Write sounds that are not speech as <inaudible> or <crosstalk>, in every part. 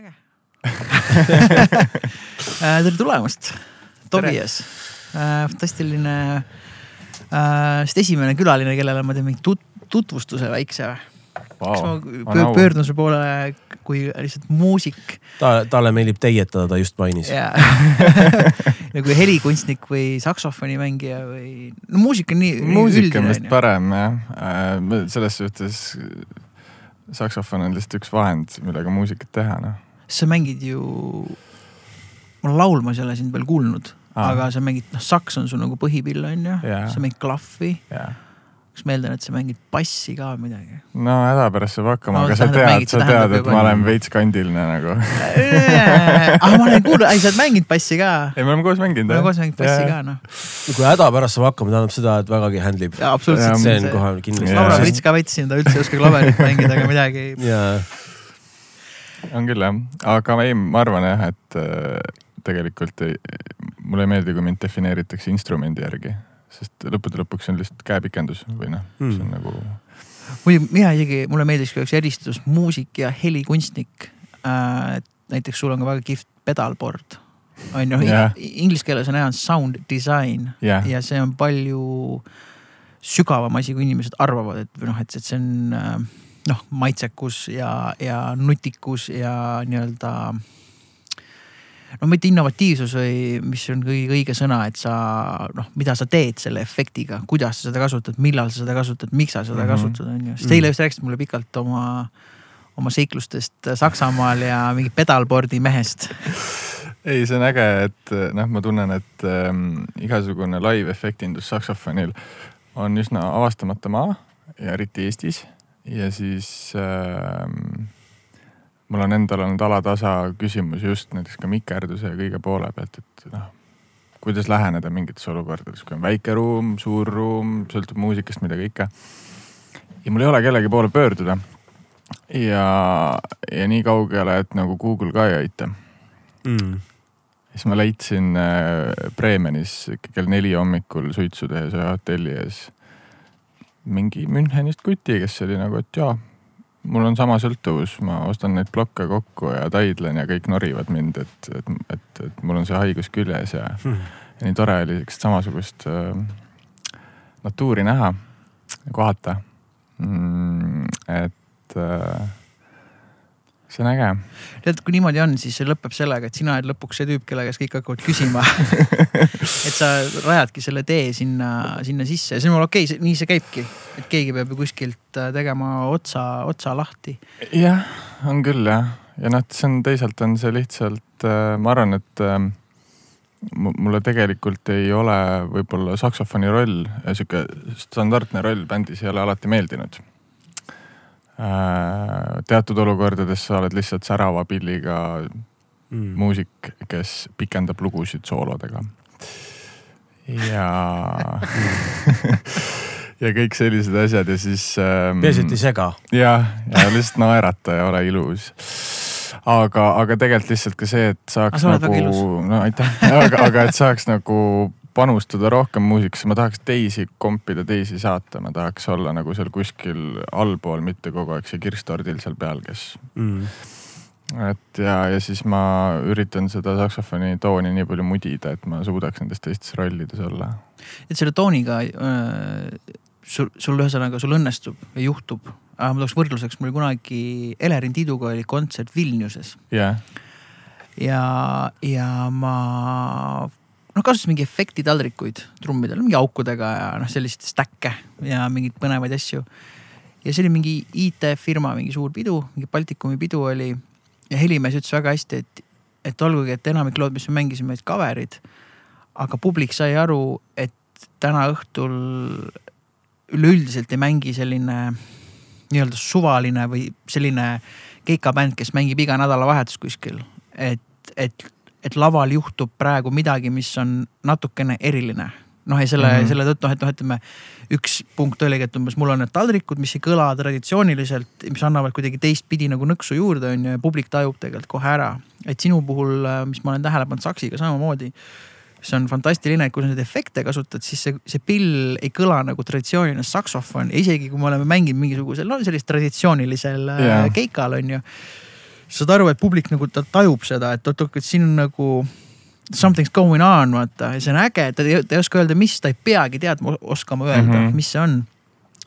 äge <laughs> tere tulemast, Tobias. fantastiline äh,, sest esimene külaline, kellele ma teen mingi tut tutvustuse väikse wow.. kas ma pöö pöördun su poole kui lihtsalt muusik? ta, talle meeldib teietada, ta just mainis. <laughs> ja kui helikunstnik või saksofonimängija või, no muusika on nii. muusika on vist parem jah, selles suhtes saksofon on lihtsalt üks vahend, millega muusikat teha, noh sa mängid ju, ma laulmas ei ole sind veel kuulnud ah., aga sa mängid, noh, saks on sul nagu põhipill on ju yeah., sa mängid klahvi yeah kas ma eeldan, et sa mängid bassi ka või midagi? no hädapärast saab hakkama no,, aga sa tead, sa tead, et ma olen veits kandiline nagu ah, ma olen kuulnud, ei sa oled mänginud bassi ka? ei, me oleme koos mänginud. me oleme koos mänginud bassi ka noh. kui hädapärast saab hakkama, tähendab seda, et vägagi handle ib. absoluutselt. see on kohe kindlasti. Laura Rits ka võtsin, ta üldse ei oska klaverit mängida ega midagi. On küll jah, aga ei, ma arvan jah, et äh, tegelikult ei, mulle ei meeldi, kui mind defineeritakse instrumendi järgi, sest lõppude lõpuks on lihtsalt käepikendus või noh mm., see on nagu. muidugi mina isegi, mulle meeldiks, kui oleks eristus muusik ja helikunstnik äh,. näiteks sul on ka väga kihvt pedalboard on ju <laughs> yeah., inglise keeles on hea sound design yeah. ja see on palju sügavam asi, kui inimesed arvavad, et või noh, et, et see on äh, noh, maitsekus ja, ja nutikus ja nii-öelda no mitte innovatiivsus või mis on kõige õige sõna, et sa noh, mida sa teed selle efektiga, kuidas sa seda kasutad, millal sa seda kasutad, miks sa seda mm -hmm. kasutad, on ju. sest eile just rääkisid mulle pikalt oma, oma seiklustest Saksamaal ja mingi pedalboard'i mehest ei, see on äge, et noh, ma tunnen, et ähm, igasugune live efektindus saksofonil on üsna avastamata maa ja eriti Eestis ja siis äh, mul on endal olnud alatasa küsimus just näiteks ka mikerduse ja kõige poole pealt, et noh, kuidas läheneda mingites olukordades, kui on väike ruum, suur ruum, sõltub muusikast, mida kõike. ja mul ei ole kellegi poole pöörduda. ja, ja nii kaugele, et nagu Google ka ei aita mm. siis ma leidsin äh, Bremenis kell neli hommikul suitsu tehes ühe hotelli ees mingi Münchenist kuti, kes oli nagu, et jaa, mul on sama sõltuvus, ma ostan neid plokke kokku ja taidlen ja kõik norivad mind, et, et, et, et mul on see haigus küljes ja hmm., ja nii tore oli sihukest samasugust äh, natuuri näha, kohata mm,. et äh, see on äge. tead, kui niimoodi on, siis see lõpeb sellega, et sina oled lõpuks see tüüp, kelle käest kõik hakkavad küsima <laughs> et sa rajadki selle tee sinna, sinna sisse ja see on mul okei okay,, nii see käibki. et keegi peab ju kuskilt äh, tegema otsa, otsa lahti. jah, on küll jah. ja noh, see on teisalt on see lihtsalt, äh, ma arvan, et äh, mulle tegelikult ei ole võib-olla saksofoni roll, sihuke standardne roll bändis ei ole alati meeldinud teatud olukordades sa oled lihtsalt särava pilliga mm. muusik, kes pikendab lugusid soolodega. ja <laughs> ja kõik sellised asjad ja siis ähm,. peaasi, et ei sega. jah, ja lihtsalt naerata ja ole ilus aga, aga tegelikult lihtsalt ka see, et saaks nagu, no aitäh, aga, aga et saaks nagu panustada rohkem muusikasse, ma tahaks teisi kompida, teisi saata, ma tahaks olla nagu seal kuskil allpool, mitte kogu aeg see kirstordil seal peal, kes mm. et ja, ja siis ma üritan seda saksofoni tooni nii palju mudida, et ma suudaks nendes teistes rollides olla. et selle tooniga äh, sul, sul ühesõnaga, sul õnnestub ja juhtub ah,, ma tooks võrdluseks, mul kunagi Elerin Tiiduga oli kontsert Vilniuses yeah.. ja, ja ma noh, kasutas mingi efektitaldrikuid trummidel, mingi aukudega ja noh, sellist stack'e ja mingeid põnevaid asju. ja see oli mingi IT-firma, mingi suur pidu, mingi Baltikumi pidu oli. ja helimees ütles väga hästi, et, et olgugi, et enamik lood, mis me mängisime, olid cover'id. aga publik sai aru, et täna õhtul üleüldiselt ei mängi selline nii-öelda suvaline või selline keikabänd, kes mängib iga nädalavahetus kuskil. et, et et laval juhtub praegu midagi, mis on natukene eriline. noh, ja selle mm, -hmm. selle tõttu, noh, et noh, ütleme üks punkt oligi, et umbes mul on need taldrikud, mis ei kõla traditsiooniliselt, mis annavad kuidagi teistpidi nagu nõksu juurde, on ju, ja publik tajub tegelikult kohe ära. et sinu puhul, mis ma olen tähele pannud saksiga samamoodi see on fantastiline, et kui sa neid efekte kasutad, siis see, see pill ei kõla nagu traditsiooniline saksofon isegi kui me oleme mänginud mingisugusel, no sellisel traditsioonilisel yeah. keikal on ju saad aru, et publik nagu ta tajub seda, et oot-oot, et siin on nagu something's going on, vaata ja see on äge, ta ei, ta ei oska öelda, mis, ta ei peagi teadma, oskama öelda mm, -hmm. mis see on.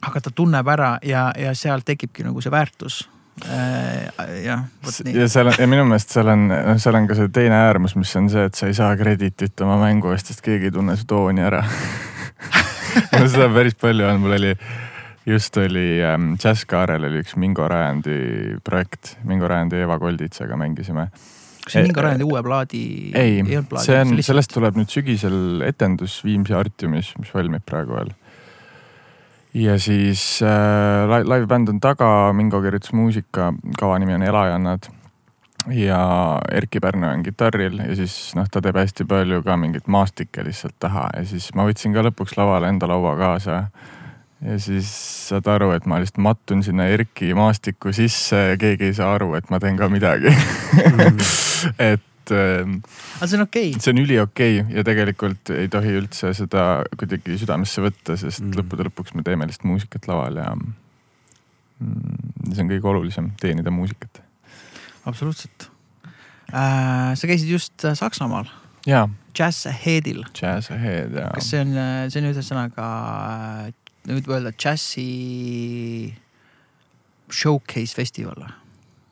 aga ta tunneb ära ja, ja sealt tekibki nagu see väärtus äh, jah, vot nii. ja seal on ja minu meelest seal on, noh, seal on ka see teine äärmus, mis on see, et sa ei saa krediitit oma mängu eest, sest keegi ei tunne su tooni ära <laughs> no seda on päris palju olnud, mul oli just oli ähm, Jazzkaarel oli üks Mingo Rajandi projekt, Mingo Rajandi ja Eva Kolditsaga mängisime. kas see Mingo Rajandi uue plaadi? ei, see on, sellest tuleb nüüd sügisel etendus Viimsi Artiumis, mis valmib praegu veel. ja siis äh, live bänd on taga, Mingo kirjutas muusika, kava nimi on Elajannad ja Erkki Pärnu on kitarril ja siis noh, ta teeb hästi palju ka mingit maastikke lihtsalt taha ja siis ma võtsin ka lõpuks lavale enda laua kaasa ja siis saad aru, et ma lihtsalt mattun sinna Erki maastikku sisse ja keegi ei saa aru, et ma teen ka midagi mm. <laughs> et ähm,. aga see on okei okay.. see on üliokei okay ja tegelikult ei tohi üldse seda kuidagi südamesse võtta, sest mm. lõppude lõpuks me teeme lihtsalt muusikat laval ja mm, see on kõige olulisem, teenida muusikat. absoluutselt äh,. sa käisid just äh, Saksamaal. jaa. Jazz Aheadil. Jazz Ahead, jaa. kas see on, äh, see on ühesõnaga nüüd öelda džässi showcase festival või?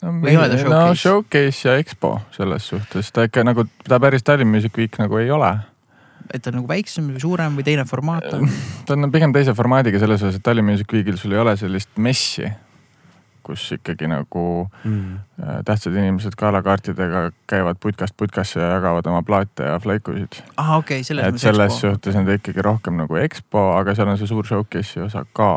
no, või ei ole ta showcase? no showcase ja EXPO selles suhtes, ta ikka nagu, ta päris Tallinn Music Week nagu ei ole. et ta on nagu väiksem või suurem või teine formaat on? <laughs> ta on pigem teise formaadiga selles osas, et Tallinn Music Weekil sul ei ole sellist messi kus ikkagi nagu mm. Äh, tähtsad inimesed kaelakaartidega käivad putkast putkasse ja jagavad oma plaate ja flaikusid. ahah, okei okay,, selles mõttes. selles expo. suhtes on ta ikkagi rohkem nagu EXPO, aga seal on see suur showcase'i osa ka.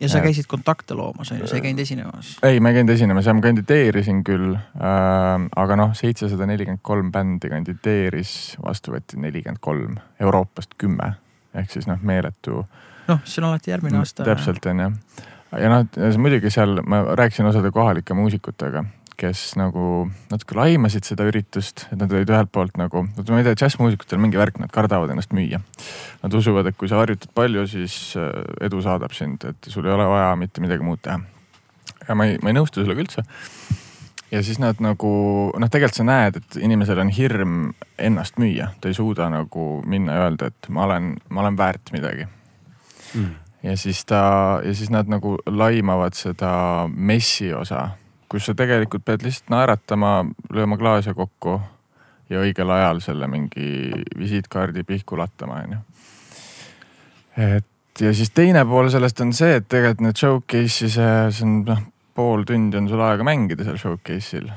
ja sa käisid kontakte loomas on ju, sa ei käinud esinemas? ei, ma ei käinud esinemas ja ma kandideerisin küll äh,. aga noh, seitsesada nelikümmend kolm bändi kandideeris, vastu võeti nelikümmend kolm, Euroopast kümme ehk siis noh, meeletu. noh, see on alati järgmine aasta. täpselt on jah ja noh, muidugi seal ma rääkisin osade kohalike muusikutega, kes nagu natuke laimasid seda üritust, et nad olid ühelt poolt nagu, ma ei tea, džässmuusikutel on mingi värk, nad kardavad ennast müüa. Nad usuvad, et kui sa harjutad palju, siis äh, edu saadab sind, et sul ei ole vaja mitte midagi muud teha. ja ma ei, ma ei nõustu sellega üldse. ja siis nad nagu noh, tegelikult sa näed, et inimesel on hirm ennast müüa, ta ei suuda nagu minna ja öelda, et ma olen, ma olen väärt midagi mm ja siis ta ja siis nad nagu laimavad seda messi osa, kus sa tegelikult pead lihtsalt naeratama, lööma klaase kokku ja õigel ajal selle mingi visiitkaardi pihku lattama, onju. et ja siis teine pool sellest on see, et tegelikult need showcase'i see, see on noh, pool tundi on sul aega mängida seal showcase'il.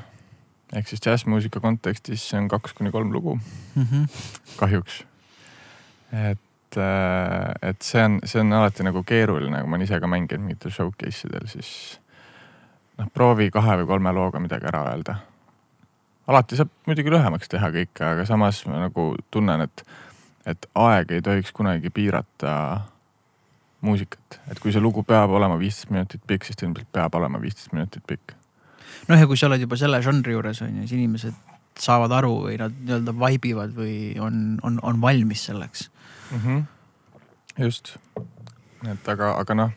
ehk siis džässmuusika kontekstis see on kaks kuni kolm lugu mm. -hmm. kahjuks. et et, äh, et see on, see on alati nagu keeruline, kui ma olen ise ka mänginud mingitel showcase idel, siis noh, proovi kahe või kolme looga midagi ära öelda. alati saab muidugi lühemaks teha kõike, aga samas ma nagu tunnen, et, et aeg ei tohiks kunagi piirata muusikat, et kui see lugu peab olema viisteist minutit pikk, siis ta ilmselt peab olema viisteist minutit pikk. noh, ja kui sa oled juba selle žanri juures on ju, siis inimesed saavad aru või nad nii-öelda vibe ivad või on, on, on valmis selleks mm. -hmm. just, et aga, aga noh,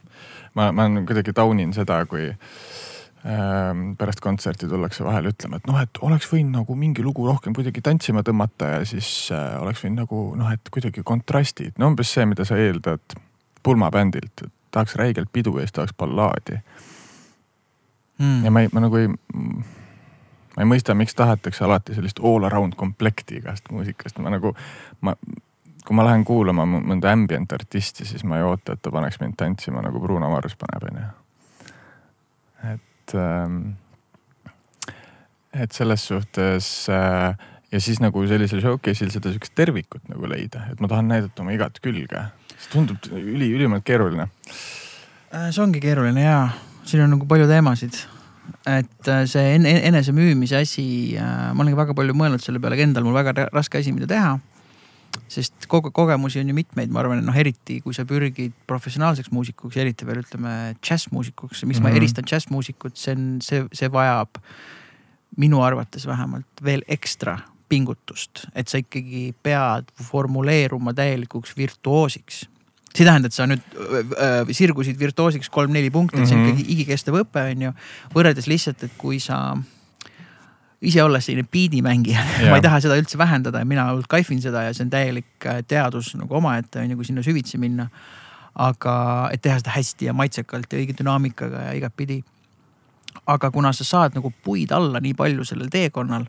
ma, ma kuidagi taunin seda, kui ähm, pärast kontserti tullakse vahele ütlema, et noh, et oleks võinud nagu mingi lugu rohkem kuidagi tantsima tõmmata ja siis äh, oleks võinud nagu noh, et kuidagi kontrastid, no umbes see, mida sa eeldad pulmabändilt, et tahaks räigelt pidu ja siis tahaks ballaadi mm.. ja ma ei, ma nagu ei, ma ei mõista, miks tahetakse alati sellist all around komplekti igast muusikast, ma nagu, ma kui ma lähen kuulama mõnda ambient artisti, siis ma ei oota, et ta paneks mind tantsima nagu Bruno Mars paneb, onju. et ähm,, et selles suhtes äh, ja siis nagu sellisel showcase'il seda sihukest tervikut nagu leida, et ma tahan näidata oma igat külge. see tundub üli, ülimalt keeruline. Äh, see ongi keeruline ja siin on nagu palju teemasid et äh, see enesemüümise asi, ma olen väga palju mõelnud selle peale, endal mul väga raske asi, mida teha sest kogu kogemusi on ju mitmeid, ma arvan, noh, eriti kui sa pürgid professionaalseks muusikuks, eriti veel ütleme džässmuusikuks, miks mm -hmm. ma mhm. eristan džässmuusikut, see on, see, see vajab minu arvates vähemalt veel ekstra pingutust, et sa ikkagi pead formuleeruma täielikuks virtuoosiks. see ei tähenda, et sa nüüd äh, sirgusid virtuoosiks kolm-neli punkti, et see on mhm. ikkagi igikestev õpe, on ju. võrreldes lihtsalt, et kui sa ise olles selline biidimängija <laughs> ma ei taha seda üldse vähendada ja mina kaifin seda ja see on täielik äh, teadus nagu omaette on ju, kui sinna süvitsi minna. aga et teha seda hästi ja maitsekalt ja õige dünaamikaga ja igatpidi. aga kuna sa saad nagu puid alla nii palju sellel teekonnal,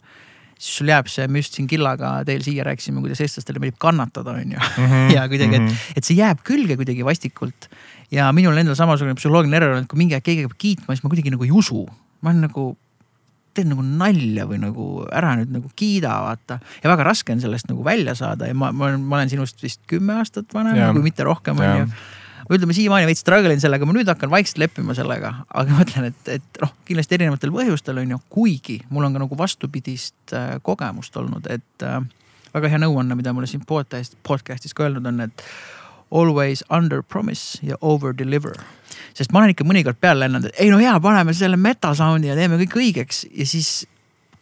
siis sul jääb see, me just siin Killaga teil siia rääkisime, kuidas eestlastele meeldib kannatada, on ju. <laughs> ja kuidagi, et, et see jääb külge kuidagi vastikult. ja minul endal samasugune psühholoogiline error on, et kui mingi aeg keegi hakkab kiitma, siis ma kuidagi nagu ei usu. ma olen nagu teen nagu nalja või nagu ära nüüd nagu kiida, vaata. ja väga raske on sellest nagu välja saada ja ma, ma olen, ma olen sinust vist kümme aastat vanem, kui mitte rohkem, on ju. ütleme siiamaani veits struggle in sellega, ma nüüd hakkan vaikselt leppima sellega, aga ma ütlen, et, et noh, kindlasti erinevatel põhjustel on ju, kuigi mul on ka nagu vastupidist äh, kogemust olnud, et äh, väga hea nõuanne, mida mulle siin podcast, podcast'is ka öelnud on, et always under promise ja over deliver sest ma olen ikka mõnikord peale lennanud, et ei no hea, paneme selle meta sound'i ja teeme kõik õigeks ja siis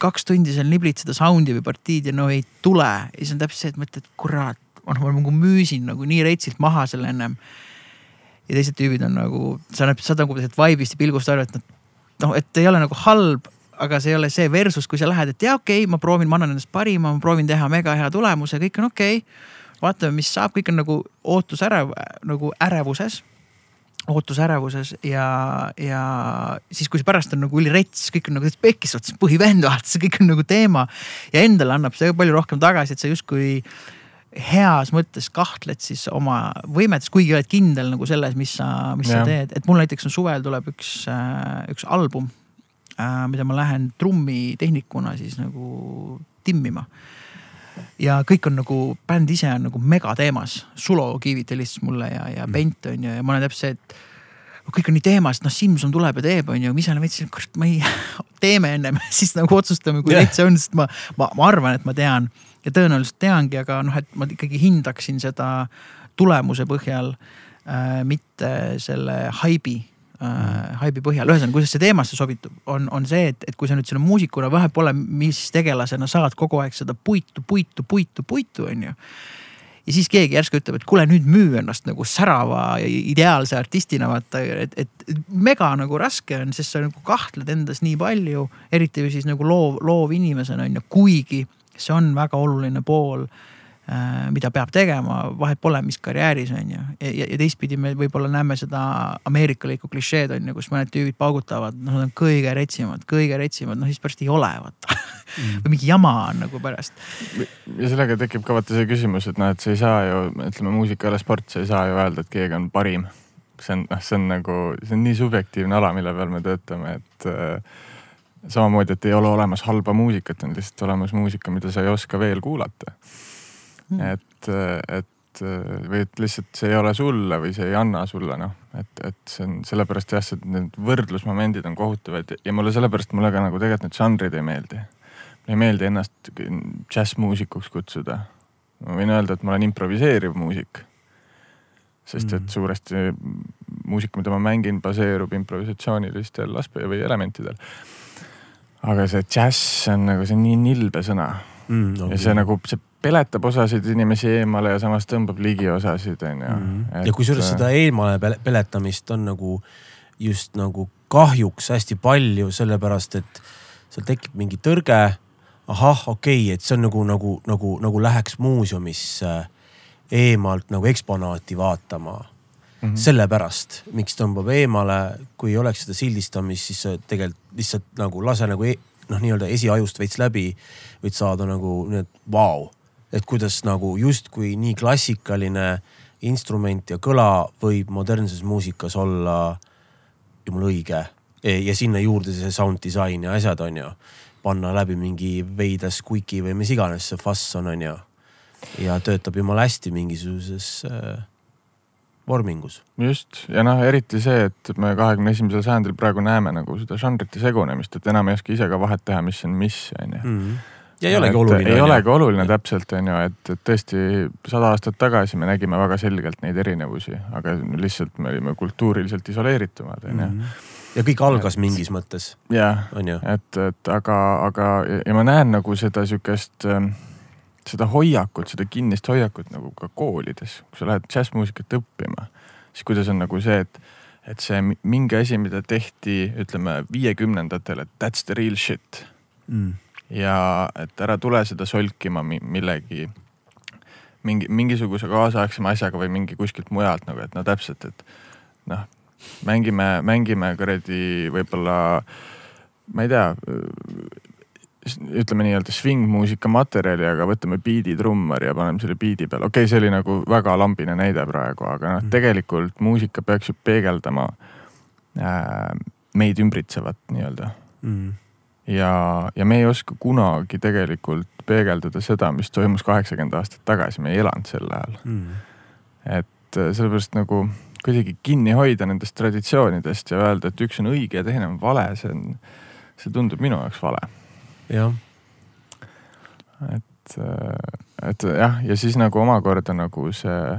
kaks tundi seal niblid seda sound'i või partiid ja no ei tule. ja siis on täpselt see, et mõtled, kurat, ma nagu müüsin nagu nii reitsilt maha selle ennem. ja teised tüübid on nagu, sa näed, saad nagu sellest vibe'ist ja pilgust aru, et noh, et ei ole nagu halb, aga see ei ole see versus, kui sa lähed, et jaa, okei okay,, ma proovin, ma annan endast parima, ma proovin teha mega hea tulemuse, kõik on okei okay. Vaatame, mis saab, kõik on nagu ootusärev, nagu ärevuses ootusärevuses ja, ja siis, kui see pärast on nagu ülirets, kõik on nagu pekkis otsas, põhivend vaatas, kõik on nagu teema. ja endale annab see palju rohkem tagasi, et sa justkui heas mõttes kahtled siis oma võimetes, kuigi oled kindel nagu selles, mis sa, mis ja. sa teed, et mul näiteks on suvel tuleb üks, üks album, mida ma lähen trummitehnikuna siis nagu timmima ja kõik on nagu, bänd ise on nagu megateemas. Sulo Kiivit helistas mulle ja, ja Bent on ju, ja ma olen täpselt see, et kõik on nii teemas, noh Simson tuleb ja teeb, on ju, ma ise olen veits, kurat ma ei, <laughs> teeme ennem <laughs> siis nagu otsustame, kui täitsa on, sest ma, ma, ma arvan, et ma tean. Ja tõenäoliselt teangi, aga noh, et ma ikkagi hindaksin seda tulemuse põhjal äh,, mitte selle haibi äh, haibi põhjal, ühesõnaga, kuidas see teemasse sobitub, on, on see, et, et kui sa nüüd selle muusikuna vahet pole, mis tegelasena saad kogu aeg seda puitu, puitu, puitu, puitu, on ju. ja siis keegi järsku ütleb, et kuule, nüüd müü ennast nagu särava ideaalse artistina vaata, et, et mega nagu raske on, sest sa nagu kahtled endas nii palju, eriti siis nagu loov, loov inimesena on ju, kuigi see on väga oluline pool mida peab tegema, vahet pole, mis karjääris on ju. ja, ja, ja teistpidi me võib-olla näeme seda ameerikalikku klišeed on ju, kus mõned tüübid paugutavad, noh, nad on kõige retsimad, kõige retsimad, noh siis pärast ei ole vaata mm. <laughs> või mingi jama on nagu pärast. ja sellega tekib ka vaata see küsimus, et noh, et sa ei saa ju, ütleme muusika ei ole sport, sa ei saa ju öelda, et keegi on parim. see on, noh, see on nagu, see on nii subjektiivne ala, mille peal me töötame, et äh, samamoodi, et ei ole olemas halba muusikat, on lihtsalt olemas muusika, mida sa ei oska veel kuulata. Et, et või et lihtsalt see ei ole sulle või see ei anna sulle noh, et, et see on sellepärast jah, see need võrdlusmomendid on kohutavad ja mulle sellepärast mulle ka nagu tegelikult need žanrid ei meeldi. mulle ei meeldi ennast džässmuusikuks kutsuda. ma võin öelda, et ma olen improviseeriv muusik. sest et mm. suuresti muusika, mida ma mängin, baseerub improvisatsioonilistel aspe- või elementidel. aga see džäss on nagu, see on nii nilbe sõna mm,. Okay. ja see nagu, see peletab osasid inimesi eemale ja samas tõmbab ligi osasid, on ju. Mhm. ja kusjuures äh, seda eemale peletamist on nagu just nagu kahjuks hästi palju, sellepärast et seal tekib mingi tõrge. ahah, okei okay,, et see on nagu, nagu, nagu, nagu läheks muuseumisse eemalt nagu eksponaati vaatama mm. -hmm. sellepärast, miks tõmbab eemale, kui ei oleks seda sildistamist, siis tegelikult lihtsalt nagu lase nagu e noh, nii-öelda esiajust veits läbi, võid saada nagu need vau wow et kuidas nagu justkui nii klassikaline instrument ja kõla võib modernses muusikas olla jumala õige. Ja sinna juurde see sound disain ja asjad on ju. panna läbi mingi veidra squeaky või mis iganes see fuss on, on ju. ja töötab jumala hästi mingisuguses äh, vormingus. just ja noh, eriti see, et me kahekümne esimesel sajandil praegu näeme nagu seda žanrite segunemist, et enam ei oska ise ka vahet teha, mis on mis, on ju Mhm ja ei olegi oluline. ei olegi oluline täpselt, on ju, et, et tõesti sada aastat tagasi me nägime väga selgelt neid erinevusi, aga lihtsalt me olime kultuuriliselt isoleeritumad, on ju. Mhm. ja kõik algas et, mingis mõttes. jah, et, et aga, aga ja ma näen nagu seda sihukest, ähm, seda hoiakut, seda kinnist hoiakut nagu ka koolides, kui sa lähed džässmuusikat õppima, siis kuidas on nagu see, et et see mingi asi, mida tehti, ütleme viiekümnendatel, et that's the real shit mm ja et ära tule seda solkima mi- millegi, mingi, mingisuguse kaasaegsema asjaga või mingi kuskilt mujalt nagu, et no täpselt, et noh, mängime, mängime kuradi võib-olla, ma ei tea, ütleme nii-öelda svingmuusika materjali, aga võtame biidi trummari ja paneme selle biidi peale. okei okay,, see oli nagu väga lambine näide praegu, aga noh, tegelikult muusika peaks ju peegeldama äh, meid ümbritsevat nii-öelda mm. Ja, ja me ei oska kunagi tegelikult peegeldada seda, mis toimus kaheksakümmend aastat tagasi, me ei elanud sel ajal. Mm. et äh, sellepärast nagu kuidagi kinni hoida nendest traditsioonidest ja öelda, et üks on õige ja teine on vale, see on, see tundub minu jaoks vale. jah, et, äh, et jah, ja siis nagu omakorda nagu see,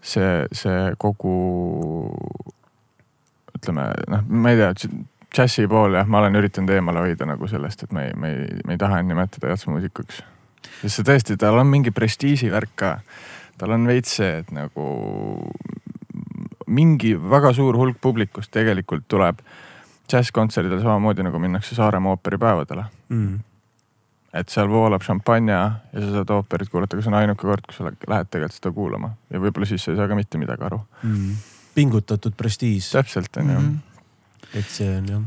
see, see kogu ütleme noh, ma ei tea, džässi pool jah, ma olen üritanud eemale hoida nagu sellest, et me ei, me ei, me ei taha nimetada jatsmuusikuks. sest see tõesti, tal on mingi prestiiživärk ka. tal on veits see, et nagu mingi väga suur hulk publikust tegelikult tuleb džässkontserdile samamoodi nagu minnakse Saaremaa ooperipäevadele mm. et seal voolab šampanja ja sa saad ooperit kuulata, aga see on ainuke kord, kus sa lähed tegelikult seda kuulama ja võib-olla siis sa ei saa ka mitte midagi aru. Mm. pingutatud prestiiž, täpselt on ju mm. Mhm. Et see on jah.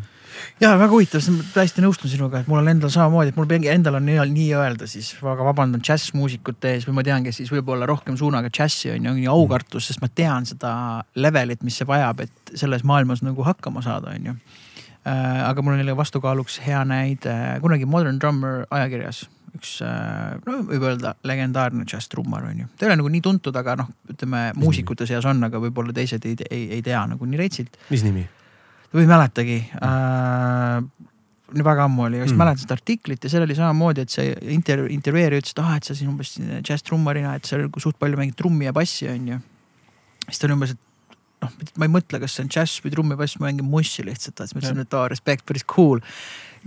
ja väga huvitav, täiesti nõustun sinuga, et mul on endal samamoodi, et mul endal on nii, nii öelda siis väga vabandan džässmuusikute ees või ma tean, kes siis võib-olla rohkem suunaga džässi on ju, on ju aukartus, sest ma tean seda levelit, mis see vajab, et selles maailmas nagu hakkama saada, on ju äh, aga mul on jälle vastukaaluks hea näide, kunagi Modern Drummer ajakirjas üks, no võib öelda legendaarne džässtrummar on ju. ta ei ole nagu nii tuntud, aga noh, ütleme muusikute seas on, aga võib-olla teised ei, ei, ei tea nagu nii reitsilt. mis nimi? Või ei mäletagi äh,. nii väga ammu oli, just mm. mäletan seda artiklit ja seal oli samamoodi, et see intervjuu, intervjueerija ütles, et ah, et sa siin umbes džässtrummarina, et sa suht palju mängid trummi ja bassi on ju. siis ta oli umbes, et noh, ma ei mõtle, kas see on džäss või trumm ja bass, ma mängin mussi lihtsalt, siis ma ütlesin, et aa, respekt, päris cool.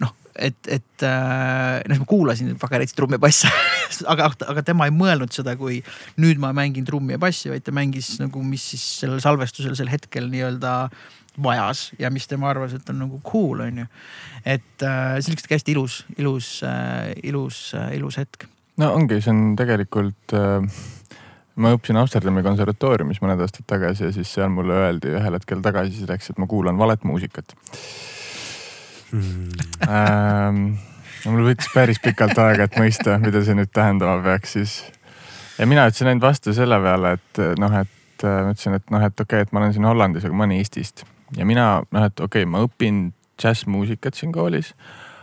noh, et, et äh, noh, ma kuulasin väga reits trummi ja basse <laughs> aga, aga tema ei mõelnud seda, kui nüüd ma mängin trummi ja bassi, vaid ta mängis nagu, mis siis sellel salvestusel sel hetkel nii-öelda vajas ja mis tema arvas, et on nagu cool, on ju. et äh, see oli lihtsalt hästi ilus, ilus äh,, ilus äh,, ilus hetk. no ongi, see on tegelikult äh, ma õppisin Amsterdami konservatooriumis mõned aastad tagasi ja siis seal mulle öeldi ühel hetkel tagasisideks, et ma kuulan valet muusikat mm. ähm,. mul võttis päris pikalt aega, et mõista, mida see nüüd tähendama peaks siis. ja mina ütlesin ainult vastu selle peale, et noh, et äh, ma ütlesin, et noh, et okei okay,, et ma olen siin Hollandis, aga ma olen Eestist ja mina noh, et okei okay,, ma õpin džässmuusikat siin koolis.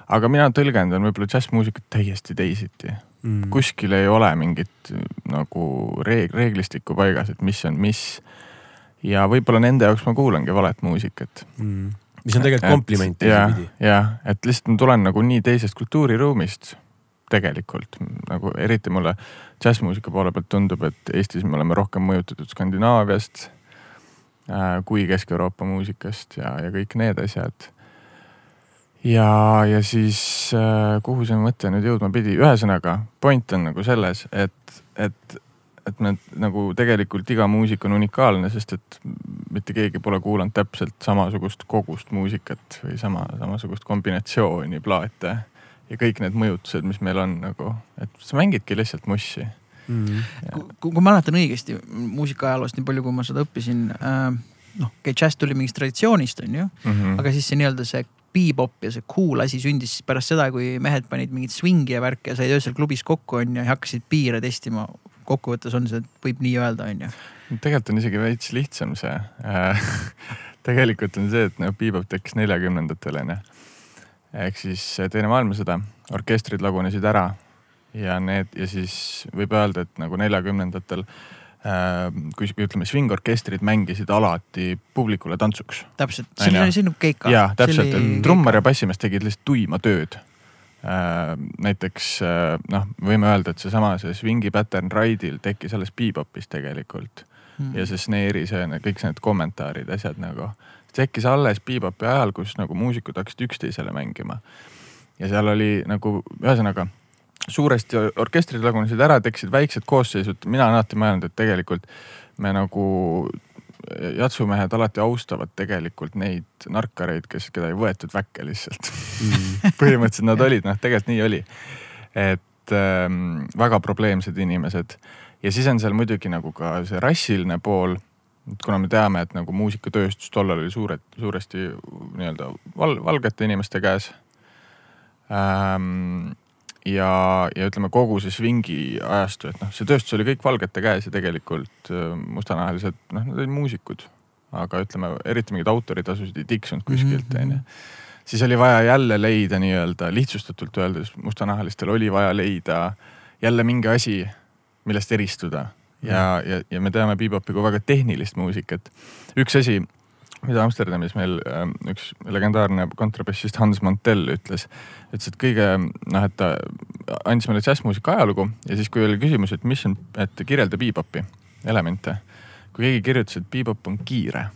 aga mina tõlgendan võib-olla džässmuusikat täiesti teisiti mm.. kuskil ei ole mingit nagu reeg-, reeglistikku paigas, et mis on mis. ja võib-olla nende jaoks ma kuulangi valet muusikat mm mis on tegelikult kompliment teisipidi. jah, et lihtsalt ma tulen nagu nii teisest kultuuriruumist tegelikult nagu eriti mulle džässmuusika poole pealt tundub, et Eestis me oleme rohkem mõjutatud Skandinaaviast äh, kui Kesk-Euroopa muusikast ja, ja kõik need asjad. ja, ja siis äh, kuhu see mõte nüüd jõudma pidi, ühesõnaga point on nagu selles, et, et et me nagu tegelikult iga muusik on unikaalne, sest et mitte keegi pole kuulanud täpselt samasugust kogust muusikat või sama, samasugust kombinatsiooni plaate. ja kõik need mõjutused, mis meil on nagu, et sa mängidki lihtsalt mussi mm. -hmm. kui, kui ma mäletan õigesti muusika ajaloost, nii palju kui ma seda õppisin äh,. noh, džäss tuli mingist traditsioonist, on ju mm, -hmm. aga siis see nii-öelda see bebop ja see cool asi sündis pärast seda, kui mehed panid mingit swingi ja värki ja said öösel klubis kokku, on ju, ja hakkasid piire testima kokkuvõttes on see, võib nii öelda, on ju. tegelikult on isegi veits lihtsam see <laughs> tegelikult on see, et noh, bebop tekkis neljakümnendatel on ju. ehk siis teine maailmasõda, orkestrid lagunesid ära ja need ja siis võib öelda, et nagu neljakümnendatel äh, kui ütleme, svingorkestrid mängisid alati publikule tantsuks. täpselt, see oli selline keika. ja täpselt, et trummar ja bassimees tegid lihtsalt tuima tööd. Äh, näiteks äh, noh, võime öelda, et seesama see swingi pattern ride'il tekkis alles bebopis tegelikult. Mm.. ja see snare'i, see kõik need kommentaarid, asjad nagu. Tekkis alles bebopi ajal, kus nagu muusikud hakkasid üksteisele mängima. ja seal oli nagu ühesõnaga suuresti orkestrid lagunesid ära, tekkisid väiksed koosseisud, mina olen alati mõelnud, et tegelikult me nagu jatsumehed alati austavad tegelikult neid narkareid, kes, keda ei võetud väkke lihtsalt mm. <laughs> põhimõtteliselt nad olid, noh, tegelikult nii oli. et ähm, väga probleemsed inimesed ja siis on seal muidugi nagu ka see rassiline pool. kuna me teame, et nagu muusikatööstus tollal oli suured, suuresti nii-öelda val, valgete inimeste käes ähm, ja, ja ütleme kogu see swingi ajastu, et noh, see tööstus oli kõik valgete käes ja tegelikult äh, mustanahalised, noh, nad olid muusikud. aga ütleme, eriti mingid autoritasusid ei tiksunud kuskilt, Mhm. onju. siis oli vaja jälle leida nii-öelda lihtsustatult öeldes, mustanahalistel oli vaja leida jälle mingi asi, millest eristuda. ja, ja, ja me teame bebopi kui väga tehnilist muusikat. üks asi mida Amsterdamis meil äh, üks legendaarne kontrabassist Hans Montell ütles. ütles, et kõige noh, et ta andis meile džässmuusika ajalugu ja siis, kui oli küsimus, et mis on, et kirjelda bebopi elemente. kui keegi kirjutas, et bebop on kiire,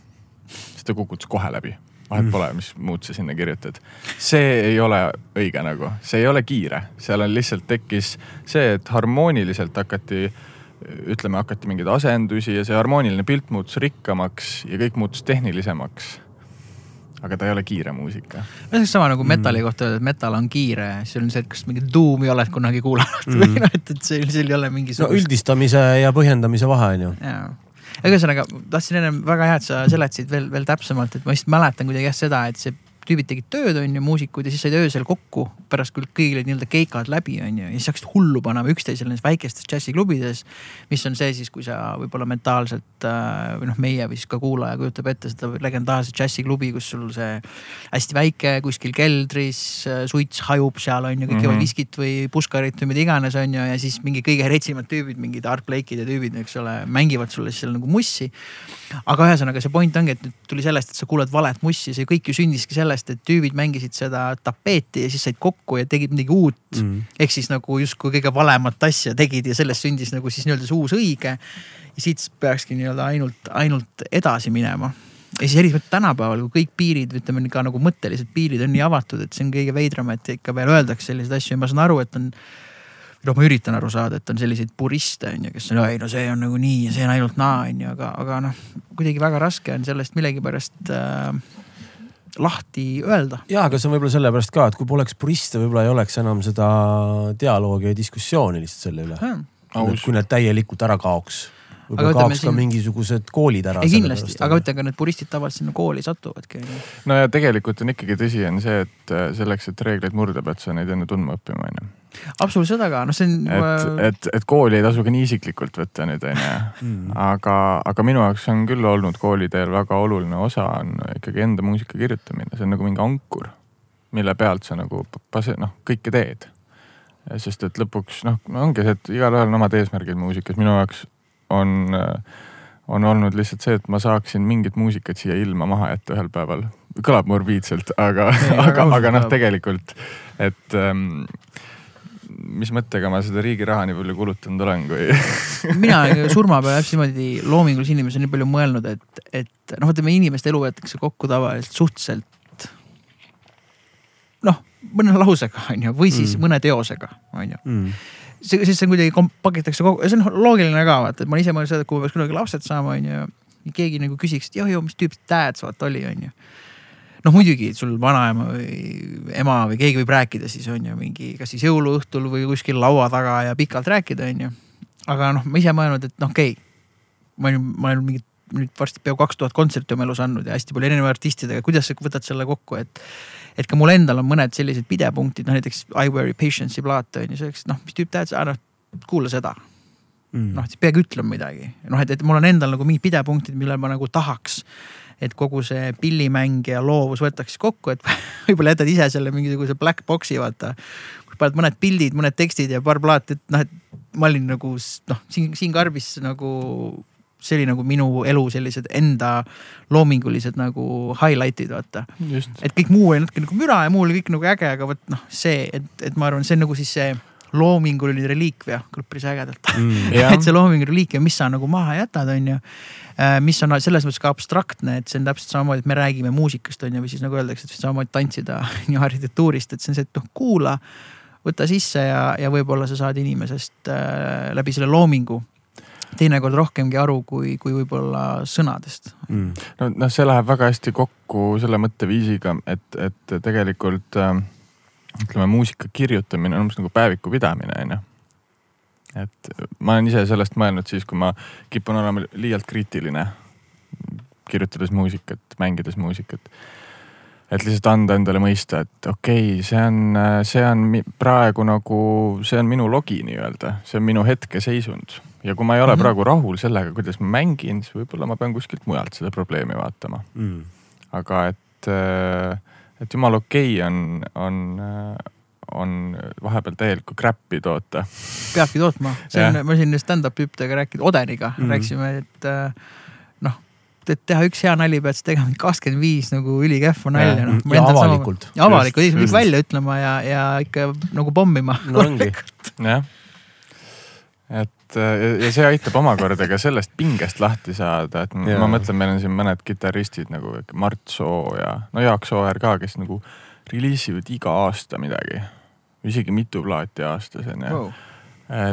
siis ta kukutas kohe läbi. vahet Mm. pole, mis muud sa sinna kirjutad. see ei ole õige nagu, see ei ole kiire, seal on lihtsalt tekkis see, et harmooniliselt hakati ütleme, hakati mingeid asendusi ja see harmooniline pilt muutus rikkamaks ja kõik muutus tehnilisemaks. aga ta ei ole kiire muusika. see oleks sama nagu metali kohta öelda, et metal on kiire, siis on see, et kas mingit tuumi oled kunagi kuulanud mm. või noh, et, et see, seal ei ole no mingisugust üldistamise ja põhjendamise vahe on ju. jaa, aga ühesõnaga tahtsin ennem väga hea, et sa seletasid veel, veel täpsemalt, et ma lihtsalt mäletan kuidagi jah seda, et see tüübid tegid tööd, on ju, muusikud ja siis said öösel kokku pärast küll kõigil olid nii-öelda keikad läbi, on ju, ja siis hakkasid hullu panema üksteisele nendes väikestes džässiklubides. mis on see siis, kui sa võib-olla mentaalselt äh, või noh, meie või siis ka kuulaja kujutab ette seda legendaarset džässiklubi, kus sul see hästi väike kuskil keldris, suits hajub seal on ju, kõik joovad viskit või puskarit või mida iganes, on ju, ja siis mingi kõige retsimad tüübid, mingid Art Blake'id ja tüübid, eks ole, mängivad sulle siis seal nagu mussi. Aga ühesõnaga see point ongi, et nüüd tuli sellest, et sa kuulad valet mussi, see kõik ju sündiski sellest, et tüübid mängisid seda tapeeti ja siis said kokku ja tegid midagi uut Mm. ehk siis nagu justkui kõige valemat asja tegid ja sellest sündis nagu siis nii-öelda see uus õige. ja siit peakski nii-öelda ainult, ainult edasi minema. ja siis eriti tänapäeval, kui kõik piirid, ütleme ka nagu mõttelised piirid on nii avatud, et see on kõige veidram, et ikka veel öeldakse selliseid asju ja ma saan aru, et on. Noh, ma üritan aru saada, et on selliseid puriste on ju, kes on, ei no see on nagu nii ja see on ainult naa on ju, aga, aga noh, kuidagi väga raske on sellest millegipärast äh, lahti öelda. ja, aga see on võib-olla sellepärast ka, et kui poleks puriste, võib-olla ei oleks enam seda dialoogi ja diskussiooni lihtsalt selle üle. kui need täielikult ära kaoks. Aga võib-olla kaoks ka siin- mingisugused koolid ära. ei kindlasti, aga ütle ka need puristid tavaliselt sinna kooli satuvadki no ja tegelikult on ikkagi tõsi, on see, et äh, selleks, et reegleid murda, pead sa neid enne tundma õppima, onju. absoluutselt, aga noh, see on et, et, et kooli ei tasu ka nii isiklikult võtta nüüd onju. <laughs> Mm. aga, aga minu jaoks on küll olnud kooliteel väga oluline osa on ikkagi enda muusika kirjutamine, see on nagu mingi ankur, mille pealt sa nagu noh, kõike teed. sest et lõpuks noh, ongi see, et igalühel on omad eesmärgid muusikas, minu jaoks on on olnud lihtsalt see, et ma saaksin mingit muusikat siia ilma maha jätta ühel päeval. kõlab morbiidselt, aga, <laughs> aga, aga noh tegelikult, et ähm, mis mõttega ma seda riigi raha nii palju kulutanud olen, kui <laughs> mina surma peale täpselt niimoodi loomingulise inimesena nii palju mõelnud, et, et noh, ütleme inimeste elu võetakse kokku tavaliselt suhteliselt. noh, mõne lausega on ju, või siis mm. mõne teosega on ju. Mm. see, siis see kuidagi kom- pakitakse ja see on loogiline ka vaata, et ma ise mõelnud seda, et kui ma peaks kunagi lapsed saama, on ju. ja keegi nagu küsiks, et joo-joo, mis tüüp Dads vaata oli, on ju noh, muidugi sul vanaema või ema või keegi võib rääkida siis on ju mingi, kas siis jõuluõhtul või kuskil laua taga ja pikalt rääkida, on ju. aga noh, ma ise mõelnud, et noh, okei okay, ma olen, ma olen mingit nüüd varsti peaaegu kaks tuhat kontserti oma elus andnud ja hästi palju erinevate artistidega, kuidas sa võtad selle kokku, et. et ka mul endal on mõned sellised pidepunktid, noh näiteks I wear patience'i plaat on ju, selleks noh, mis tüüp tead, noh kuula seda. Mm. noh, siis peagi ütlema midagi, noh, et, et mul on endal nagu mingid pidepunktid, millel ma nagu tahaks. et kogu see pillimäng ja loovus võtaks kokku, et <laughs> võib-olla jätad ise selle mingisuguse black box'i vaata. paned mõned pildid, mõned tekstid ja paar plaati, et noh, et ma olin nagu noh, siin, siin karbis nagu see oli nagu minu elu sellised enda loomingulised nagu highlight'id vaata. just et kõik muu oli natuke nagu müra ja muu oli kõik nagu äge, aga vot noh, see, et, et ma arvan, see on nagu siis see loominguline reliikvia, kõlab päris ägedalt Mm. <laughs> Et see loominguline reliikvia, mis sa nagu maha jätad, on ju. mis on selles mõttes ka abstraktne, et see on täpselt samamoodi, et me räägime muusikast on ju, või siis nagu öeldakse, et samamoodi tantsida <laughs> ju arhitektuurist, et see on see, et noh, kuula. võta sisse ja, ja võib-olla sa saad inimesest äh, läbi selle loomingu teinekord rohkemgi aru kui, kui võib-olla sõnadest mm.. no noh, see läheb väga hästi kokku selle mõtteviisiga, et, et tegelikult äh, ütleme, muusika kirjutamine on umbes nagu päeviku pidamine, onju. et ma olen ise sellest mõelnud siis, kui ma kipun olema liialt kriitiline, kirjutades muusikat, mängides muusikat. et lihtsalt anda endale mõista, et okei okay,, see on, see on praegu nagu, see on minu logi nii-öelda, see on minu hetkeseisund ja kui ma ei ole mm. -hmm. praegu rahul sellega, kuidas ma mängin, siis võib-olla ma pean kuskilt mujalt seda probleemi vaatama. Mm. aga et, et jumala okei okay on, on, on vahepeal täielikku crap'i toota. peabki tootma, see on ma siin stand-up'i hüppedega rääkinud, Odeniga mm. -hmm. rääkisime, et äh, noh, et teha üks hea nali, pead sa tegema kakskümmend viis nagu ülikehva nalja, noh. ja avalikult. ja avalikult, isegi just. välja ütlema ja, ja ikka nagu pommima. no ongi. <laughs> jah. et ja, ja see aitab omakorda ka sellest pingest lahti saada, et Jaa. ma mõtlen, meil on siin mõned kitarristid nagu Mart Soo ja no Jaak Sooäär ka, kes nagu reliisivad iga aasta midagi. isegi mitu plaati aastas onju. Wow.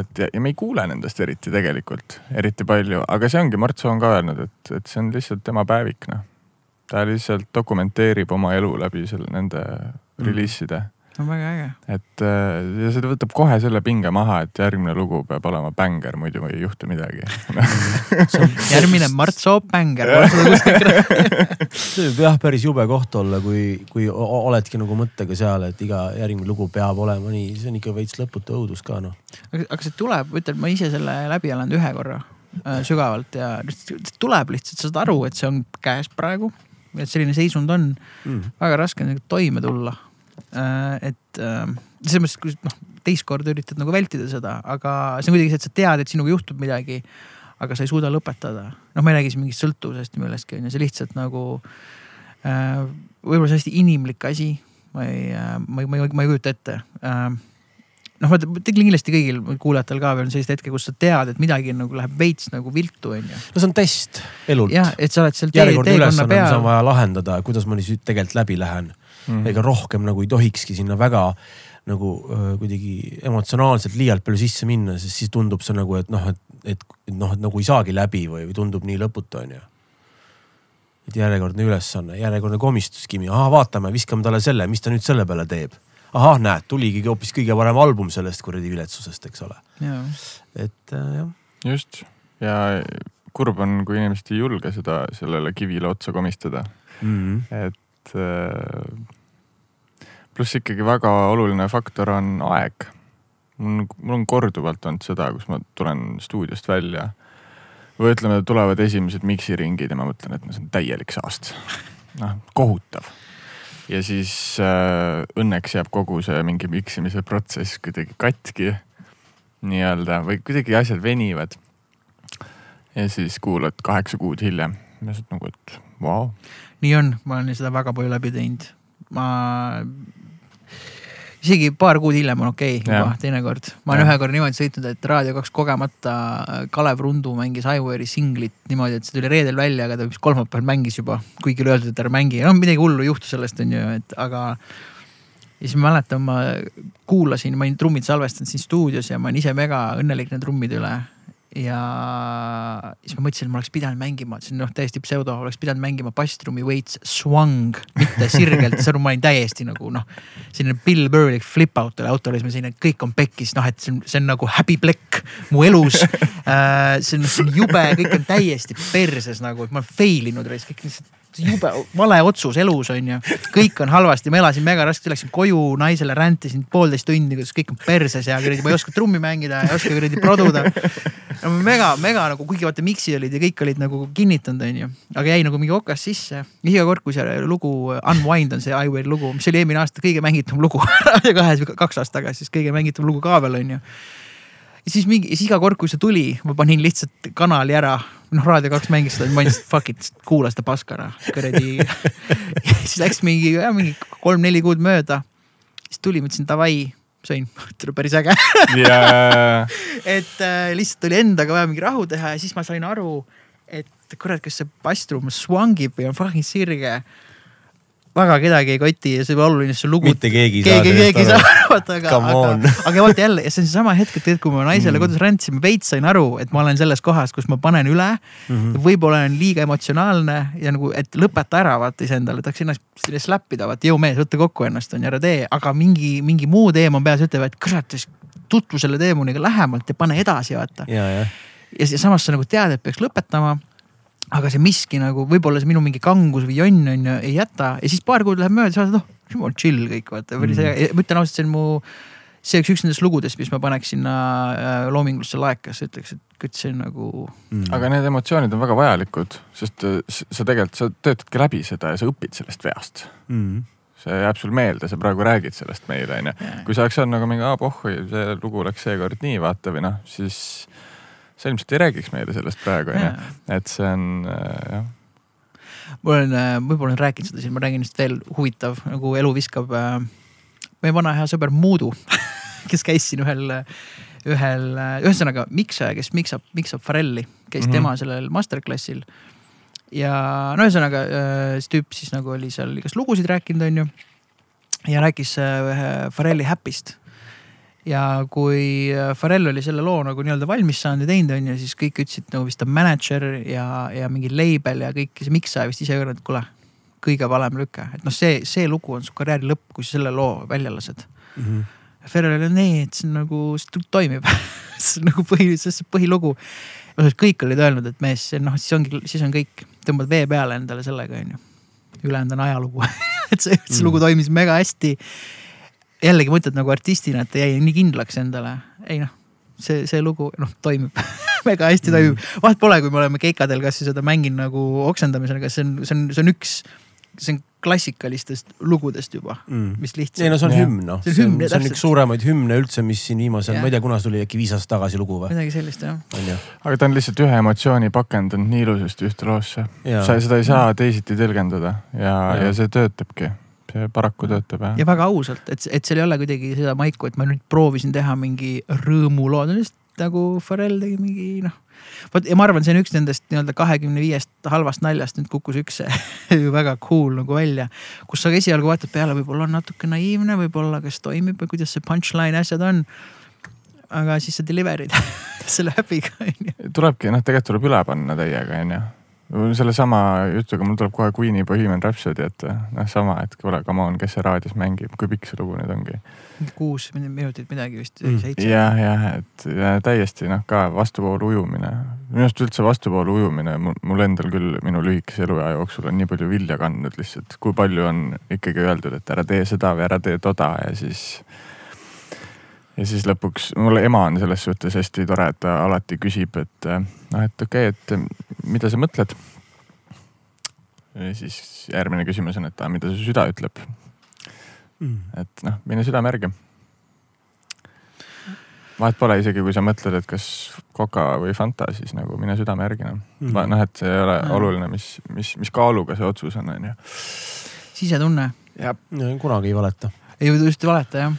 et ja, ja me ei kuule nendest eriti tegelikult, eriti palju, aga see ongi, Mart Soo on ka öelnud, et, et see on lihtsalt tema päevik noh. ta lihtsalt dokumenteerib oma elu läbi selle, nende Mm. reliiside no väga äge. et äh, ja see võtab kohe selle pinge maha, et järgmine lugu peab olema bänger, muidu ei juhtu midagi. <laughs> järgmine Mart Soop rääkinud. <laughs> see võib jah päris jube koht olla, kui, kui oledki nagu mõttega seal, et iga järgmine lugu peab olema nii, see on ikka veits lõputu õudus ka noh. aga aga see tuleb, ütlen, ma ise selle läbi elanud ühe korra äh, sügavalt ja tuleb lihtsalt, sa saad aru, et see on käes praegu. et selline seisund on, Mm. väga raske on toime tulla. Et äh, selles mõttes, kui noh, teist korda üritad nagu vältida seda, aga see on kuidagi see, et sa tead, et sinuga juhtub midagi. aga sa ei suuda lõpetada, noh, ma ei räägi siin mingist sõltuvusest millestki on ju, see lihtsalt nagu äh, võib-olla see hästi inimlik asi. ma ei, ma ei, ma ei, ma ei kujuta ette äh, noh, vaata kindlasti kõigil kuulajatel ka veel on selliseid hetke, kus sa tead, et midagi nagu läheb veits nagu viltu, onju. no see on test elult. jah, et sa oled seal tee, teekonna mis on peal. vaja lahendada, kuidas ma siis tegelikult läbi lähen. Mm. ega rohkem nagu ei tohikski sinna väga nagu kuidagi emotsionaalselt liialt palju sisse minna, sest siis tundub see nagu, et noh, et, et noh, et nagu ei saagi läbi või, või tundub nii lõputu, onju. et järjekordne ülesanne, järjekordne komistuskimi, ahah, vaatame, viskame talle selle, mis ta nüüd selle peale teeb. ahah, näed, tuligi hoopis kõige parem album sellest kuradi viletsusest, eks ole. et äh, jah, just ja kurb on, kui inimesed ei julge seda sellele kivile otsa komistada, mm et äh, pluss ikkagi väga oluline faktor on aeg. mul, on korduvalt olnud seda, kus ma tulen stuudiost välja või ütleme, tulevad esimesed miksiringid ja ma mõtlen, et no see on täielik saast. noh, kohutav. ja siis äh, õnneks jääb kogu see mingi miksimise protsess kuidagi katki nii-öelda või kuidagi asjad venivad. ja siis kuulad kaheksa kuud hiljem, lihtsalt nagu, et vau wow.. nii on, ma olen seda väga palju läbi teinud. ma, isegi paar kuud hiljem on okei okay, juba teinekord. ma olen ühe korra niimoodi sõitnud, et Raadio kaks kogemata Kalev Rundu mängis Iware'i singlit niimoodi, et see tuli reedel välja, aga ta vist kolmapäeval mängis juba, kuigi oli öeldud, et ära mängi, noh midagi hullu ei juhtu sellest on ju, et aga ja siis ma mäletan, ma kuulasin, ma olin trummid salvestanud siin stuudios ja ma olin ise mega õnnelik nende trummide üle. Ja siis ma mõtlesin, et ma oleks pidanud mängima, see on noh täiesti pseudo, oleks pidanud mängima basstrummi Waits Swung, mitte sirgelt, saad aru, ma olin täiesti nagu noh, selline Bill Burr'lik flip out oli autoris, ma selline kõik on pekkis, noh et see on, see on nagu häbi plekk mu elus äh,. see on, see on jube, kõik on täiesti perses nagu, et ma olen fail inud, kõik lihtsalt jube vale otsus elus on ju, kõik on halvasti, ma elasin mega raskelt, läksin koju naisele räntisin poolteist tundi, kuidas kõik on perses ja kuradi ma ei oska trummi mängida, ei oska kuradi produda. mega, mega nagu, kuigi vaata miksi olid ja kõik olid nagu kinnitanud, onju, aga jäi nagu mingi okas sisse. iga kord, kui see lugu Unwind on see Iware lugu, mis oli eelmine aasta kõige mängitum lugu <laughs> kahes kaks aastat tagasi, siis kõige mängitum lugu ka veel onju ja siis mingi, siis iga kord, kui see tuli, ma panin lihtsalt kanali ära. noh, Raadio kaks mängis seda, ma lihtsalt fuck it, kuula seda paska ära, kuradi. siis läks mingi, mingi kolm-neli kuud mööda. siis tuli, ma ütlesin davai, sõin, <laughs> tuli päris äge. ja <laughs> et äh, lihtsalt oli endaga vaja mingi rahu teha ja siis ma sain aru, et kurat, kas see basstrum swangib või on fucking sirge. Väga kedagi ei koti ja see oluline, see lugu. mitte keegi ei saa. keegi, keegi ei saa aru, vaata, aga, aga, aga vaata jälle see on seesama hetk, et tegelikult kui ma naisele mm. kodus rändsin, veits sain aru, et ma olen selles kohas, kus ma panen üle mm -hmm.. võib-olla olen liiga emotsionaalne ja nagu, et lõpeta ära vaata iseendale, tahaks ennast slap ida, vaata jõumees, võta kokku ennast on ju, ära tee, aga mingi, mingi muu teema peas ütleb, et kurat, tutvu selle teemaniga lähemalt ja pane edasi, vaata. ja, ja ja samas sa nagu tead, et peaks lõpetama aga see miski nagu võib-olla see minu mingi kangus või jonn on ju ei jäta ja siis paar kuud läheb mööda, sa oled noh, jumal chill kõik vaata või see, mm. ma ütlen ausalt, see on mu. see oleks üks nendest lugudest, mis ma paneks sinna äh, loominglusse laekasse, ütleks, et küll see on nagu mm.. aga need emotsioonid on väga vajalikud, sest äh, sa tegelikult, sa töötadki läbi seda ja sa õpid sellest veast mm see jääb sul meelde, sa praegu räägid sellest meile onju. kui sa oleks olnud nagu mingi, aa pohhui, see lugu läks seekord nii vaata või noh, siis sa ilmselt ei räägiks meile sellest praegu onju, et see on äh, jah ma olen, äh, võib-olla olen rääkinud seda siin, ma räägin lihtsalt veel huvitav, nagu elu viskab äh,. meie vana hea sõber Moodu <laughs> kes käis siin ühel, ühel, ühesõnaga miksaja, kes miksab, miksab Farelli, käis mm -hmm. tema sellel masterclass'il. ja no ühesõnaga see tüüp siis nagu oli seal igast lugusid rääkinud, onju. ja rääkis ühe Farelli Happy'st ja kui äh, Farrell oli selle loo nagu nii-öelda valmis saanud ja teinud, on ju, siis kõik ütlesid nagu vist ta mänedžer ja, ja mingi label ja kõik, see miksaja vist ise ka öelnud, et kuule, kõige valem lüke, et noh, see, see lugu on su karjääri lõpp, kui sa selle loo välja lased mm. -hmm. Ferrell oli nii, et see on nagu, see toimib <laughs> see on nagu põhi, see on põhilugu. kõik olid öelnud, et mees, noh, siis ongi, siis on kõik, tõmbad vee peale endale sellega, on ju. ülejäänud on ajalugu <laughs> et see, see mm -hmm. lugu toimis mega hästi jällegi mõtled nagu artistina, et jäi nii kindlaks endale. ei noh, see, see lugu noh toimib <laughs> väga hästi toimib mm.. vahet pole, kui me oleme keikadel, kas seda mänginud nagu oksendamisel, kas see on, see on, see on üks, see on klassikalistest lugudest juba mm., mis lihtsalt. ei no see on hümn noh, see on, see on üks suuremaid hümne üldse, mis siin viimasel, ma ei tea, kunas tuli äkki viis aastat tagasi lugu või? midagi sellist jah. aga ta on lihtsalt ühe emotsiooni pakendanud nii ilusasti ühte loosse. sa seda ei saa teisiti tõlgendada ja, ja., ja see töötabki see paraku töötab jah. ja väga ausalt, et, et seal ei ole kuidagi seda maiku, et ma nüüd proovisin teha mingi rõõmuloo, lihtsalt nagu Pharrell tegi mingi noh. vot ja ma arvan, see on üks nendest nii-öelda kahekümne viiest halvast naljast nüüd kukkus üks <laughs> väga cool nagu välja. kus sa esialgu vaatad peale, võib-olla on natuke naiivne, võib-olla kas toimib või kuidas see punchline asjad on aga siis sa deliver'id <laughs> selle häbiga onju. tulebki noh, tegelikult tuleb üle panna täiega onju sellesama jutuga mul tuleb kohe Queen'i Bohemian Rhapsody ette, noh sama, et kuule, come on, kes see raadios mängib, kui pikk see lugu nüüd ongi? kuus minutit midagi vist mm., seitse. jah, jah, et ja täiesti noh, ka vastuvoolu ujumine. minu arust üldse vastuvoolu ujumine mul, mul endal küll minu lühikese eluaja jooksul on nii palju vilja kandnud lihtsalt, kui palju on ikkagi öeldud, et ära tee seda või ära tee toda ja siis ja siis lõpuks, mul ema on selles suhtes hästi tore, et ta alati küsib, et noh, et okei okay,, et mida sa mõtled. ja siis järgmine küsimus on, et mida su süda ütleb mm.. et noh, mine südame järgi. vahet pole isegi, kui sa mõtled, et kas Coca või Fanta, siis nagu mine südame järgi noh mm.. noh, et see ei ole mm. oluline, mis, mis, mis kaaluga see otsus on, onju. sisetunne. kunagi ei valeta. ei, just ei valeta jah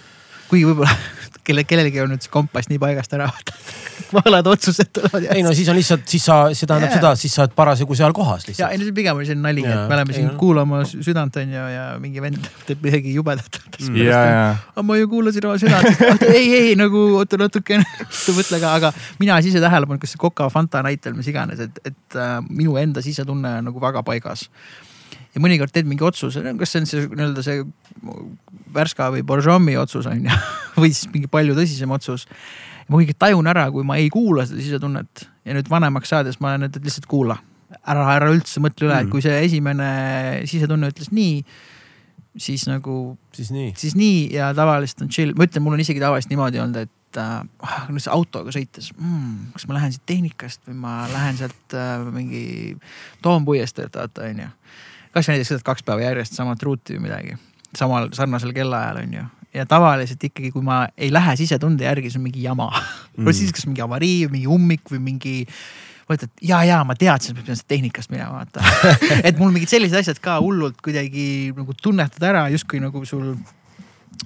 kuigi võib-olla <laughs> kelle, kellelgi on nüüd see kompass nii paigast ära <laughs> valed otsused tulevad. ei no siis on lihtsalt, siis sa, see tähendab yeah. seda, siis sa oled parasjagu seal kohas lihtsalt. ja ei no see pigem oli selline nali, et me oleme siin kuulama südant on ju ja mingi vend teeb midagi jubedat. aga ma ju kuulasin oma südant, ei, ei nagu oota natukene mõtle ka, aga mina siis ei tähele pannud, kas see Coca Fanta näitel, mis iganes, et, et äh, minu enda sisetunne on nagu väga paigas ja mõnikord teed mingi otsuse, kas see on see nii-öelda see Värska või Borjomi otsus on ju <laughs> või siis mingi palju tõsisem otsus. ma kuidagi tajun ära, kui ma ei kuula seda sisetunnet ja nüüd vanemaks saades ma olen, et lihtsalt kuula. ära, ära üldse mõtle üle mm., et kui see esimene sisetunne ütles nii, siis nagu. siis nii. siis nii ja tavaliselt on chill, ma ütlen, mul on isegi tavaliselt niimoodi olnud, et äh, nüüd autoga sõites mm,, kas ma lähen siit tehnikast või ma lähen sealt äh, mingi toompuiesteelt vaata onju kasvõi näiteks sõidad kaks päeva järjest samat ruuti või midagi, samal sarnasel kellaajal on ju. Ja tavaliselt ikkagi, kui ma ei lähe sisetunde järgi, siis on mingi jama. Mm.. siis kas mingi avarii, mingi ummik või mingi mõtled, ja, ja ma teadsin, et ma pean tehnikast minema, vaata. <laughs> Et mul mingid sellised asjad ka hullult kuidagi nagu tunnetad ära, justkui nagu sul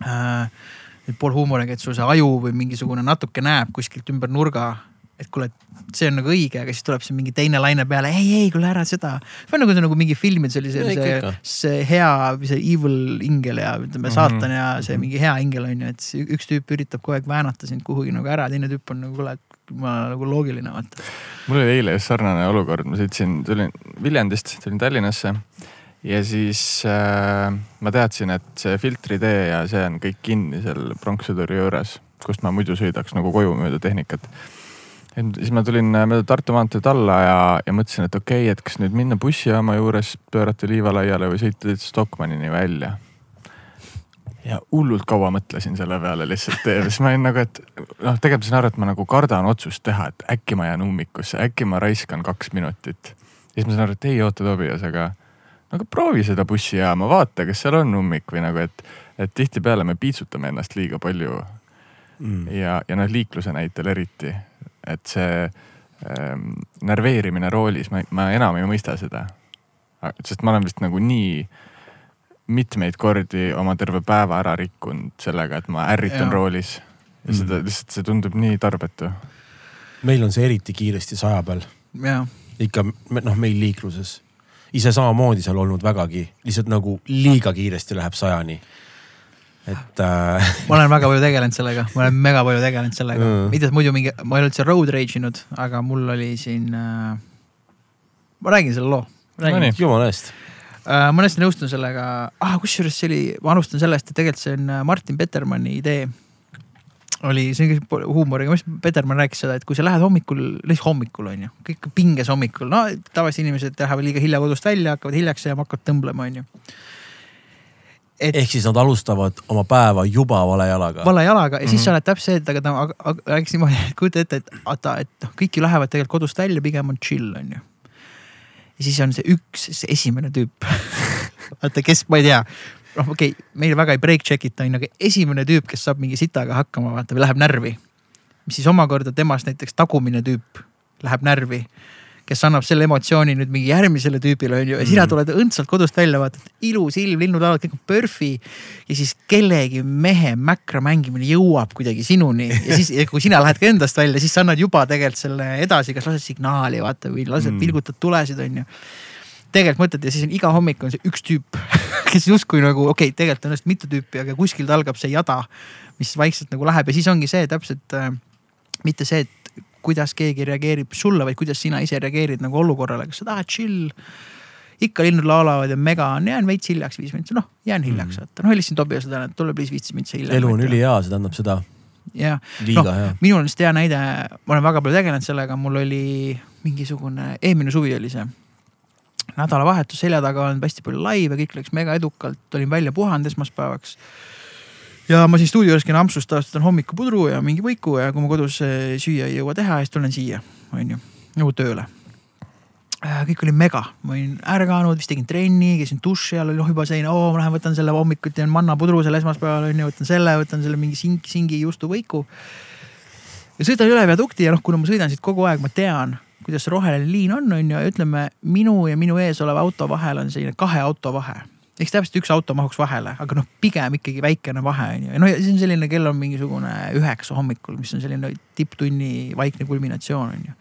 äh, pool huumoriga, et sul see aju või mingisugune natuke näeb kuskilt ümber nurga et kuule, see on nagu õige, aga siis tuleb see mingi teine laine peale, ei, ei kuule ära seda. see on nagu, see on nagu mingi filmides oli see ikka, see ikka., see hea, see evil ingel ja ütleme, Mhm. saatan ja see mingi hea ingel on ju, et see üks tüüp üritab kogu aeg väänata sind kuhugi nagu ära, teine tüüp on nagu kuule, ma nagu loogiline vaata. mul oli eile just sarnane olukord, ma sõitsin, tulin Viljandist, tulin Tallinnasse ja siis äh, ma teadsin, et see filtritee ja see on kõik kinni seal pronkssõduri juures, kust ma muidu sõidaks nagu koju mööda tehnikat. Siis ma tulin äh, mööda Tartu maanteed alla ja, ja mõtlesin, et okei okay,, et kas nüüd minna bussijaama juures, pöörata liivalaiale või sõita Stockmannini välja. ja hullult kaua mõtlesin selle peale lihtsalt ja siis ma olin nagu, et noh, tegelikult ma saan aru, et ma nagu kardan otsust teha, et äkki ma jään ummikusse, äkki ma raiskan kaks minutit. ja siis ma saan aru, et ei oota Tobias, aga aga proovi seda bussijaama, vaata, kas seal on ummik või nagu, et, et tihtipeale me piitsutame ennast liiga palju mm.. ja, ja noh, liikluse näitel eriti, et see ähm, närveerimine roolis, ma, ma enam ei mõista seda. sest ma olen vist nagu nii mitmeid kordi oma terve päeva ära rikkunud sellega, et ma ärritan Jaa. roolis. ja seda lihtsalt, see tundub nii tarbetu. meil on see eriti kiiresti saja peal, ja, ikka noh, meil liikluses. ise samamoodi seal olnud vägagi, lihtsalt nagu liiga kiiresti läheb sajani. Et äh, <laughs> ma olen väga palju tegelenud sellega, ma olen mega palju tegelenud sellega Mm. mitte, muidu mingi, ma ei ole üldse road rage inud, aga mul oli siin äh,. ma räägin selle loo. No nii. jumala eest. äh, ma hästi nõustun sellega ah,, kusjuures see oli, ma alustan sellest, et tegelikult see on äh, Martin Petermanni idee. oli, see on kõik huumoriga, mis Petermann rääkis seda, et kui sa lähed hommikul, lihtsalt hommikul on ju, kõik pinges hommikul, no tavaliselt inimesed lähevad liiga hilja kodust välja, hakkavad hiljaks jääma, hakkavad tõmblema, on ju. Et ehk siis nad alustavad oma päeva juba vale jalaga. vale jalaga ja siis Mhm. sa oled täpselt see, et aga ta rääkis niimoodi, et kujuta ette, et vaata, et noh, kõik ju lähevad tegelikult kodust välja, pigem on chill, on ju. ja siis on see üks, see esimene tüüp. <laughs> vaata, kes, ma ei tea, noh, okei okay,, meil väga ei break check ita, on ju, aga esimene tüüp, kes saab mingi sitaga hakkama, vaata, või läheb närvi. mis siis omakorda temast näiteks tagumine tüüp läheb närvi kes annab selle emotsiooni nüüd mingi järgmisele tüübile onju ja sina Mhm. tuled õndsalt kodust välja, vaatad ilus ilm, linnud laulavad, kõik on PERFi. ja siis kellegi mehe mäkra mängimine jõuab kuidagi sinuni ja siis, kui sina lähed ka endast välja, siis sa annad juba tegelikult selle edasi, kas lased signaali vaata või lased mm. pilgutad tulesid onju. tegelikult mõtled ja siis on iga hommik on see üks tüüp, <laughs> kes justkui nagu okei okay,, tegelikult on ennast mitu tüüpi, aga kuskilt algab see jada, mis vaikselt nagu läheb ja siis ongi see täpselt äh, mitte see, et kuidas keegi reageerib sulle, vaid kuidas sina ise reageerid nagu olukorrale, kas sa tahad chill. ikka linnud laulavad ja mega on, jään veits hiljaks viis minutit, noh jään hiljaks, vaata, noh helistasin Tobiasele täna, et tule please viisteist minutit hiljem. elu on ülihea, see tähendab seda, jah, Noh, minul on lihtsalt hea näide, ma olen väga palju tegelenud sellega, mul oli mingisugune, eelmine suvi oli see. nädalavahetus selja taga olnud hästi palju laive, kõik läks mega edukalt, olin välja puhanud esmaspäevaks. Ja ma siin stuudio juures käin ampsust, tavaliselt on hommikupudru ja mingi võiku ja kui ma kodus eh, süüa ei jõua teha, siis tulen siia, onju, nagu tööle. kõik oli mega, ma olin ärganud, vist tegin trenni, käisin duši all, oli noh juba selline, oo ma lähen võtan selle hommikuti on mannapudru seal esmaspäeval onju, võtan selle, võtan selle mingi sing, singi juustuvõiku ja sõidan üle viadukti ja noh, kuna ma sõidan siit kogu aeg, ma tean, kuidas see roheline liin on, on ju, ja ütleme minu ja minu ees oleva auto vahel on selline kahe auto vahe. Eks täpselt üks auto mahuks vahele, aga noh, pigem ikkagi väikene vahe on ju, ja noh, ja siis on selline kell on mingisugune üheksa hommikul, mis on selline tipptunni vaikne kulminatsioon on ju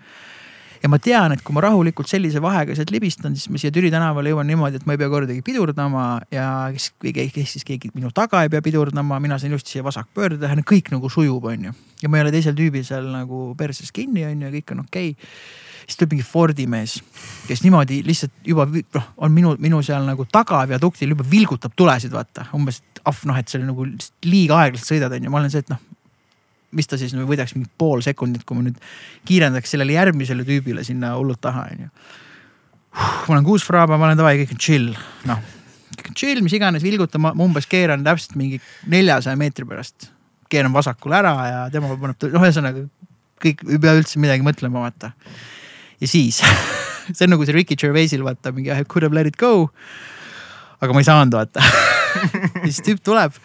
ja ma tean, et kui ma rahulikult sellise vahega sealt libistan, siis ma siia Türi tänavale jõuan niimoodi, et ma ei pea kordagi pidurdama ja kes, kes siis keegi minu taga ei pea pidurdama, mina saan ilusti siia vasakpöörde teha, kõik nagu sujub, onju. ja ma ei ole teisel tüübil seal nagu perses kinni, onju, kõik on okei okay. Siis tuleb mingi Fordi mees, kes niimoodi lihtsalt juba noh, on minu, minu seal nagu taga viaduktil juba vilgutab tulesid, vaata umbes et ah noh, et see oli nagu liiga aeglaselt sõidad, onju, ma olen see, et noh mis ta siis nüüd võidaks mingi pool sekundit, kui ma nüüd kiirendaks sellele järgmisele tüübile sinna hullult taha, onju. ma olen kuus fraaba, ma olen davai, kõik on chill, noh. kõik on chill, mis iganes, vilgutan, ma umbes keeran täpselt mingi neljasaja meetri pärast. keeran vasakule ära ja tema paneb, noh, ühesõnaga kõik ei pea üldse midagi mõtlema, vaata. Ja siis <laughs> see on nagu see Ricky Gervaisil vaata mingi I could have let it go. aga ma ei saanud vaata ja <laughs> siis tüüp tuleb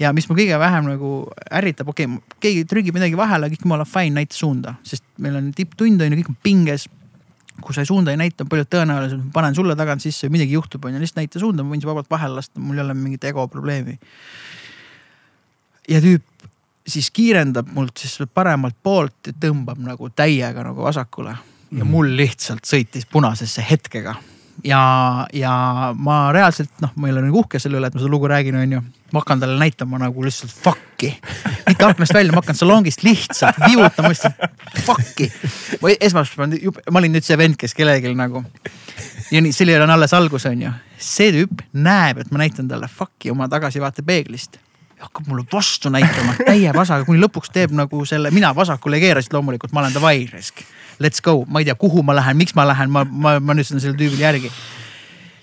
ja mis mu kõige vähem nagu ärritab, okei okay,, keegi trügib midagi vahele, kõik jumala fine, näita suunda, sest meil on tipptund on ju, kõik on pinges. kui sa suunda ei näita, on palju tõenäolisem, ma panen sulle tagant sisse, midagi juhtub, on ju, lihtsalt näita suunda, ma võin su vabalt vahele lasta, mul ei ole mingit ego probleemi. ja tüüp siis kiirendab mult siis paremalt poolt ja tõmbab nagu täiega nagu vasakule ja Mhm. mul lihtsalt sõitis punasesse hetkega. ja, ja ma reaalselt noh, ma ei ole nagu uhke selle üle, et ma seda lugu räägin, onju. ma hakkan talle näitama nagu lihtsalt fuck'i, mitte aknast välja, ma hakkan salongist lihtsalt viibutama lihtsalt fuck'i. ma esmaspäeval, ma olin nüüd see vend, kes kellelgi nagu ja nii, sellel on alles algus, onju. see tüüp näeb, et ma näitan talle fuck'i oma tagasivaatepeeglist hakkab mulle vastu näitama täie vasaga, kuni lõpuks teeb nagu selle, mina vasakule keerasin loomulikult, ma olen davai risk. Let's go, ma ei tea, kuhu ma lähen, miks ma lähen, ma, ma, ma nüüd sellele tüübile järgi.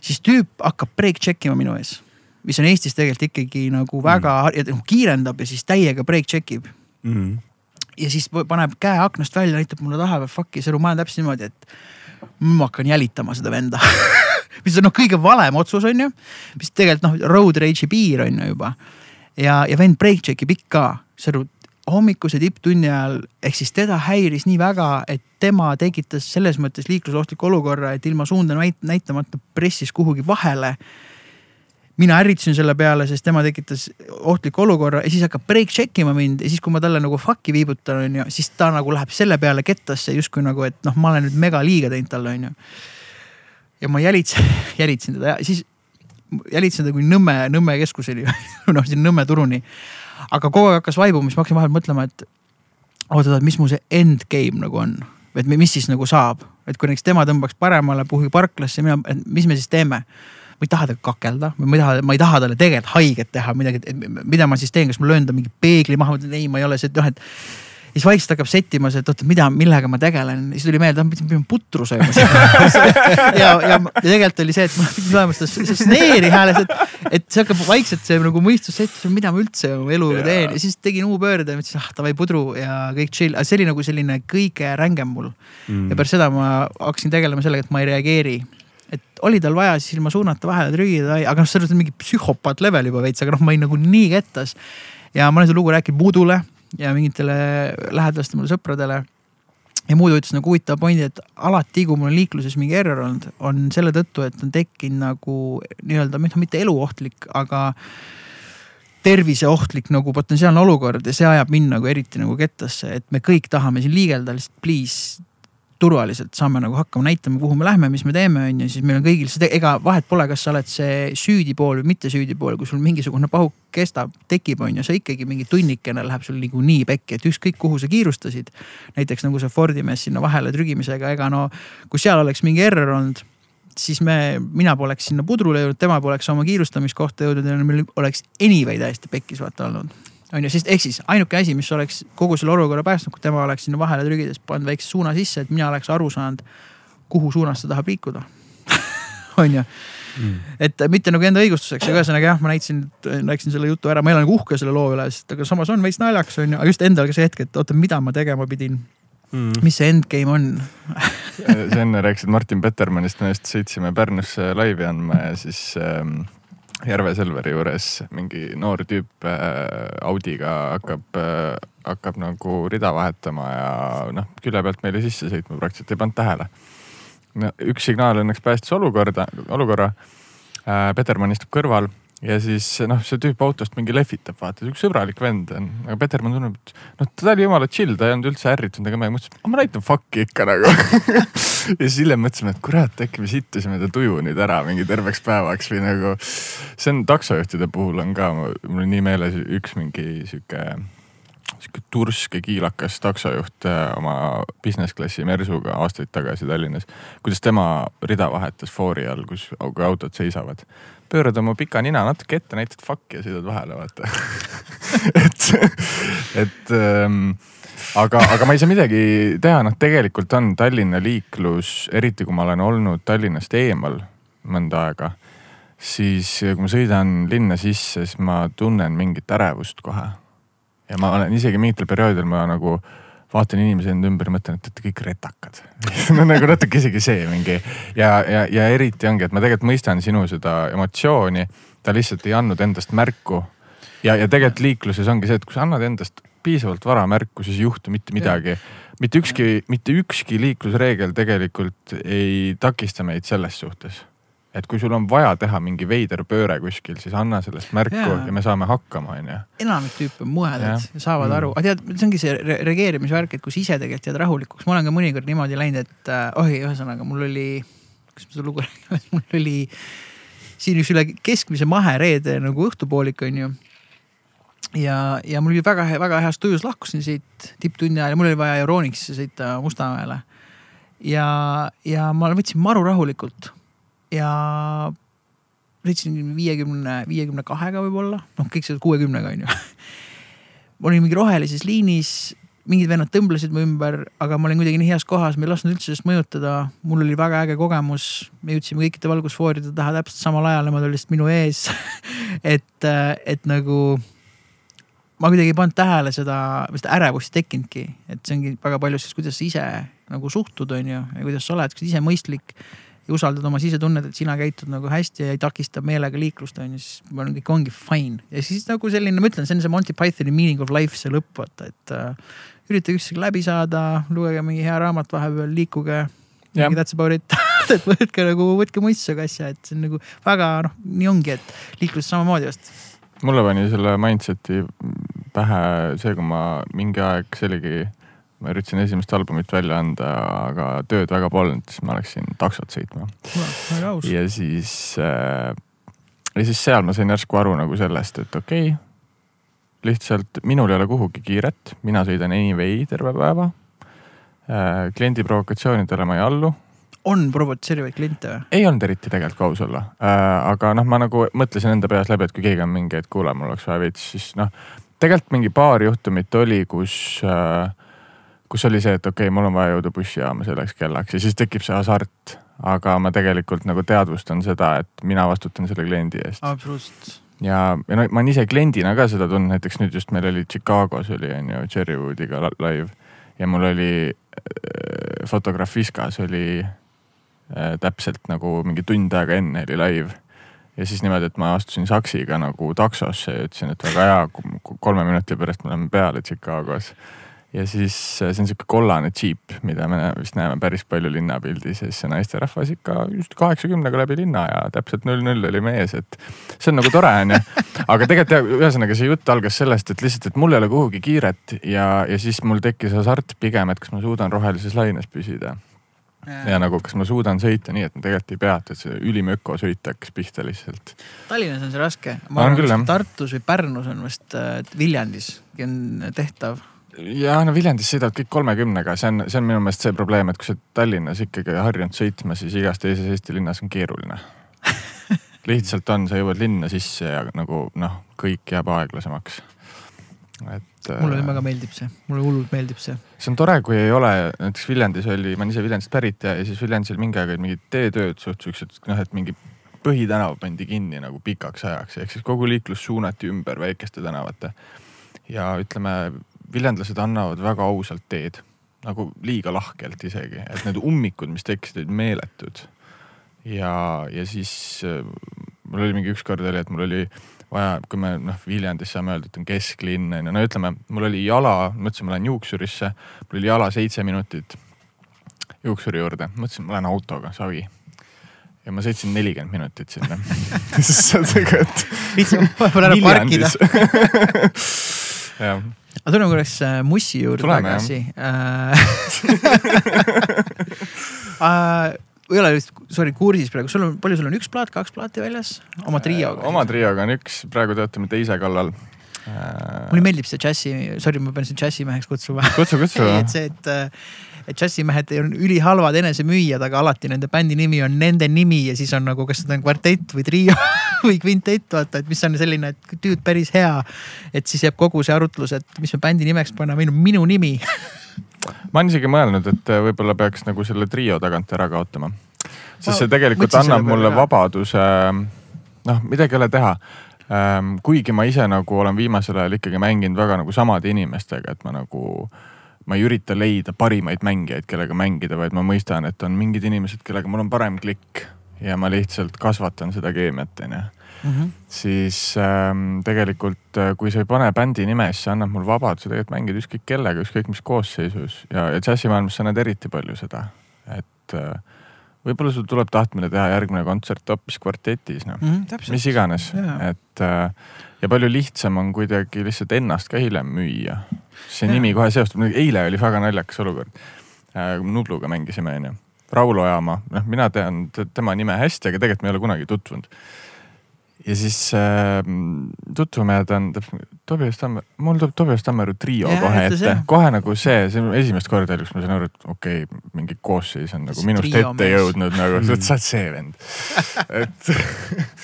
siis tüüp hakkab break check ima minu ees, mis on Eestis tegelikult ikkagi nagu väga mm., kiirendab ja siis täiega break check ib mm.. ja siis paneb käe aknast välja, näitab mulle taha fuck'i sõnu, ma olen täpselt niimoodi, et ma hakkan jälitama seda venda <laughs> mis on noh, kõige valem otsus on ju, mis tegelikult noh, road rage'i piir on ju juba. ja, ja vend break check ib ikka, sõnu hommikuse tipptunni ajal, ehk siis teda häiris nii väga, et tema tekitas selles mõttes liiklusohtliku olukorra, et ilma suunda näit näitamata pressis kuhugi vahele mina ärritasin selle peale, sest tema tekitas ohtliku olukorra ja siis hakkab break check ima mind ja siis, kui ma talle nagu fuck'i viibutan, onju, siis ta nagu läheb selle peale kettasse justkui nagu, et noh, ma olen nüüd mega liiga teinud talle, onju. ja ma jälitsin, <laughs> jälitsin teda ja siis jälitsin teda kuni Nõmme, Nõmme keskuseni <laughs> noh, siin Nõmme turuni. Aga kogu aeg hakkas vaibuma, siis ma hakkasin vahel mõtlema, et oota, mis mu see end game nagu on, et mis siis nagu saab, et kui näiteks tema tõmbaks paremale kuhugi parklasse, mina, mis me siis teeme ma ei taha temaga kakelda, ma ei taha, ma ei taha talle tegelikult haiget teha, midagi, mida ma siis teen, kas ma löön ta mingi peegli maha, ma ütlen ei, ma ei ole see, noh, et. Siis vaikselt hakkab settima see, et oota, mida, millega ma tegelen, siis tuli meelde, ma pidin putru sööma <laughs> ja, ja, ja tegelikult oli see, et ma pidin saama seda, snare'i hääles, et, et see hakkab vaikselt see nagu mõistus settima, mida ma üldse oma eluga teen. Ja siis tegin U-pöörde mõtlesin, ah davai pudru ja kõik chill, aga see oli nagu selline kõige rängem mul. Mm.. ja pärast seda ma hakkasin tegelema sellega, et ma ei reageeri. Et oli tal vaja siis ilma suunata vahele trügida, aga noh, selles on mingi psühhopaat level juba veits, aga noh, ma olin nagu nii kettas. ja ma olen seda lugu rääkinud Moodule ja mingitele lähedastele sõpradele. ja Mood ütles nagu huvitava pointi, et alati, kui mul on liikluses mingi error olnud, on selle tõttu, et on tekkinud nagu nii-öelda, noh mitte eluohtlik, aga terviseohtlik nagu potentsiaalne olukord ja see ajab mind nagu eriti nagu kettasse, et me kõik tahame siin liigelda, lihtsalt please turvaliselt saame nagu hakkama näitama, kuhu me lähme, mis me teeme, on ju, siis meil on kõigil seda, ega vahet pole, kas sa oled see süüdi pool või mitte süüdi pool, kui sul mingisugune pahuk kestab, tekib, on ju, sa ikkagi mingi tunnikene läheb sul niikuinii pekki, et ükskõik kuhu sa kiirustasid. näiteks nagu see Fordi mees sinna vahele trügimisega, ega no kui seal oleks mingi error olnud siis me, mina poleks sinna pudrule jõudnud, tema poleks oma kiirustamiskohta jõudnud ja meil oleks anyway täiesti pekkis vaata olnud on ju, sest ehk siis ainuke asi, mis oleks kogu selle olukorra päästnud, kui tema oleks sinna vahele trügides pannud väikse suuna sisse, et mina oleks aru saanud, kuhu suunas ta tahab liikuda. <laughs> On ju mm.. et mitte nagu enda õigustuseks, aga ühesõnaga jah, ma näitasin, rääkisin selle jutu ära, ma ei ole nagu uhke selle loo üle, sest aga samas on veits naljakas on ju, aga just endal ka see hetk, et oota, mida ma tegema pidin? Mm.. mis see endgame on? <laughs> Sa enne rääkisid Martin Petermannist, me just sõitsime Pärnusse laivi andma ja siis ähm, Järve Selveri juures mingi noor tüüp äh, Audiga hakkab äh,, hakkab nagu rida vahetama ja noh, külje pealt meile sisse sõitma praktiliselt ei pannud tähele. no üks signaal õnneks päästis olukorda, olukorra äh,. Petermann istub kõrval ja siis noh, see tüüp autost mingi lehvitab, vaata, üks sõbralik vend on, aga Petermann tunneb, et noh, ta oli jumala chill, ta ei olnud üldse ärritunud ega midagi, mõtles, et ma näitan fuck'i ikka nagu. <laughs> Ja siis hiljem mõtlesime, et kurat, äkki me sittusime ta tuju nüüd ära mingi terveks päevaks või nagu. see on taksojuhtide puhul on ka, mul on nii meeles üks mingi sihuke, sihuke tursk ja kiilakas taksojuht äh, oma business klassi Mersuga aastaid tagasi Tallinnas. kuidas tema rida vahetas foori all, kus autod seisavad pöörad oma pika nina natuke ette, näitad fuck'i ja sõidad vahele, vaata <laughs> et, et ähm, aga, aga ma ei saa midagi teha, noh, tegelikult on Tallinna liiklus, eriti kui ma olen olnud Tallinnast eemal mõnda aega, siis kui ma sõidan linna sisse, siis ma tunnen mingit ärevust kohe. Ja ma olen isegi mingitel perioodidel ma nagu vaatan inimesi enda ümber mõtlen, et olete kõik retakad <laughs> no nagu natuke isegi see mingi ja, ja, ja eriti ongi, et ma tegelikult mõistan sinu seda emotsiooni. ta lihtsalt ei andnud endast märku. ja, ja tegelikult liikluses ongi see, et kui sa annad endast piisavalt vara märku, siis ei juhtu mitte midagi. mitte ükski, mitte ükski liiklusreegel tegelikult ei takista meid selles suhtes. Et kui sul on vaja teha mingi veider pööre kuskil, siis anna sellest märku Jaa. ja me saame hakkama, onju. enamik tüüpe on ja saavad Mm. aru, aga tead, see ongi see re reageerimisvärk, et kui sa ise tegelikult jääd rahulikuks, ma olen ka mõnikord niimoodi läinud, et äh, oi, ühesõnaga mul oli, kas ma seda lugu <laughs> räägin, mul oli siin üks üle keskmise mahereede nagu õhtupoolik on ju ja, ja mul oli väga, väga heas tujus lahkusin siit tipptunni ajal ja mul oli vaja Euronixisse sõita Mustamäele. ja, ja ma võtsin maru rahulikult ja sõitsin viiekümne, viiekümne kahega võib-olla, noh, kõik see kuuekümnega on ju. ma olin mingi rohelises liinis, mingid vennad tõmblesid mu ümber, aga ma olin kuidagi nii heas kohas, ma ei lasknud üldse sellest mõjutada. mul oli väga äge kogemus, me jõudsime kõikide valgusfooride taha täpselt samal ajal, nemad olid lihtsalt minu ees. <laughs> et, et nagu ma kuidagi ei pannud tähele seda, seda ärevust ei tekkinudki, et see ongi väga palju siis, kuidas sa ise nagu suhtud, on ju, ja kuidas sa oled, kas sa ise mõistlik ja usaldad oma sisetunnet, et sina käitud nagu hästi ja ei takista meelega liiklust, on ju, siis ma arvan, kõik ongi fine. ja siis nagu selline, ma ütlen, see on see Monty Pythoni meaning of life, see lõpp, vaata, et äh, üritage üksteisega läbi saada, lugege mingi hea raamat vahepeal, liikuge. That's about it, <laughs> et võtke nagu, võtke mõistusega asja, et see on nagu väga noh, nii ongi, et liikluses samamoodi vast. mulle pani selle mindset'i pähe see, kui ma mingi aeg, see oligi, ma üritasin esimest albumit välja anda, aga tööd väga polnud, siis ma läksin taksot sõitma ja siis äh,, ja siis seal ma sain järsku aru nagu sellest, et okei okay,, lihtsalt minul ei ole kuhugi kiiret, mina sõidan anyway terve päeva äh,. kliendi provokatsioonidele ma ei allu, on provotseerivaid kliente või? ei olnud eriti tegelikult kui aus olla äh,. aga noh, ma nagu mõtlesin enda peas läbi, et kui keegi on mingi, et kuule, mul oleks vaja veits, siis noh, tegelikult mingi paar juhtumit oli, kus äh,, kus oli see, et okei okay,, mul on vaja jõuda bussijaama selleks kellaks ja siis tekib see hasart. aga ma tegelikult nagu teadvustan seda, et mina vastutan selle kliendi eest absoluutselt. ja, ja no ma olen ise kliendina ka seda tundnud, näiteks nüüd just meil oli Chicagos oli on ju Cherrywoodiga la- live ja mul oli äh, fotograaf Viskas oli äh, täpselt nagu mingi tund aega enne oli live ja siis niimoodi, et ma astusin saksiga nagu taksosse ja ütlesin, et väga hea, kolme minuti pärast me oleme peale Chicagos. Ja siis äh, see on sihuke kollane džiip, mida me vist näeme päris palju linnapildis ja siis see naisterahvas ikka just kaheksakümnega läbi linna ja täpselt null-null oli mees, et see on nagu tore onju. aga tegelikult ühesõnaga see jutt algas sellest, et lihtsalt, et mul ei ole kuhugi kiiret ja, ja siis mul tekkis hasart pigem, et kas ma suudan rohelises laines püsida ja nagu, kas ma suudan sõita nii, et ma tegelikult ei peata, et see ülim ökosõit hakkas pihta lihtsalt. Tallinnas on see raske. Ma arvan, et. Tartus või Pärnus on vist, Viljandis on tehtav. Ja no Viljandis sõidavad kõik kolmekümnega, see on, see on minu meelest see probleem, et kui sa oled Tallinnas ikkagi harjunud sõitma, siis igas teises Eesti linnas on keeruline. <laughs> lihtsalt on, sa jõuad linna sisse ja nagu noh, kõik jääb aeglasemaks. et. mulle väga meeldib see, mulle hullult meeldib see. see on tore, kui ei ole, näiteks Viljandis oli, ma olen ise Viljandist pärit ja, ja siis Viljandis oli mingi aeg olid mingid teetööd suht siuksed, noh, et mingi põhitänav pandi kinni nagu pikaks ajaks, ehk siis kogu liiklus suunati ümber väikeste tänavate. ja ütleme, viljandlased annavad väga ausalt teed, nagu liiga lahkelt isegi, et need ummikud, mis tekkisid, olid meeletud. ja, ja siis äh, mul oli mingi ükskord oli, et mul oli vaja, kui me noh, Viljandis saame öelda, et on kesklinn on ju, no ütleme, mul oli jala, mõtlesin, ma lähen juuksurisse, mul oli jala seitse minutit juuksuri juurde, mõtlesin, ma lähen autoga, savi. ja ma sõitsin nelikümmend minutit sinna. sa tegelikult. viitsime vahepeal ära parkida. <laughs> jah, aga tuleme korraks äh, Mussi juurde Tuleme, tagasi. <laughs> Äh, ei ole vist, sorry, kursis praegu, sul on, palju sul on, üks plaat, kaks plaati väljas oma trioga? oma trioga on üks, praegu töötame teise kallal. mulle meeldib see džässi, sorry, ma pean sind džässimeheks kutsuma. kutsu, kutsu. <laughs> et see, et, et džässimehed on ülihalvad enesemüüjad, aga alati nende bändi nimi on nende nimi ja siis on nagu, kas nad on kvartett või trio <laughs> <laughs> või kvintett, vaata, et mis on selline, et tüüd päris hea. et siis jääb kogu see arutlus, et mis me bändi nimeks paneme, minu nimi. ma olen isegi mõelnud, et võib-olla peaks nagu selle trio tagant ära kaotama. sest see tegelikult selle annab mulle ka. vabaduse, noh, midagi ei ole teha. kuigi ma ise nagu olen viimasel ajal ikkagi mänginud väga nagu samade inimestega, et ma nagu, ma ei ürita leida parimaid mängijaid, kellega mängida, vaid ma mõistan, et on mingid inimesed, kellega mul on parem klikk ja ma lihtsalt kasvatan seda keemiat, onju. Siis ähm, tegelikult äh, kui sa ei pane bändi nime, siis see annab mul vabaduse tegelikult mängida ükskõik kellega, ükskõik mis koosseisus. Ja, ja džässimaailmas sa näed eriti palju seda, et äh, võib-olla sul tuleb tahtmine teha järgmine kontsert hoopis kvartetis, noh. Mm, -hmm, mis iganes, et äh, ja palju lihtsam on kuidagi lihtsalt ennast ka hiljem müüa. see Jaa. nimi kohe seostub, eile oli väga naljakas olukord. Nubluga mängisime, onju. Raulo Jaama, noh, mina tean te- tema nime hästi, aga tegelikult me ei ole kunagi tutvunud. ja siis äh, tutvume ja ta on Tobias Tammer, mul tuleb Tobias Tammeru trio Jaa, kohe ette kohe nagu see, see on esimest korda elus ma sain aru, et okei okay,, mingi koosseis on nagu See minust ette jõudnud nagu Mm. mm., sa oled see vend. <laughs> et,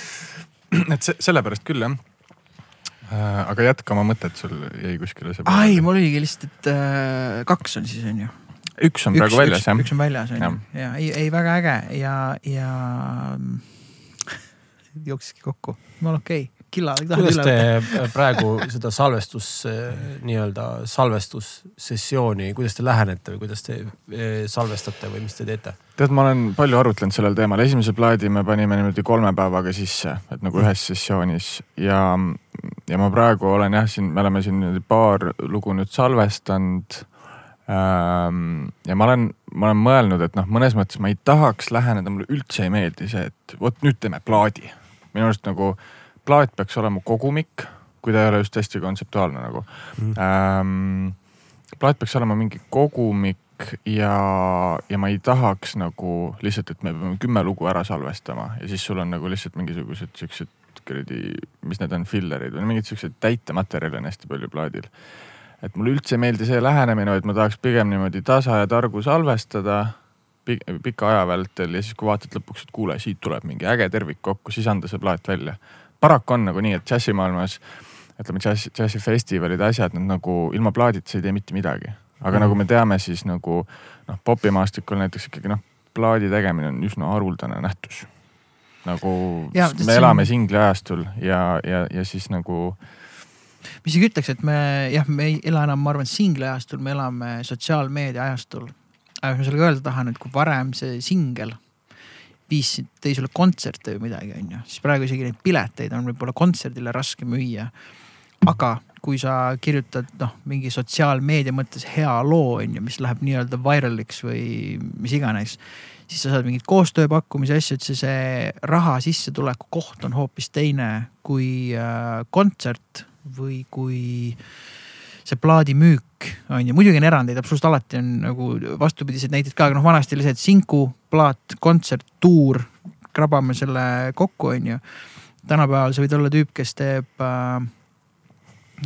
<clears throat> et see, sellepärast küll jah. aga jätka oma mõtet, sul jäi kuskile see. ai, mul oligi lihtsalt, et äh, kaks on siis on ju. Üks on praegu väljas jah üks. on väljas on ju ja ei, ei väga äge ja, ja <laughs> jookseski kokku, jumala okei okay., killa. kuidas te praegu seda salvestus, nii-öelda salvestussessiooni, kuidas te lähenete või kuidas te eh, salvestate või mis te teete? tead, ma olen palju arutlenud sellel teemal, esimese plaadi me panime niimoodi kolme päevaga sisse, et nagu ühes sessioonis ja, ja ma praegu olen jah, siin me oleme siin paar lugu nüüd salvestanud. Ja ma olen, ma olen mõelnud, et noh, mõnes mõttes ma ei tahaks läheneda, mulle üldse ei meeldi see, et vot nüüd teeme plaadi. minu arust nagu plaat peaks olema kogumik, kui ta ei ole just hästi kontseptuaalne nagu Mhm. ähm,. plaat peaks olema mingi kogumik ja, ja ma ei tahaks nagu lihtsalt, et me peame kümme lugu ära salvestama ja siis sul on nagu lihtsalt mingisugused siuksed kuradi, mis need on, fillerid või mingid siuksed täitematerjale on hästi palju plaadil. Et mulle üldse ei meeldi see lähenemine, vaid ma tahaks pigem niimoodi tasa ja targu salvestada pi- pika aja vältel ja siis, kui vaatad lõpuks, et kuule, siit tuleb mingi äge tervik kokku, siis anda see plaat välja. paraku on nagu nii, et džässimaailmas ütleme džässi, džässifestivalid, asjad, nad nagu ilma plaadita ei tee mitte midagi. aga mm. nagu me teame, siis nagu noh, popimaastikul näiteks ikkagi noh, plaadi tegemine on üsna haruldane nähtus. nagu ja, me elame on- singliajastul ja, ja, ja siis nagu ma isegi ütleks, et me jah, me ei ela enam, ma arvan, singli-ajastul, me elame sotsiaalmeedia ajastul. aga mis ma sellega öelda tahan, et kui varem see singel viis, tõi sulle kontserte või midagi, onju, siis praegu isegi neid pileteid on võib-olla kontserdile raske müüa. aga kui sa kirjutad noh, mingi sotsiaalmeedia mõttes hea loo onju, mis läheb nii-öelda viral'iks või mis iganes, siis sa saad mingeid koostööpakkumisi, asju, et see, see raha sissetuleku koht on hoopis teine kui äh, kontsert või kui see plaadimüük on ju, muidugi on erandeid, absoluutselt alati on nagu vastupidiseid näiteid ka, aga noh, vanasti et sinku, plaat, kontsert, tuur, krabame selle kokku, on ju. tänapäeval sa võid olla tüüp, kes teeb äh,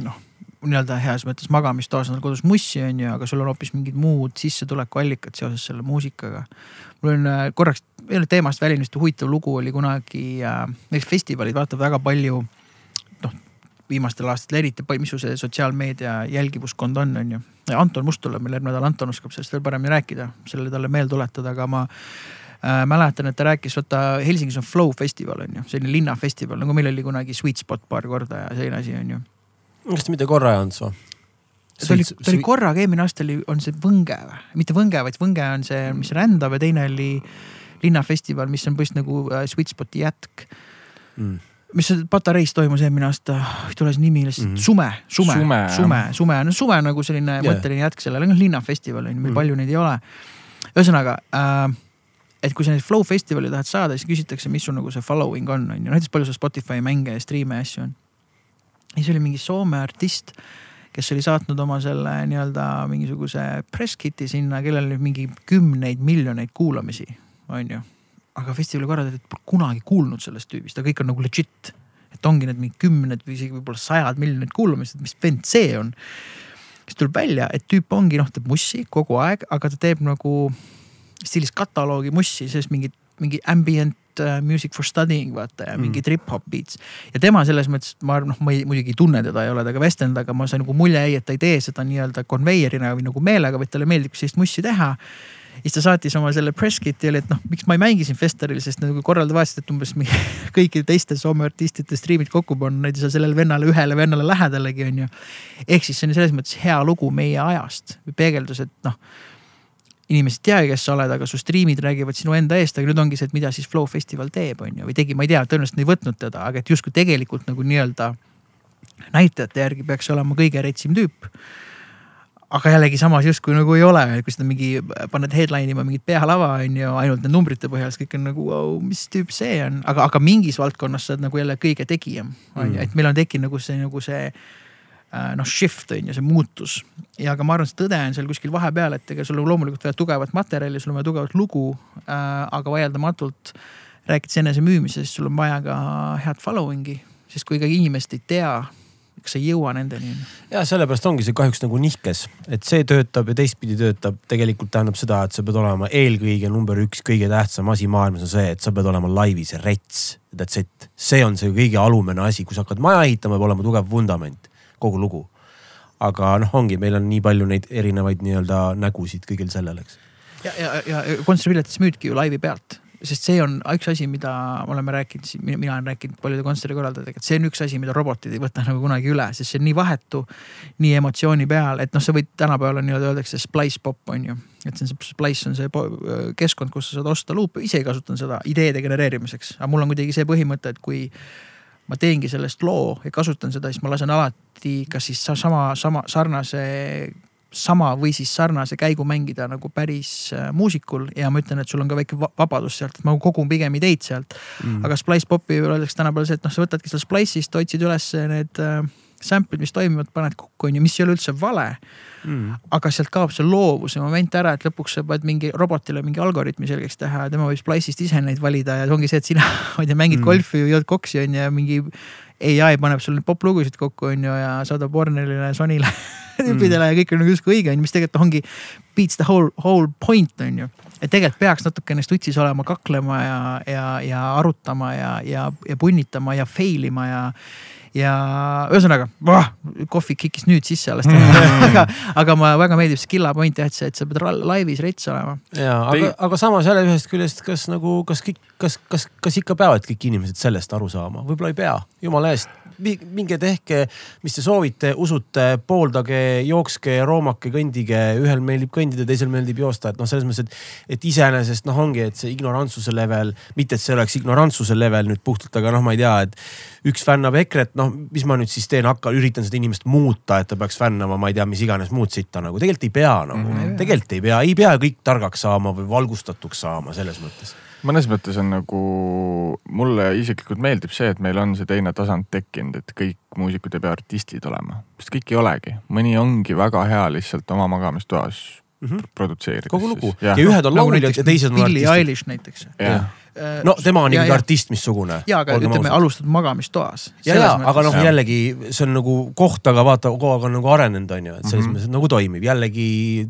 noh, nii-öelda heas mõttes magamistoas on kodus mussi, on ju, aga sul on hoopis mingid muud sissetulekuallikad seoses selle muusikaga. mul on äh, korraks, ei ole teemast väline, vist huvitav lugu oli kunagi äh,, näiteks festivalid vaatavad väga palju noh, viimastel aastatel eriti, mis su see sotsiaalmeedia jälgivuskond on, on ju. Anton Must tuleb meil järgmine nädal, Anton oskab sellest veel paremini rääkida, sellele talle meelde tuletada, aga ma äh, mäletan, et ta rääkis, vaata Helsingis on Flow festival on ju, selline linnafestival nagu meil oli kunagi Sweet Spot paar korda ja selline asi on ju. kas te mitte korra ei olnud või? ta oli, ta oli korraga, eelmine aasta oli, on see Võnge või, mitte Võnge, vaid Võnge on see, mis rändab ja teine oli linnafestival, mis on põhimõtteliselt nagu äh, Sweet Spoti jätk. mm.. Mis see Patareis toimus eelmine aasta, tule see nimi lihtsalt mm., Sume, Sume, Sume, Sume. Sume, Sume, no Sume nagu selline yeah. mõtteline jätk sellele, noh linnafestival on ju, meil mm. palju neid ei ole. ühesõnaga äh,, et kui sa neid Flow festivali tahad saada, siis küsitakse, mis sul nagu see following on, on ju, näiteks palju sul Spotify mänge ja striime ja asju on. siis oli mingi Soome artist, kes oli saatnud oma selle nii-öelda mingisuguse press kit'i sinna, kellel oli mingi kümneid miljoneid kuulamisi, on ju. Aga festivali korraldajad pole kunagi kuulnud sellest tüübist, aga kõik on nagu legit. et ongi need mingi kümned või isegi võib-olla sajad miljonid kuulamist, et mis vend see on. siis tuleb välja, et tüüp ongi noh, teeb mussi kogu aeg, aga ta teeb nagu stiilis kataloogi mussi, sellest mingit, mingi ambient äh, music for studying vaata ja mingi Mm. trip-hop beats. ja tema selles mõttes, ma arvan, noh, ma ei, muidugi ei tunne teda, ei ole temaga vestelnud, aga ma sain nagu mulje jäi, et ta ei tee seda nii-öelda konveierina või nagu meelega, vaid talle meeldib sellist mussi teha. Siis ta saatis oma selle press kit'i oli, et noh, miks ma ei mängi siin festivalil, sest nagu korraldajad vaatasid, et umbes mingi <laughs> kõikide teiste Soome artistide striimid kokku panna, neid ei saa sellele vennale, ühele vennale lähedalegi onju. ehk siis see on selles mõttes hea lugu meie ajast, peegeldus, et noh inimesed ei teagi, kes sa oled, aga su striimid räägivad sinu enda eest, aga nüüd ongi see, et mida siis Flow festival teeb, on ju, või tegi, ma ei tea, tõenäoliselt ei võtnud teda, aga et justkui tegelikult nagu nii-öelda näitajate järgi peaks olema kõige retsim tüüp. Aga jällegi samas justkui nagu ei ole, kui seda mingi, paned headline ima mingit pealava on ju, ainult need numbrite põhjal, siis kõik on nagu wow,, mis tüüp see on, aga, aga mingis valdkonnas sa oled nagu jälle kõige tegijam. on ju, Mm. et meil on tekkinud nagu see, nagu see äh, noh, shift on ju, see muutus. ja aga ma arvan, see tõde on seal kuskil vahepeal, et ega sul on loomulikult vaja tugevat materjali, sul on vaja tugevat lugu äh,. aga vaieldamatult rääkides enesemüümisest, sul on vaja ka head following'i, sest kui ikkagi inimesed ei tea, sa ei jõua nendeni. ja sellepärast ongi see kahjuks nagu nihkes, et see töötab ja teistpidi töötab, tegelikult tähendab seda, et sa peed olema eelkõige number üks, kõige tähtsam asi maailmas on see, et sa pead olema laivis rets. That's it, see on see kõige alumine asi, kui sa hakkad maja ehitama, peab olema tugev vundament, kogu lugu. aga noh, ongi, meil on nii palju neid erinevaid nii-öelda nägusid kõigil sellel, eks. ja, ja, ja kontserdipiletis müüdki ju laivi pealt, sest see on üks asi, mida me oleme rääkinud, mina olen rääkinud paljude kontserdikorraldajatega, et see on üks asi, mida robotid ei võta nagu kunagi üle, sest see on nii vahetu, nii emotsiooni peal, et noh, sa võid tänapäeval nii-öelda öeldakse splice pop on ju. et see on see splice on see keskkond, kus sa saad osta luupe, ise kasutan seda ideede genereerimiseks, aga mul on kuidagi see põhimõte, et kui ma teengi sellest loo ja kasutan seda, siis ma lasen alati kas siis sa- sama, sama sarnase sama või siis sarnase käigu mängida nagu päris äh, muusikul ja ma ütlen, et sul on ka väike va- vabadus sealt, ma kogun pigem ideid sealt mm.. aga Splice Popi öeldakse tänapäeval see, et noh, sa võtadki sellest Splice'ist, otsid üles need äh, sample'id, mis toimivad, paned kokku, on ju, mis ei ole üldse vale Mm. aga sealt kaob see loovuse moment ära, et lõpuks sa pead mingi robotile mingi algoritmi selgeks teha ja tema võib Splice'ist ise neid valida ja ongi see, et sina, <laughs> ma ei tea, mängid mm. golfi või jood koksi on ju ja mingi ai paneb sulle poplugusid kokku on ju ja saadab Warnerile, Sonyle <laughs> tüüpidele ja kõik on nagu justkui õige on ju, mis tegelikult ongi beats the whole, whole point on ju. et tegelikult peaks natukene stutsis olema, kaklema ja, ja, ja arutama ja, ja, ja punnitama ja fail ima ja ja ühesõnaga, kohvi kikkis nüüd sisse alles <laughs> aga, aga ma väga meeldib see killa point jah, et see, et sa pead laivis rets olema. ja aga aga samas jälle ühest küljest, kas nagu, kas kõik, kas, kas, kas ikka peavad kõik inimesed sellest aru saama, võib-olla ei pea, jumala eest. Minge tehke, mis te soovite, usute, pooldage, jookske, roomake, kõndige, ühel meeldib kõndida, teisel meeldib joosta, et noh, selles mõttes, et, et iseenesest noh, ongi, et see ignorantsuse level, mitte et see oleks ignorantsuse level nüüd puhtalt, aga noh, ma ei tea, et üks fännab EKRE-t, noh, mis ma nüüd siis teen, hakkan, üritan seda inimest muuta, et ta peaks fännama, ma ei tea, mis iganes muud sitta nagu, tegelikult ei pea nagu mm, -hmm. tegelikult ei pea, ei pea kõik targaks saama või valgustatuks saama selles mõttes. Mõnes mõttes on nagu, mulle isiklikult meeldib see, et meil on see teine tasand tekkinud, et kõik muusikud ei pea artistid olema, sest kõik ei olegi, mõni ongi väga hea lihtsalt oma magamistoas Mm -hmm. produtseerida. kogu lugu ja, ja ühed on nagu lauljad näiteks ja teised on Billie artistid. Eilish näiteks. jah. no tema on ja, ikkagi ja. artist missugune. ja, aga ütleme, alustad magamistoas. ja, ja, aga noh, jällegi see on nagu koht, aga vaata kogu aeg on nagu arenenud, on ju, et selles mm. -hmm. mõttes nagu toimib, jällegi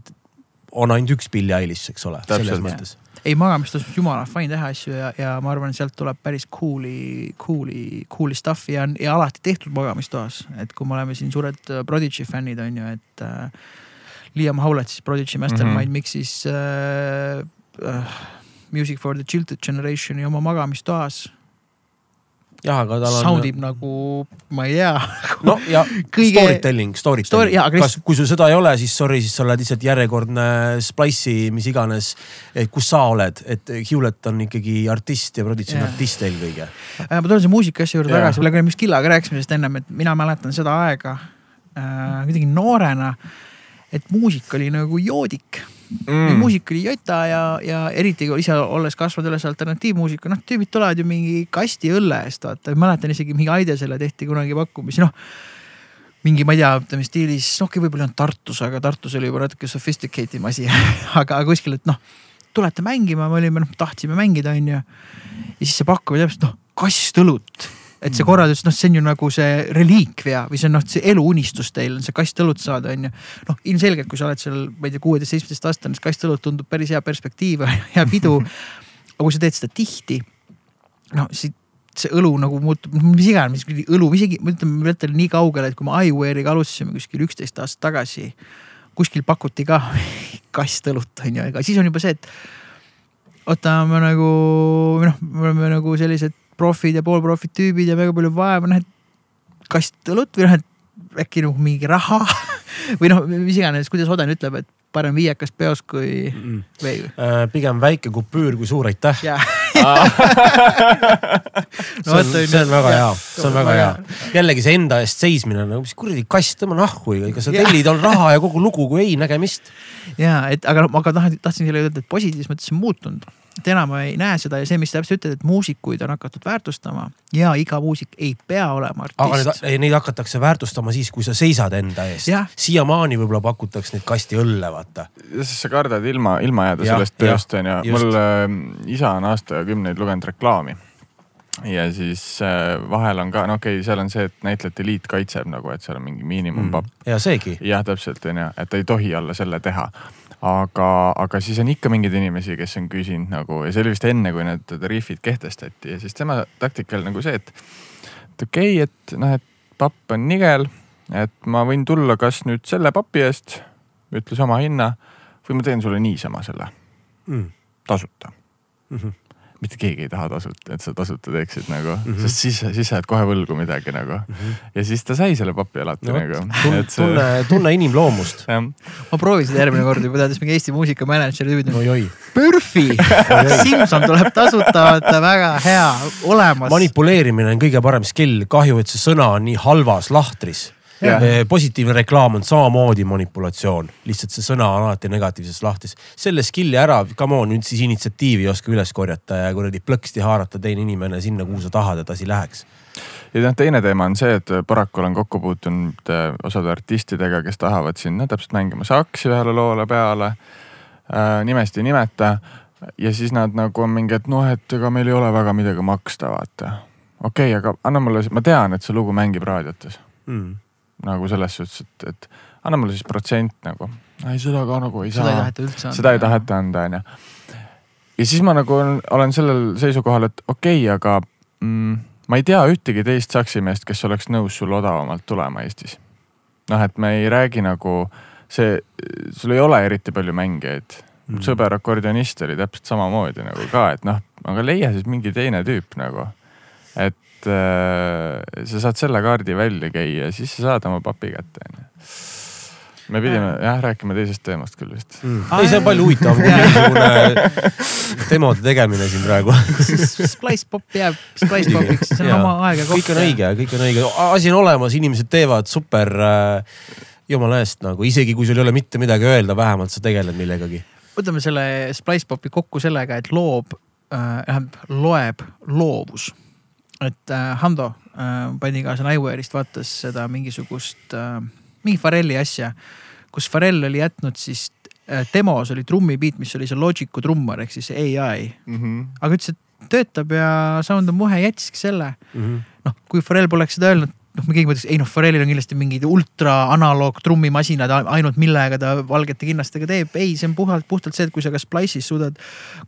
on ainult üks Billie Eilish, eks ole, selles mõttes. Ei, magamistas jumala fine teha asju ja, ja ma arvan, sealt tuleb päris cool'i, cool'i, cool'i stuff'i ja, ja alati tehtud magamistoas. et kui me oleme siin suured äh, Prodigy fännid on ju, et äh, Liam Howlett siis Prodigy mastermind mm -hmm. miksis äh, äh, Music for the Chilted Generation'i oma magamistoas. Jah, aga tal on. Soundib nagu, ma ei tea no ja <laughs> kõige- story telling, story aga kas, kui sul seda ei ole, siis sorry, siis sa oled lihtsalt järjekordne Splice'i, mis iganes. kus sa oled, et Hewlett on ikkagi artist ja Prodigy on artist eelkõige. Äh, ma tulen selle muusika asja juurde tagasi, millega me just Killaga rääkisime sellest ennem, et mina mäletan seda aega äh, kuidagi noorena, et muusika oli nagu joodik mm.. muusik oli jota ja, ja eriti ise olles kasvanud üles alternatiivmuusika, noh tüübid tulevad ju mingi kasti õlle eest, vaata, mäletan isegi mingi Aidesele tehti kunagi pakkumisi, noh mingi, ma ei tea, ütleme stiilis, noh okei, võib-olla olnud Tartus, aga Tartus oli juba natuke sophisticated im asi, <laughs> aga kuskil, et noh, tulete mängima, me olime, noh tahtsime mängida, onju. ja siis see pakkumine täpselt noh, kast õlut et see korraldus, noh, see on ju nagu see reliikvia või see on noh, see eluunistus teil on see kast õlut saada, onju. noh, ilmselgelt, kui sa oled seal, ma ei tea, kuueteist, seitsmeteist aastane, siis kast õlut tundub päris hea perspektiiv, <laughs> hea pidu. aga kui sa teed seda tihti, no siis see õlu nagu muutub, mis iganes, õlu, isegi ma ütlen, ma ütlen nii kaugele, et kui me iWare'iga alustasime kuskil üksteist aastat tagasi, kuskil pakuti ka <laughs> kast õlut on ju, ega siis on juba see, et oota, me nagu noh, me oleme nagu sellised profid ja poolprofid tüübid ja väga palju vaeva, noh et kast õlut või noh, et äkki nagu mingi raha <laughs> või noh, mis iganes, kuidas Oden ütleb, et parem viiekas peos kui Mm. või Äh, pigem väike kupüür kui suur aitäh. ja, see on, see on väga hea, see on väga hea. jällegi see enda eest seismine on nagu, mis kuradi kass, tõmba nahku, ega sa tellid on raha ja kogu lugu, kui ei, nägemist. ja et aga, aga tahan, tahtsin selle öelda, et positiivses mõttes on muutunud et enam ei näe seda ja see, mis täpselt ütled, et muusikuid on hakatud väärtustama ja iga muusik ei pea olema artist. aga neid, neid hakatakse väärtustama siis, kui sa seisad enda eest. siiamaani võib-olla pakutakse neid kasti õlle, vaata. sest sa kardad ilma, ilma jääda ja, sellest tööst onju. mul äh, isa on aastakümneid lugenud reklaami ja siis äh, vahel on ka, no okei okay,, seal on see, et näitlejate liit kaitseb nagu, et seal on mingi miinimumpapp mm.. ja seegi. jah, täpselt onju, et ei tohi olla selle teha. Aga, aga siis on ikka mingeid inimesi, kes on küsinud nagu ja see oli vist enne, kui need tariifid kehtestati ja siis tema taktika oli nagu see, et, et okei okay,, et noh, et papp on nigel, et ma võin tulla kas nüüd selle papi eest, ütles oma hinna või ma teen sulle niisama selle mm. tasuta mm. -hmm mitte keegi ei taha tasuta, et sa tasuta teeksid nagu mm, -hmm. sest siis, siis sa jääd kohe võlgu midagi nagu mm. -hmm. ja siis ta sai selle papi alati no, nagu. tunne see..., tunne, tunne inimloomust <laughs> ma proovisin järgmine kord juba teades mingi Eesti muusikamänedžeri tüübid no,. Pürfi Simson tuleb tasuta, vaata väga hea, olemas. manipuleerimine on kõige parem skill, kahju, et see sõna on nii halvas lahtris Yeah. positiivne reklaam on samamoodi manipulatsioon, lihtsalt see sõna on alati negatiivses lahtis. selle skill'i ära, come on, nüüd siis initsiatiivi ei oska üles korjata ja kuradi plõksti haarata teine inimene sinna, kuhu sa tahad, et asi läheks ja noh, teine teema on see, et paraku olen kokku puutunud äh, osade artistidega, kes tahavad sinna täpselt mängima saksi ühele loole peale äh,. nimest ei nimeta ja siis nad nagu on mingi, et noh, et ega meil ei ole väga midagi maksta, vaata. okei okay,, aga anna mulle, ma tean, et see lugu mängib raadiotes mm nagu selles suhtes, et, et anna mulle siis protsent nagu. ei, seda ka nagu ei saa. seda ei taheta üldse anda. seda ei taheta anda, onju. ja siis ma nagu olen sellel seisukohal, et okei okay,, aga mm, ma ei tea ühtegi teist saksimeest, kes oleks nõus sulle odavamalt tulema Eestis. noh, et me ei räägi nagu see, sul ei ole eriti palju mängijaid mm.. sõber akordionist oli täpselt samamoodi nagu ka, et noh, aga leia siis mingi teine tüüp nagu. et et äh, sa saad selle kaardi välja käia, siis sa saad oma papi kätte onju. Me pidime jah rääkima teisest teemast küll vist. Mm.. ei, see on palju huvitavam kui <laughs> mingisugune demode tegemine siin praegu. <laughs> Splice pop jääb Splice popiks, see on oma aeg ja koht. kõik on õige, kõik on õige, asi on olemas, inimesed teevad super äh, jumala eest nagu isegi kui sul ei ole mitte midagi öelda, vähemalt sa tegeled millegagi. võtame selle Splice popi kokku sellega, et loob äh,, loeb loovus et äh, Hando äh,, bandikaaslane Aiware'ist vaatas seda mingisugust äh,, mingi Farelli asja, kus Farell oli jätnud siis äh, demos oli trummibeat, mis oli see Logicu trummar ehk siis ai mm. -hmm. aga ütles, et töötab ja sound on muhe, jättiski selle mm -hmm.. noh, kui Farell poleks seda öelnud, noh, keegi mõtleks, ei noh, Farellil on kindlasti mingid ultra analoog trummimasinad, ainult millega ta valgete kinnastega teeb. ei, see on puhtalt, puhtalt see, et kui sa ka Splice'is suudad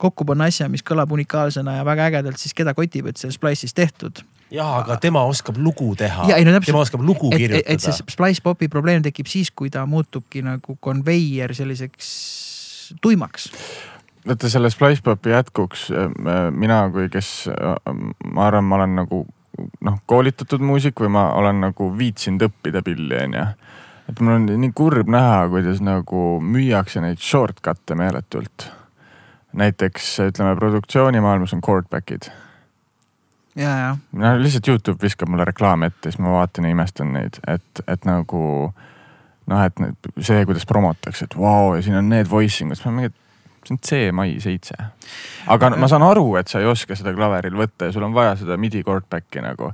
kokku panna asja, mis kõlab unikaalsena ja väga ägedalt, siis keda kotib, et see on Splice'is tehtud. jah, aga tema oskab lugu teha. No, tema oskab lugu et, kirjutada. et see Splice popi probleem tekib siis, kui ta muutubki nagu konveier selliseks tuimaks vaata selle Splice popi jätkuks äh, mina kui, kes äh, ma arvan, ma olen nagu noh, koolitatud muusik või ma olen nagu viitsinud õppida pilli, onju. et mul on nii kurb näha, kuidas nagu müüakse neid shortcut'e meeletult. näiteks ütleme produktsioonimaailmas on chordback'id. ja, ja. no lihtsalt Youtube viskab mulle reklaame ette, siis ma vaatan ja imestan neid, et, et nagu noh, et see, kuidas promotakse, et vau wow, ja siin on need voicing ud, siis ma mingi, et see on C-mai seitse. aga ma saan aru, et sa ei oska seda klaveril võtta ja sul on vaja seda midi chordback'i nagu.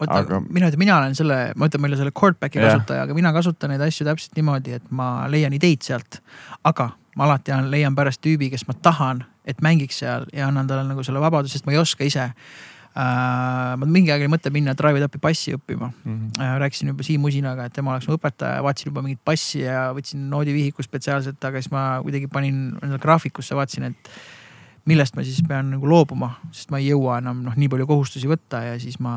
oota aga..., mina ütlen, mina olen selle, ma ütlen meile selle chordback'i yeah. kasutaja, aga mina kasutan neid asju täpselt niimoodi, et ma leian ideid sealt. aga ma alati leian pärast tüübi, kes ma tahan, et mängiks seal ja annan talle nagu selle vabaduse, sest ma ei oska ise. Ma mingi aeg oli mõte minna Drive It Up'i bassi õppima mm. -hmm. Äh, rääkisin juba Siim Usinaga, et tema oleks mu õpetaja, vaatasin juba mingit bassi ja võtsin noodivihiku spetsiaalselt, aga siis ma kuidagi panin endale graafikusse, vaatasin, et millest ma siis pean nagu loobuma, sest ma ei jõua enam noh, nii palju kohustusi võtta ja siis ma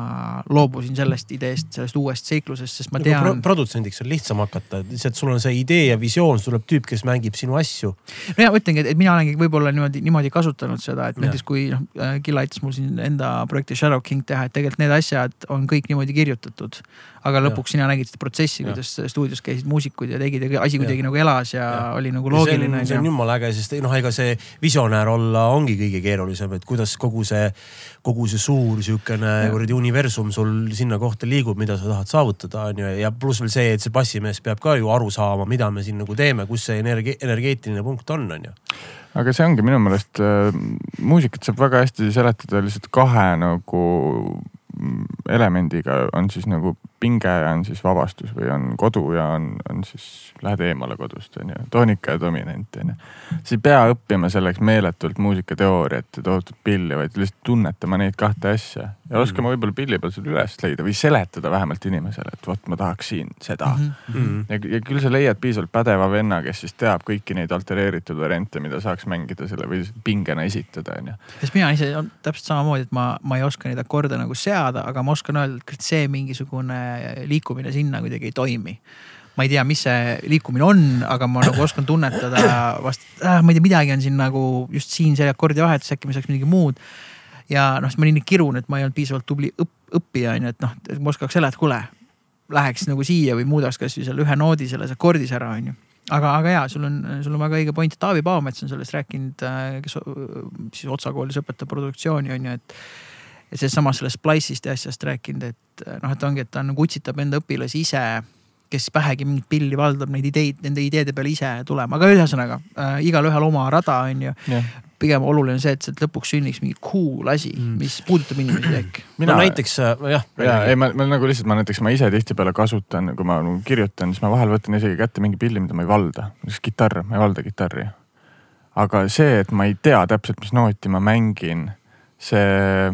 loobusin sellest ideest, sellest uuest seiklusest, sest ma tean pro. produtsendiks on lihtsam hakata, lihtsalt sul on see idee ja visioon, tuleb tüüp, kes mängib sinu asju. no ja ütlengi, et mina olengi võib-olla niimoodi, niimoodi kasutanud seda, et näiteks kui noh, Killa aitas mul siin enda projekti Shadow King teha, et tegelikult need asjad on kõik niimoodi kirjutatud aga lõpuks ja. sina nägid seda protsessi, kuidas stuudios käisid muusikud ja tegid ja asi kuidagi nagu elas ja, ja oli nagu loogiline. see on, jumala äge, sest noh, ega see visionäär olla ongi kõige keerulisem, et kuidas kogu see, kogu see suur sihukene kuradi universum sul sinna kohta liigub, mida sa tahad saavutada, on ju. ja pluss veel see, et see bassimees peab ka ju aru saama, mida me siin nagu teeme, kus see energi-, energeetiline punkt on, on ju. aga see ongi minu meelest äh, muusikat saab väga hästi seletada lihtsalt kahe nagu elemendiga on siis nagu pinge ja on siis vabastus või on kodu ja on, on siis lähed eemale kodust on ju, toonika ja dominant on ju. sa ei pea õppima selleks meeletult muusikateooriat ja tohutut pilli, vaid lihtsalt tunnetama neid kahte asja ja oskama võib-olla pilli peal seda üles leida või seletada vähemalt inimesele, et vot ma tahaks siin seda mm. -hmm ja, ja küll sa leiad piisavalt pädeva venna, kes siis teab kõiki neid altereeritud variante, mida saaks mängida selle või pingena esitada, onju. sest mina ise on täpselt samamoodi, et ma, ma ei oska neid akorde nagu seada, aga ma oskan öelda, et see mingisugune liikumine sinna kuidagi ei toimi. ma ei tea, mis see liikumine on, aga ma nagu oskan tunnetada vast äh,, ma ei tea, midagi on siin nagu just siin see akordi vahetus, äkki me saaks midagi muud. Ja noh, siis ma olin nii kirun, et ma ei olnud piisavalt tubli õpp, õppija on ju, et noh, et ma oskaks selle, et kuule, läheks nagu siia või muudaks kasvõi selle ühe noodi selles akordis ära, on ju aga, aga jaa, sul on, sul on väga õige point, Taavi Paomets on sellest rääkinud, kes o- siis Otsa koolis õpetab produktsiooni on ju, et. sellest samast sellest Splice'ist ja asjast rääkinud, et noh, et ongi, et ta nagu utsitab enda õpilasi ise, kes vähegi mingit pilli valdab, neid ideid, nende ideede peale ise tulema, aga ühesõnaga äh, igalühel oma rada on ju. Pigem oluline see, et sealt lõpuks sünniks mingi cool asi Mm. mis puudutab inimesi äkki. <clears throat> no näiteks äh, jah. ja ei, ma, ma nagu lihtsalt, ma näiteks, ma ise tihtipeale kasutan, kui ma nagu kirjutan, siis ma vahel võtan isegi kätte mingi pilli, mida ma ei valda. näiteks kitarr, ma ei valda kitarri. aga see, et ma ei tea täpselt, mis nooti ma mängin, see,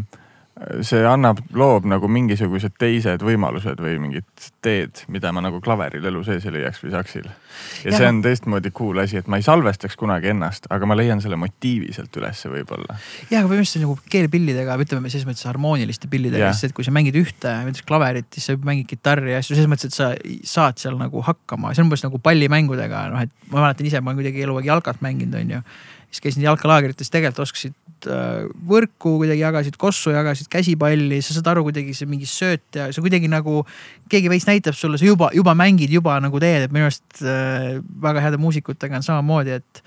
see annab, loob nagu mingisugused teised võimalused või mingid teed, mida ma nagu klaveril elu sees ei leiaks või saksil. ja Jah. see on teistmoodi cool asi, et ma ei salvestaks kunagi ennast, aga ma leian selle motiivi sealt ülesse võib-olla. ja, aga põhimõtteliselt nagu keelpillidega, ütleme selles mõttes harmooniliste pillidega Jah. sest et kui sa mängid ühte näiteks klaverit, siis sa mängid kitarri ja asju selles mõttes, et sa saad seal nagu hakkama, see on umbes nagu pallimängudega, noh et ma mäletan ise, ma olen kuidagi eluaeg jalkat mänginud, on ju. Siis käisin jalkalaagrites, tegelikult oskasid äh, võrku kuidagi jagasid kossu, jagasid käsipalli, sa saad aru kuidagi see mingi sööt ja see kuidagi nagu. keegi veits näitab sulle, sa juba, juba mängid, juba nagu teed, et minu arust äh, väga heade muusikutega on samamoodi, et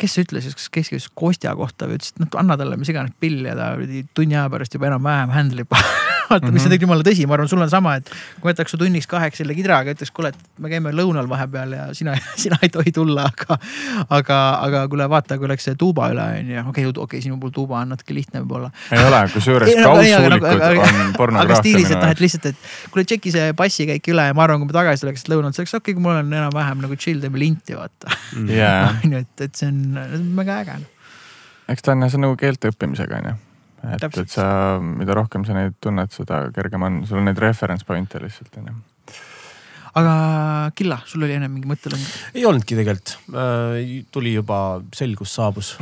kes ütles, kas kes ütles Kostja kohta või ütles, et noh anna talle mis iganes pilli ja ta tunni aja pärast juba enam-vähem <laughs> handle ib. vaata, mis on tegelikult jumala tõsi, ma arvan, sul on sama, et kui võtaks su tunniks kaheks selle kidraga, ütleks, kuule, et me käime lõunal vahepeal ja sina, <laughs> sina ei tohi tulla, aga. aga, aga kuule, vaata, kui läks see tuuba üle on ju, okei okay,, okei, sinu puhul tuuba on natuke lihtne võib-olla. ei ole, kusjuures <laughs> aga kaussuulikud aga- on aga pornograafia stiilis, et noh, et lihtsalt, et kuule tšeki see bassikäik üle ja ma arvan, kui me tagasi tuleks lõunalt, see oleks okei okay,, kui mul on enam-vähem nagu chill, teeme linti, vaata. jaa, <laughs> on ju, et, et see on, on väga äge. eks ta on, see on nagu keelte õppimisega onju. et, et sa, mida rohkem sa neid tunned, seda kergem on, sul on neid reference point'e lihtsalt onju. aga Killa, sul oli enne mingi mõttelõng? ei olnudki tegelikult, tuli juba, selgus saabus.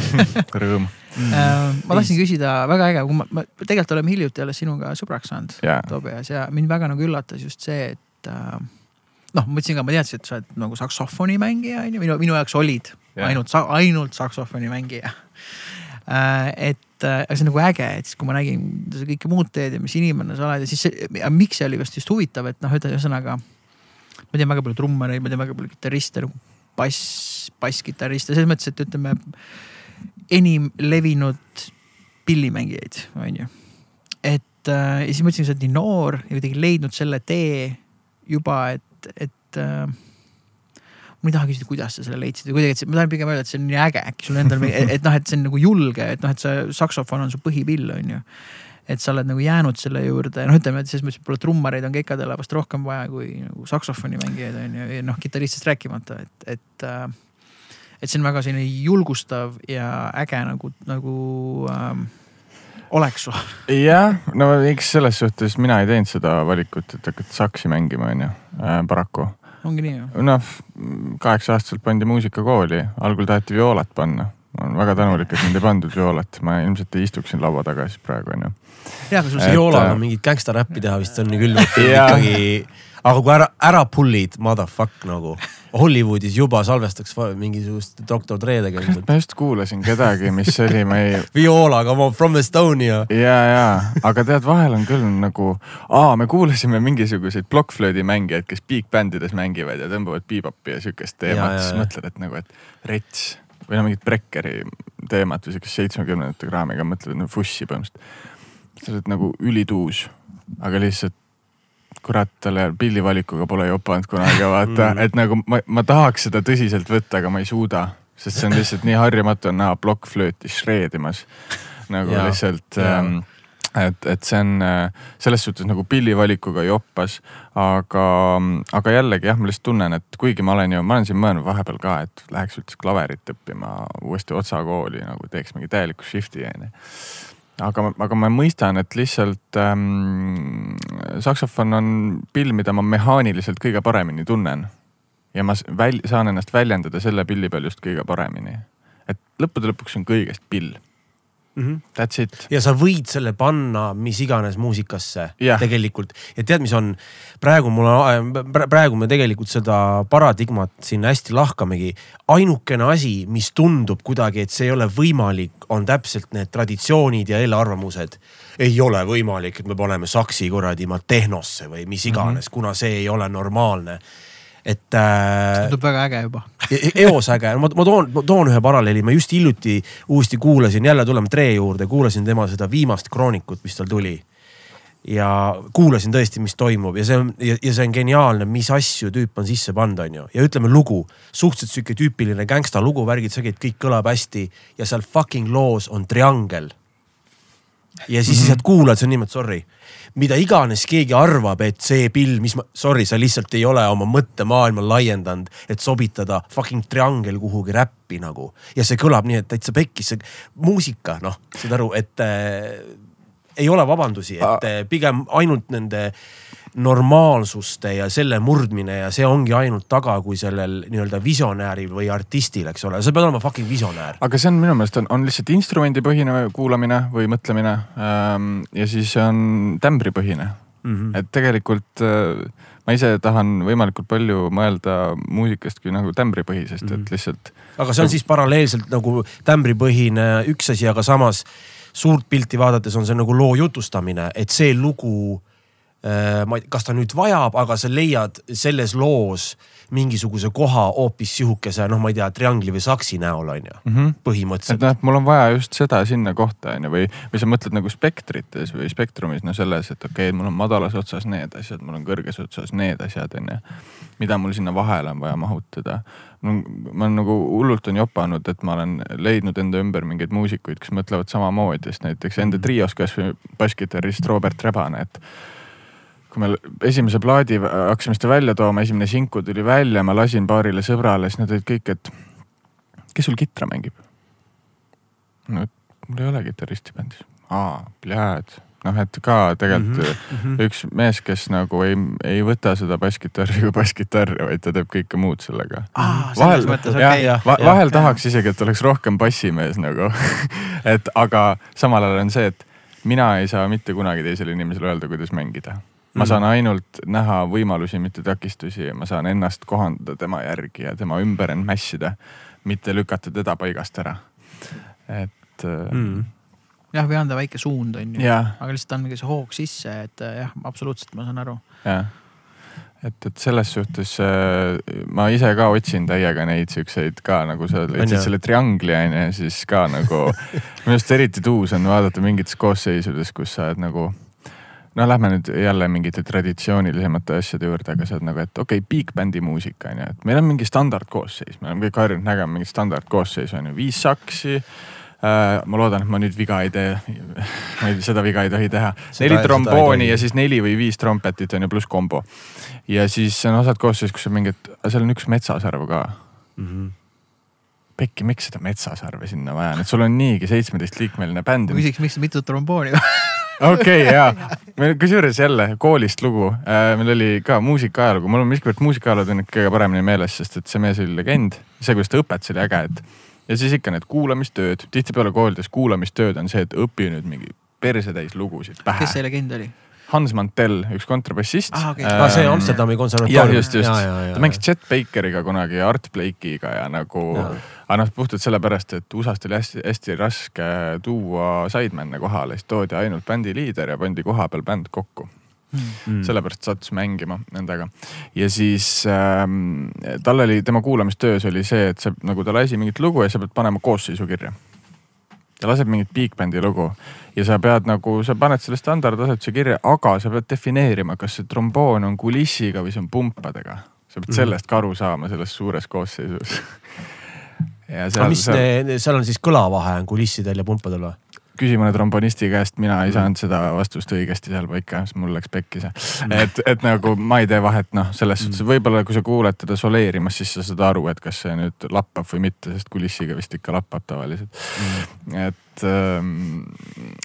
<laughs> Rõõm. Mm. ma tahtsin küsida, väga äge, kui ma, ma, tegelikult oleme hiljuti alles sinuga sõbraks saanud jaa, Tobias ja mind väga nagu üllatas just see, et äh, noh, ma mõtlesin ka, ma teadsin, et sa oled nagu saksofonimängija on ju, minu, minu jaoks olid Jah. ainult, ainult saksofonimängija äh,. Et äh, see on nagu äge, et siis kui ma nägin, kõike muud teed ja mis inimene sa oled ja siis see, miks see oli vast just huvitav, et noh, ühesõnaga. ma tean väga palju trummareid, ma tean väga palju kitarriste nagu bass, basskitarriste, selles mõttes, et ütleme enim levinud pillimängijaid, on ju. et äh, ja siis ma ütlesin, sa oled nii noor ja kuidagi leidnud selle tee juba, et, et äh, ma ei taha küsida, kuidas sa selle leidsid või kuidagi, et ma tahan pigem öelda, et see on nii äge, äkki sul endal, et, et noh, et see on nagu julge, et noh, et see saksofon on su põhipill, on ju. et sa oled nagu jäänud selle juurde, noh, ütleme, et selles mõttes võib-olla trummareid on keikadele vast rohkem vaja kui nagu saksofonimängijaid on ju, ja noh, kitarristist rääkimata, et, et äh, et see on väga selline julgustav ja äge nagu, nagu ähm, oleks sul. jah, no eks selles suhtes mina ei teinud seda valikut, et hakata saksi mängima onju, paraku. Ongi nii ju? noh, kaheksa aastaselt pandi muusikakooli, algul taheti vioolat panna. ma olen väga tänulik, et mind ei pandud violat, ma ilmselt ei istuks siin laua taga siis praegu onju. jah, aga sul see Violaga äh, mingit gängstaräppi teha vist on nii küll <laughs> ikkagi. Aga kui ära, ära pull'id, motherfuck nagu. Hollywoodis juba salvestaks mingisugust Doktor Dre tegelikult. ma just kuulasin kedagi, mis oli, <laughs> ma ei, Viola, come on from Estonia. ja, ja, aga tead, vahel on küll nagu, aa, me kuulasime mingisuguseid plokkflöödi mängijaid, kes big bändides mängivad ja tõmbavad bebop'i ja siukest teemat, siis mõtled, et nagu, et rets või no mingid Brekkeri teemat või siukest seitsmekümnendate kraamiga, mõtled no, fussi põhimõtteliselt. sa oled nagu ülituus, aga lihtsalt kurat, talle pillivalikuga pole jopanud kunagi, <laughs> vaata. Mm., et nagu ma, ma tahaks seda tõsiselt võtta, aga ma ei suuda, sest see on lihtsalt nii harjumatu on näha plokkflööti shreedimas nagu ja, lihtsalt ähm, et, et see on selles suhtes nagu pillivalikuga joppas, aga, aga jällegi jah, ma lihtsalt tunnen, et kuigi ma olen ju, ma olen siin mõelnud vahepeal ka, et läheks üldse klaverit õppima uuesti Otsa kooli nagu teeks mingi täieliku shift'i onju aga, aga ma mõistan, et lihtsalt ähm, saksofon on pill, mida ma mehaaniliselt kõige paremini tunnen. ja ma väl, saan ennast väljendada selle pilli peal just kõige paremini. et lõppude lõpuks on kõigest pill mm. -hmm. That's it. ja sa võid selle panna mis iganes muusikasse yeah. tegelikult ja tead, mis on praegu mul on, praegu me tegelikult seda paradigmat siin hästi lahkamegi. ainukene asi, mis tundub kuidagi, et see ei ole võimalik, on täpselt need traditsioonid ja eelarvamused. ei ole võimalik, et me paneme saksi kuradi ma tehnosse või mis iganes mm, -hmm. kuna see ei ole normaalne et äh,. tundub väga äge juba e-, eos äge, ma, ma toon, ma toon ühe paralleeli, ma just hiljuti uuesti kuulasin, jälle tuleme Tre juurde, kuulasin tema seda viimast kroonikut, mis tal tuli. ja kuulasin tõesti, mis toimub ja see on ja, see on geniaalne, mis asju tüüp on sisse pannud, on ju. ja ütleme lugu, suhteliselt sihuke tüüpiline gängsta lugu, värgid, sageli kõik kõlab hästi ja seal fucking loos on triangel. ja siis mm -hmm. lihtsalt kuulad, see on niimoodi sorry mida iganes keegi arvab, et see pill, mis ma, sorry, sa lihtsalt ei ole oma mõttemaailma laiendanud, et sobitada fucking triangel kuhugi räppi nagu. ja see kõlab nii, et täitsa pekkis, see muusika, noh, saad aru, et äh, ei ole vabandusi, et äh, pigem ainult nende äh, normaalsuste ja selle murdmine ja see ongi ainult taga, kui sellel nii-öelda visionääril või artistil, eks ole, sa pead olema fucking visionäär. aga see on minu meelest on, on lihtsalt instrumendipõhine kuulamine või mõtlemine ähm, ja siis on tämbripõhine mm. -hmm. et tegelikult äh, ma ise tahan võimalikult palju mõelda muusikast kui nagu tämbripõhisest mm, -hmm. et mhm. lihtsalt. aga see on siis paralleelselt nagu tämbripõhine üks asi, aga samas suurt pilti vaadates on see nagu loo jutustamine, et see lugu ma ei, kas ta nüüd vajab, aga sa leiad selles loos mingisuguse koha hoopis sihukese, noh, ma ei tea, triangli või saksi näol on ju mm -hmm., põhimõtteliselt. et noh, mul on vaja just seda sinna kohta on ju, või, või sa mõtled nagu spektrites või spektrumis, no selles, et okei okay,, mul on madalas otsas need asjad, mul on kõrges otsas need asjad on ju. mida mul sinna vahele on vaja mahutada. ma olen nagu hullult on jopanud, et ma olen leidnud enda ümber mingeid muusikuid, kes mõtlevad samamoodi, sest näiteks enda trios kasvõi basskitarrist Robert Rebane, et kui me esimese plaadi hakkasime seda välja tooma, esimene sinku tuli välja, ma lasin paarile sõbrale, siis nad olid kõik, et kes sul kitra mängib? no mul ei ole kitarristi bändis. aa, pljääd. noh, et ka tegelikult mm -hmm. üks mees, kes nagu ei, ei võta seda basskitarri kui basskitarri, vaid ta teeb kõike muud sellega ah,. vahel, okay, ja, va, vahel ja, tahaks ja. isegi, et oleks rohkem bassimees nagu <laughs> et aga samal ajal on see, et mina ei saa mitte kunagi teisele inimesele öelda, kuidas mängida ma saan mhm. ainult näha võimalusi, mitte takistusi, ma saan ennast kohandada tema järgi ja tema ümber end mässida, mitte lükata teda paigast ära. et mm. jah, või anda väike suund, on ju, aga lihtsalt anda see hoog sisse, et äh, jah, absoluutselt, ma saan aru. jah, et, et selles suhtes äh, ma ise ka otsin täiega neid siukseid ka nagu sa leidsid selle triangli on ju, siis ka nagu <laughs> minu arust eriti tuus on vaadata mingites koosseisudes, kus sa oled nagu no lähme nüüd jälle mingite traditsioonilisemate asjade juurde, aga sa oled nagu, et okei okay,, big band'i muusika on ju, et meil on mingi standardkoosseis, me oleme kõik harjunud nägema mingit standardkoosseisu on ju, viis saksi äh,. ma loodan, et ma nüüd viga ei tee. ma ei, seda viga ei tohi teha. neli trombooni ja siis neli või viis trompetit on ju, pluss kombo. ja siis on osad koosseis, kus on mingi, et seal on üks metsasarv ka mm. -hmm Pekki, miks seda metsasarve sinna vaja on, et sul on niigi seitsmeteistliikmeline bänd. küsiks, miks mitu trombooni okei jaa, meil kusjuures jälle koolist lugu äh,, meil oli ka muusikaajalugu, mul on miskipärast muusikaajaloo on kõige paremini meeles, sest et see mees oli legend. see, kuidas ta õpetas, oli äge, et ja siis ikka need kuulamistööd, tihtipeale koolides kuulamistööd on see, et õpi nüüd mingi persetäis lugusid pähe. kes see legend oli? Hans Mantel, üks kontrabassist ah,. Okay. Ah, see Amsterdami konservatoorium. just, just, ta mängis Chet Bakeriga kunagi ja Art Blakey'ga ja nagu, aga noh, puhtalt sellepärast, et USA-st oli hästi-hästi raske tuua sideman'e kohale, siis toodi ainult bändi liider ja pandi koha peal bänd kokku Mm. sellepärast sattus mängima nendega ja siis ähm, tal oli, tema kuulamistöös oli see, et sa nagu ta lasi mingit lugu ja sa pead panema koosseisu kirja ta laseb mingit big-bändi lugu ja sa pead nagu, sa paned selle standardasetuse kirja, aga sa pead defineerima, kas see tromboon on kulissiga või see on pumpadega. sa pead Mhm. sellest ka aru saama selles suures koosseisus. <laughs> ja aga mis seal ne- seal on siis kõlavahe on kulissidel ja pumpadel või? Küsi mõne trombonisti käest, mina ei Mhm. saanud seda vastust õigesti seal paika, siis mul läks pekki see. et, et nagu ma ei tee vahet, noh, selles suhtes Mhm. võib-olla kui sa kuuled teda soleerimas, siis sa saad aru, et kas see nüüd lappab või mitte, sest kulissiga vist ikka lappab tavaliselt. et,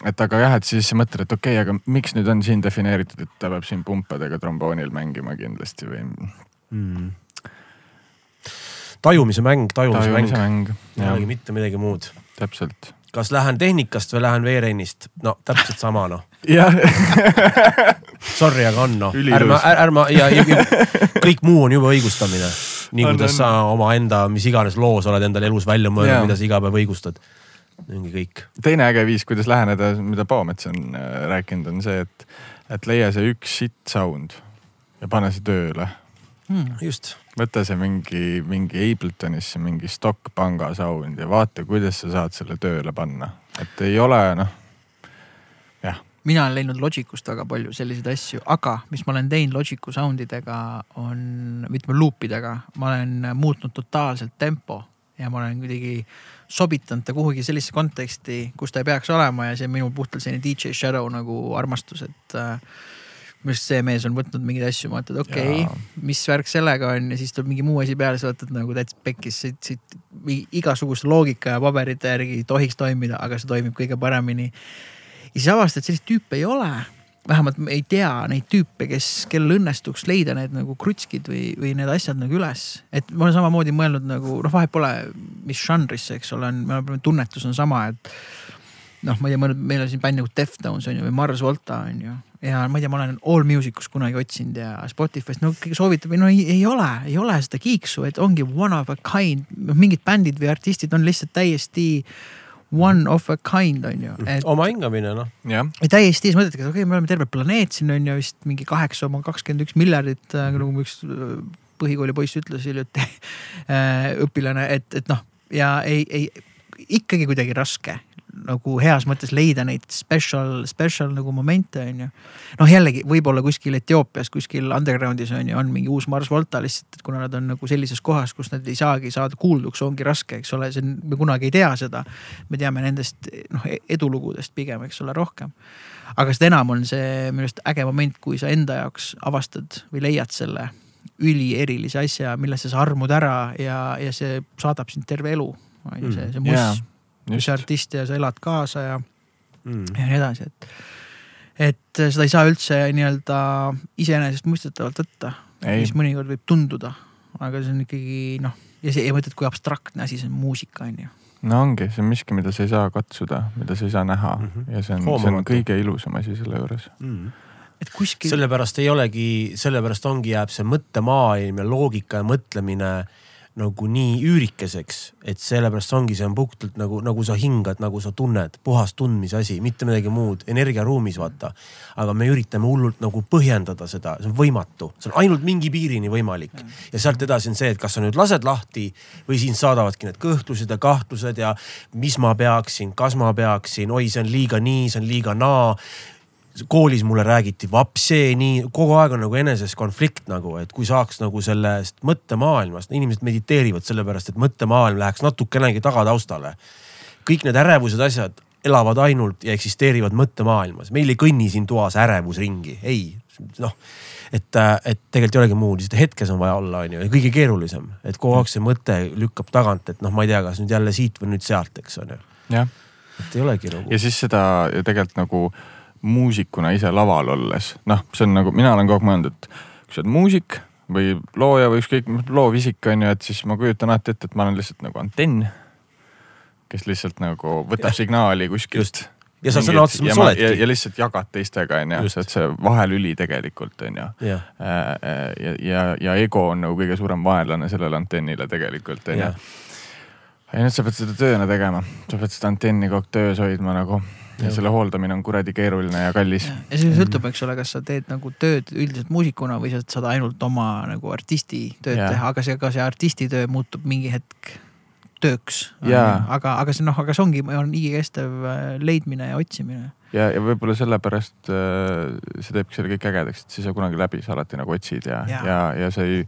et aga jah, et siis sa mõtled, et okei okay,, aga miks nüüd on siin defineeritud, et ta peab siin pumpadega tromboonil mängima kindlasti või mm.. tajumise mäng, tajumise mäng, mäng. jah, mitte midagi muud. täpselt. Kas lähen tehnikast või lähen veerennist, no täpselt sama noh. jah, <laughs> Sorry, aga on noh, ärme, ärme ja, ja, ja kõik muu on juba õigustamine. nii kuidas sa omaenda, mis iganes loos oled endale elus välja mõelnud, mida sa iga päev õigustad. ongi kõik. teine äge viis, kuidas läheneda, mida Poomets on äh, rääkinud, on see, et, et leia see üks sitt sound ja pane see tööle. Hmm. just. Võta see mingi, mingi Abletonisse mingi stock panga sound ja vaata, kuidas sa saad selle tööle panna. et ei ole noh, jah, mina olen leidnud Logicust väga palju selliseid asju, aga mis ma olen teinud Logicu sound idega on, ütleme loop idega, ma olen muutnud totaalselt tempo ja ma olen kuidagi sobitanud ta kuhugi sellisesse konteksti, kus ta ei peaks olema ja see on minul puhtalt selline DJ Shadow nagu armastus, et äh, minu arust see mees on võtnud mingeid asju, et okei okay,, mis värk sellega on ja siis tuleb mingi muu asi peale, sa võtad nagu täitsa pekkis siit, siit igasuguse loogika ja paberite järgi ei tohiks toimida, aga see toimib kõige paremini ja siis avastad, et selliseid tüüpe ei ole. vähemalt ei tea neid tüüpe, kes, kellel õnnestuks leida need nagu krutskid või, või need asjad nagu üles. et ma olen samamoodi mõelnud nagu noh, vahet pole, mis žanrisse, eks ole, on, tunnetus on sama, et noh, ma ei tea, meil on siin bänd nagu Deftones on ju või Mars Volta on ju ja ma ei tea, ma olen All Musicus kunagi otsinud ja Spotify'st, no keegi soovitab, no ei, ei ole, ei ole seda kiiksu, et ongi one of a kind, noh mingid bändid või artistid on lihtsalt täiesti one of a kind on ju, et oma hingamine noh. täiesti siis mõtledki, et okei okay,, me oleme terve planeet siin on ju vist mingi kaheksa koma kakskümmend üks miljardit, nagu üks äh, põhikooli poiss ütles hiljuti <laughs> äh, õpilane, et, et noh ja ei, ei ikkagi kuidagi raske nagu heas mõttes leida neid special, special nagu momente on ju. noh, jällegi võib-olla kuskil Etioopias, kuskil underground'is on ju, on mingi uus Mars Volta lihtsalt, et kuna nad on nagu sellises kohas, kus nad ei saagi saada kuulduks, ongi raske, eks ole, see on, me kunagi ei tea seda. me teame nendest noh, edulugudest pigem, eks ole, rohkem aga seda enam on see minu arust äge moment, kui sa enda jaoks avastad või leiad selle ülierilise asja, millesse sa armud ära ja, ja see saadab sind terve elu. on ju see, see jaa muss, mis just, artist ja sa elad kaasa ja, Mm. ja nii edasi, et. et seda ei saa üldse nii-öelda iseenesestmõistetavalt võtta, mis, mõnikord võib tunduda, aga see on ikkagi noh, ja see ja mõtled, kui abstraktne asi see on muusika on ju. no ongi, see on miski, mida sa ei saa katsuda, mida sa ei saa näha mm. -hmm. ja see on, see on kõige ilusam asi selle juures. Mm. et kuskil. sellepärast ei olegi, sellepärast ongi, jääb see mõttemaailm ja loogika ja mõtlemine nagu nii üürikeseks, et sellepärast ongi, see on puhtalt nagu, nagu sa hingad, nagu sa tunned, puhas tundmise asi, mitte midagi muud, energiaruumis vaata. aga me üritame hullult nagu põhjendada seda, see on võimatu, see on ainult mingi piirini võimalik ja sealt edasi on see, et kas sa nüüd lased lahti või sind saadavadki need kõhklused ja kahtlused ja mis ma peaksin, kas ma peaksin, oi, see on liiga nii, see on liiga naa koolis mulle räägiti vapsee nii, kogu aeg on nagu eneses konflikt nagu, et kui saaks nagu sellest mõttemaailmast, inimesed mediteerivad sellepärast, et mõttemaailm läheks natukenegi tagataustale. kõik need ärevused asjad elavad ainult ja eksisteerivad mõttemaailmas, meil ei kõnni siin toas ärevus ringi, ei noh et, et tegelikult ei olegi muud, lihtsalt hetkes on vaja olla, onju, ja kõige keerulisem, et kogu aeg see mõte lükkab tagant, et noh, ma ei tea, kas nüüd jälle siit või nüüd sealt, eks on ju. et ei olegi nagu ja. siis seda tegelikult nagu muusikuna ise laval olles, noh, see on nagu, mina olen kogu aeg mõelnud, et kui sa oled muusik või looja või ükskõik mis loovisik on ju, et siis ma kujutan alati ette, et ma olen lihtsalt nagu antenn, kes lihtsalt nagu võtab Jah. signaali kuskilt ja sa sõna otseses mõttes ja, oledki ja, ja lihtsalt jagad teistega onju, Just. et see vahelüli tegelikult onju. jah, ja, ja, ja ego on nagu kõige suurem vaenlane sellele antennile tegelikult onju jah. Ja nüüd sa pead seda tööna tegema, sa pead seda antenni kogu aeg töös hoidma nagu ja selle hooldamine on kuradi keeruline ja kallis. ja see sõltub, eks ole, kas sa teed nagu tööd üldiselt muusikuna või sa saad ainult oma nagu artisti tööd Jaa. teha, aga see, ka see artisti töö muutub mingi hetk tööks. Aga, aga see noh, aga see ongi, on igikestev äh, leidmine ja otsimine. ja, ja võib-olla sellepärast äh, see teebki selle kõik ägedaks, et sa ei saa kunagi läbi, sa alati nagu otsid ja, ja, ja, ja sa ei,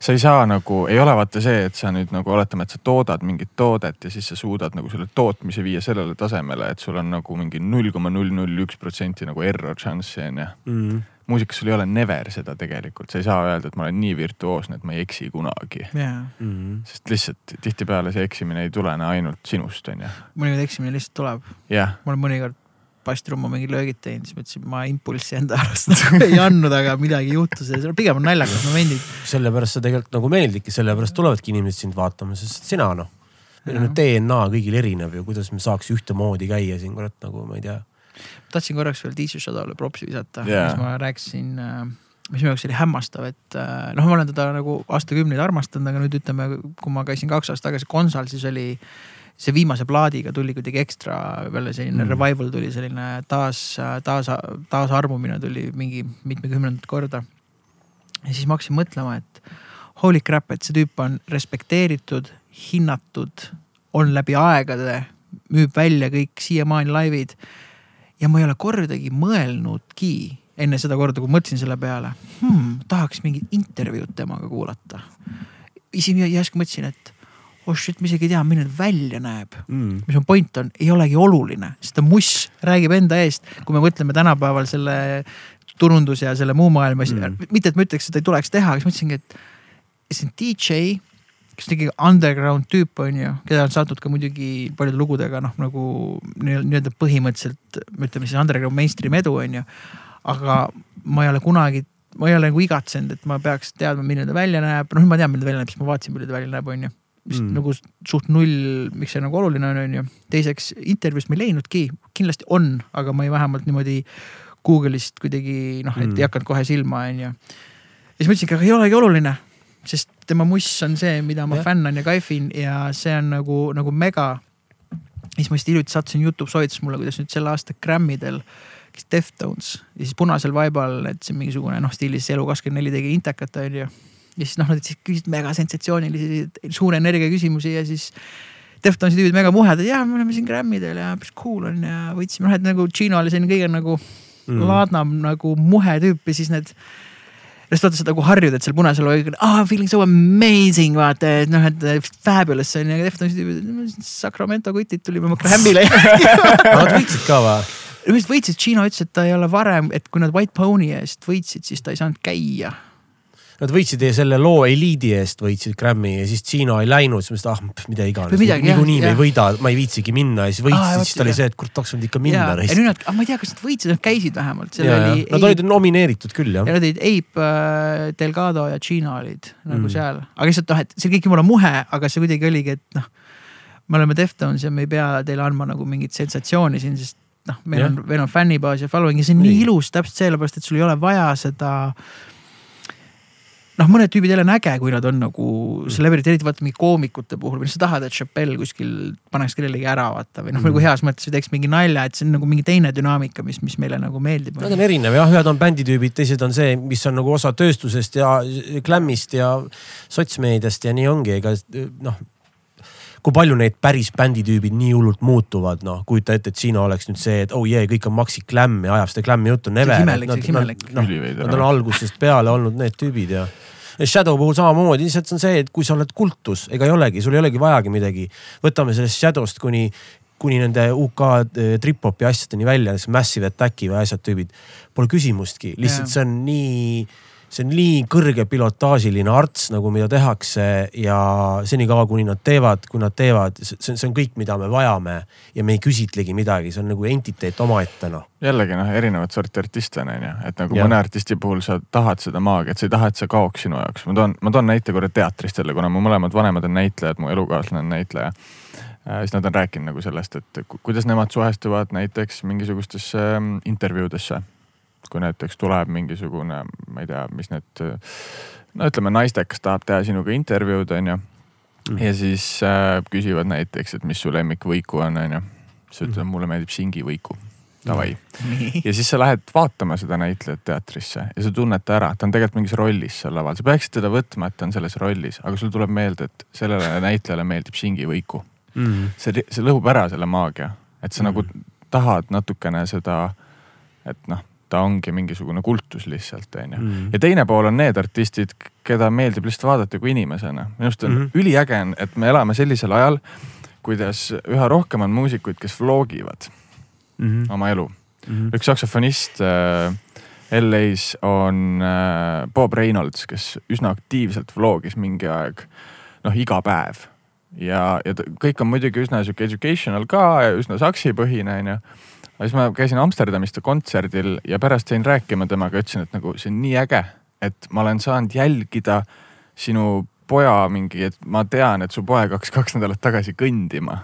sa ei saa nagu, ei ole vaata see, et sa nüüd nagu oletame, et sa toodad mingit toodet ja siis sa suudad nagu selle tootmise viia sellele tasemele, et sul on nagu mingi null koma null null üks protsenti nagu error chance'i on ju. mm.. muusikas sul ei ole never seda tegelikult, sa ei saa öelda, et ma olen nii virtuoosne, et ma ei eksi kunagi. jaa, Mm. sest lihtsalt tihtipeale see eksimine ei tulene ainult sinust, on ju. mõnikord eksimine lihtsalt tuleb. jah, ma olen mõnikord basstrummu mingi löögid teinud, siis mõtlesin, ma impulssi enda arust nagu ei <laughs> andnud, aga midagi juhtus ja see on pigem on naljakas momendid. sellepärast sa tegelikult nagu meeldidki, sellepärast tulevadki inimesed sind vaatama, sest sina noh. meil on ju DNA kõigil erinev ju, kuidas me saaks ühtemoodi käia siin kurat nagu ma ei tea. tahtsin korraks veel DJ Shadow'le propsi visata yeah., mis ma rääkisin, mis minu jaoks oli hämmastav, et äh, noh, ma olen teda nagu aastakümneid armastanud, aga nüüd ütleme, kui ma käisin kaks aastat tagasi konsal, siis oli see viimase plaadiga tuli kuidagi ekstra peale selline Mm. revival tuli selline taas, taas, taasarmumine tuli mingi mitmekümnendat korda. ja siis ma hakkasin mõtlema, et holy crap, et see tüüp on respekteeritud, hinnatud, on läbi aegade, müüb välja kõik siiamaani laivid ja ma ei ole kordagi mõelnudki enne seda korda, kui mõtlesin selle peale hmm,, tahaks mingit intervjuud temaga kuulata. isegi järsku mõtlesin, et oh shit, ma isegi ei tea, milline välja näeb. Mm. mis mu point on, ei olegi oluline, sest ta muss räägib enda eest, kui me mõtleme tänapäeval selle turundus ja selle muu maailma Mm. mitte et ma ütleks, et ei tuleks teha, aga siis mõtlesingi, et see on DJ, kes tegi underground tüüp on ju, keda on saatnud ka muidugi paljude lugudega noh, nagu nii- nii-öelda põhimõtteliselt ütleme siis underground mainstream edu on ju. aga ma ei ole kunagi, ma ei ole nagu igatsenud, et ma peaks teadma, milline ta välja näeb, noh nüüd ma tean, milline ta välja näeb, sest ma vaatasin, milline ta välja näeb, on ju mis Mm. nagu suht null, miks see nagu oluline on, on ju. teiseks intervjuust ma ei leidnudki, kindlasti on, aga ma ei vähemalt niimoodi Google'ist kuidagi noh, et Mm. ei hakanud kohe silma, on ju. ja siis mõtlesingi, aga ei olegi oluline, sest tema muss on see, mida ma Jah. fännan ja kaifin ja see on nagu, nagu mega. siis ma just hiljuti sattusin Youtube soovitas mulle, kuidas nüüd selle aasta Grammidel, Deftones ja siis punasel vaibal, et see mingisugune noh, stiilis Elu kakskümmend neli tegi Intekat on ju ja siis noh, nad siis küsisid mega sensatsioonilisi, suure energia küsimusi ja siis Deftonsi tüübid mega muhedad, jaa, me oleme siin Grammidel ja päris cool on ja võitsime, noh, et nagu Gino oli selline kõige nagu mm. laadnam nagu muhe tüüp ja siis need. just vaata seda nagu harjud, et seal punasel oli, ah feeling so amazing vaata, et noh, et fabulous on ju, aga Deftonsi tüübid, Sacramento kutid tulime oma Grammile <laughs> Nad võitsid ka või? arust võitsid, Gino ütles, et ta ei ole varem, et kui nad White Pony eest võitsid, siis ta ei saanud käia Nad võitsid selle loo Eliidi eest võitsid Grammy ja siis Gino ei läinud, siis mõtlesid, ah pff, mida iganes niikuinii me ei võida, ma ei viitsigi minna ja siis võitsid ah,, siis ta oli see, et kurat tahaks nüüd ikka minna ja, ja nüüd nad, ma ei tea, kas nad võitsid, nad käisid vähemalt, ja, ja oli. nad olid nomineeritud küll jah ja. nad olid Ape äh,, Delgado ja Gina olid nagu Mm. seal, aga lihtsalt noh, et see kõik jumala muhe, aga see kuidagi oligi, et noh. me oleme Deftones ja me ei pea teile andma nagu mingit sensatsiooni siin, sest noh, meil Jah. on, meil on fännibaas ja following ja see on nii, Nii. nii ilus täpselt sellepärast, et sul ei ole vaja seda noh, mõned tüübid jälle on äge, kui nad on nagu celebrity, eriti vaata mingi koomikute puhul noh, sa tahad, et Chappelle kuskil paneks kellelegi ära vaata või noh Mm. mm., nagu heas mõttes või teeks mingi nalja, et see on nagu mingi teine dünaamika, mis, mis meile nagu meeldib. Nad on erinev jah, ühed on bänditüübid, teised on see, mis on nagu osa tööstusest ja glämmist ja sotsmeediast ja nii ongi, ega noh. Kui palju neid päris bänditüübid nii hullult muutuvad, noh kujuta ette, et Gino oleks nüüd see, et oh jee, kõik on Maxi Glam ja ajab seda Glam'i juttu. See oleks imelik. noh, nad on algusest peale olnud need tüübid ja Shadow puhul samamoodi, lihtsalt see on see, et kui sa oled kultus, ega ei olegi, sul ei olegi vajagi midagi. võtame sellest Shadow'st kuni, kuni nende UK eh, trip-hopi asjadeni välja, Massive Attacki või asjad tüübid. Pole küsimustki, lihtsalt Jaa. see on nii, see on nii kõrge pilotaažiline arts nagu, mida tehakse ja senikaua, kuni nad teevad, kui nad teevad, see on, see on kõik, mida me vajame ja me ei küsitlegi midagi, see on nagu entiteet omaette noh. jällegi noh, erinevat sorti artist on, onju, et nagu ja. mõne artisti puhul sa tahad seda maagiat, sa ei taha, et see kaoks sinu jaoks. ma toon, ma toon näite korra teatrist jälle, kuna mu mõlemad vanemad on näitlejad, mu elukaaslane on näitleja. siis nad on rääkinud nagu sellest, et ku- kuidas nemad suhestuvad näiteks mingisugustesse ähm, intervjuudesse. Kui näiteks tuleb mingisugune, ma ei tea, mis need, no ütleme, naistekas tahab teha sinuga intervjuud, onju. ja siis äh, küsivad näiteks, et mis su lemmikvõiku on, onju. siis ütled, mulle meeldib singivõiku davai. nii. ja siis sa lähed vaatama seda näitlejat teatrisse ja sa tunned ta ära, ta on tegelikult mingis rollis seal laval, sa peaksid teda võtma, et ta on selles rollis, aga sul tuleb meelde, et sellele näitlejale meeldib Shingi Võiku. mm.. see, see lõhub ära selle maagia, et sa mm. nagu tahad natukene seda, et noh, ta ongi mingisugune kultus lihtsalt, onju. Mm. ja teine pool on need artistid, keda meeldib lihtsalt vaadata kui inimesena. minu arust on mm Mhm. -hmm. üliäge on, et me elame sellisel ajal, kuidas üha rohkem on muusikuid, kes vlogivad Mm. oma elu. Mm. üks saksofonist äh, LA-s on äh, Bob Reynolds, kes üsna aktiivselt vlogis mingi aeg, noh iga päev. ja, ja kõik on muidugi üsna sihuke educational ka ja üsna saksipõhine onju. Aga siis ma käisin Amsterdamis ta kontserdil ja pärast jäin rääkima temaga, ütlesin, et nagu see on nii äge, et ma olen saanud jälgida sinu poja mingi, et ma tean, et su poeg hakkas kaks nädalat tagasi kõndima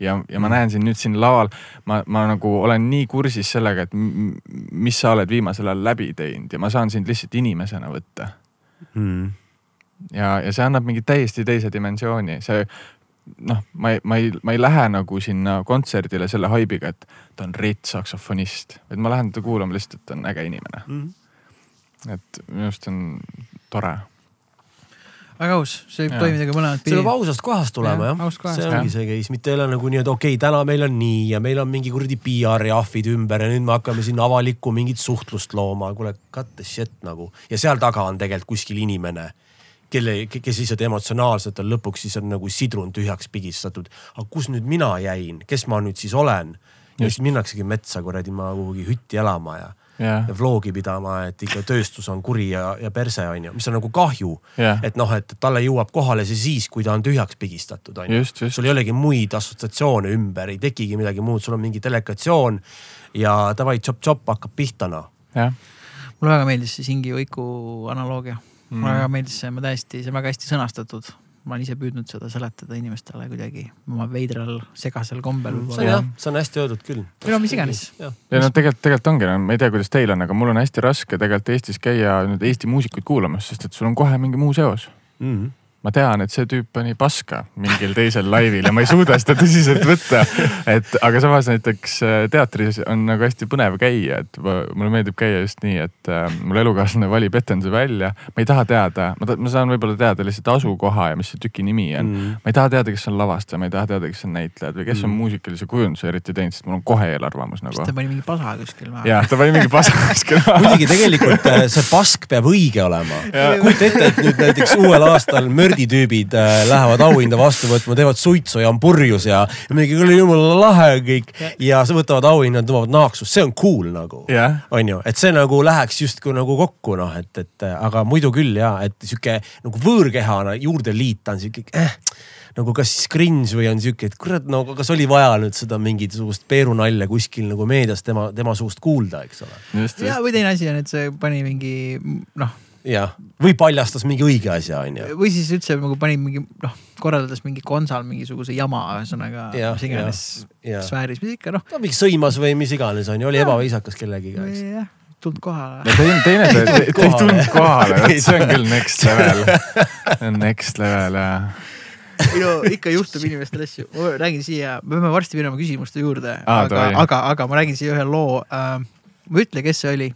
ja, ja ma näen sind nüüd siin laval, ma, ma nagu olen nii kursis sellega, et mis sa oled viimasel ajal läbi teinud ja ma saan sind lihtsalt inimesena võtta. Mm. ja, ja see annab mingi täiesti teise dimensiooni, see noh, ma ei, ma ei, ma ei lähe nagu sinna kontserdile selle haibiga, et ta on rets saksofonist, vaid ma lähen teda kuulama lihtsalt, et ta on äge inimene. Mm. et minu arust on tore. väga aus, see võib toimida ka mõlemat see peab pidi. ausast kohast tulema Jah, jah see ongi jah. see case, mitte ei ole nagu nii, et okei okay,, täna meil on nii ja meil on mingi kuradi PR jahvid ümber ja nüüd me hakkame siin avalikku mingit suhtlust looma, kuule cut the shit nagu. ja seal taga on tegelikult kuskil inimene, kelle, kes lihtsalt emotsionaalselt on lõpuks siis on nagu sidrun tühjaks pigistatud. aga kus nüüd mina jäin, kes ma nüüd siis olen? ja siis minnaksegi metsa kuradi ma kuhugi hütti elama ja jah, ja vlogi pidama, et ikka tööstus on kuri ja, ja perse on ju, mis on nagu kahju jah, et noh, et talle jõuab kohale see siis, kui ta on tühjaks pigistatud, onju. just, just sul ei olegi muid assotsiatsioone ümber, ei tekigi midagi muud, sul on mingi delegatsioon ja davai, tšop-tšop hakkab pihta noh. jah, mulle väga meeldis see Singi Võiku analoogia mm.. mulle väga meeldis see, ma täiesti, see on väga hästi sõnastatud. ma olen ise püüdnud seda seletada inimestele kuidagi oma veidral segasel kombel see on jah, see on hästi öeldud küll. või no mis iganes. ja noh, tegelikult, tegelikult ongi, no ma ei tea, kuidas teil on, aga mul on hästi raske tegelikult Eestis käia nüüd Eesti muusikuid kuulamas, sest et sul on kohe mingi muu seos. mm. -hmm. Ma tean, et see tüüp pani paska mingil teisel laivil ja ma ei suuda seda tõsiselt võtta. et aga samas näiteks äh, teatris on nagu hästi põnev käia, et ma- mulle meeldib käia just nii, et äh, mul elukaaslane valib etenduse välja. ma ei taha teada, ma ta,, ma saan võib-olla teada lihtsalt asukoha ja mis see tüki nimi on mm.. Ma ei taha teada, kes on lavastaja, ma ei taha teada, kes on näitlejad või kes on Mm. muusikalise kujunduse eriti teinud, sest mul on kohe eelarvamus nagu ta. pani mingi pasa kuskil maha? jah, ta pani mingi pasa <laughs> kuskil muidugi tegelikult äh, see pask peab õige olema. Kujuta ette, et nüüd näiteks uuel aastal mörditüübid äh, lähevad auhinda vastu võtma, teevad suitsu ja on purjus ja, ja mingi küll jumala lahe kõik. Ja. Sa võtavad auhinna, tõmbavad naaksust, see on cool nagu jah, on ju, et see nagu läheks justkui nagu kokku noh, et, et aga muidu küll ja, et sihuke nagu võõrkehana juurde liita on sihuke eh, nagu kas siis cringe või on sihuke, et kurat, no kas oli vaja nüüd seda mingisugust peerunalja kuskil nagu meedias tema, tema suust kuulda, eks ole. ja või teine asi on, et see pani mingi noh, või paljastas mingi õige asja, on ju. või siis üldse nagu pani mingi noh, korraldas mingi konsal mingisuguse jama, ühesõnaga Jah, mis iganes jah. sfääris, mis ikka noh. ta mingi sõimas või mis iganes on ju, oli ebaviisakas kellegiga, eks. jah, tulnud kohale. no teine, teine, te te- te ei tulnud kohale, vot see on küll next <laughs> level. next level jah. ei no ikka juhtub inimestel asju, ma räägin siia, me peame varsti minema küsimuste juurde, Aa, aga aga, aga ma räägin siia ühe loo äh,. ma ei ütle, kes see oli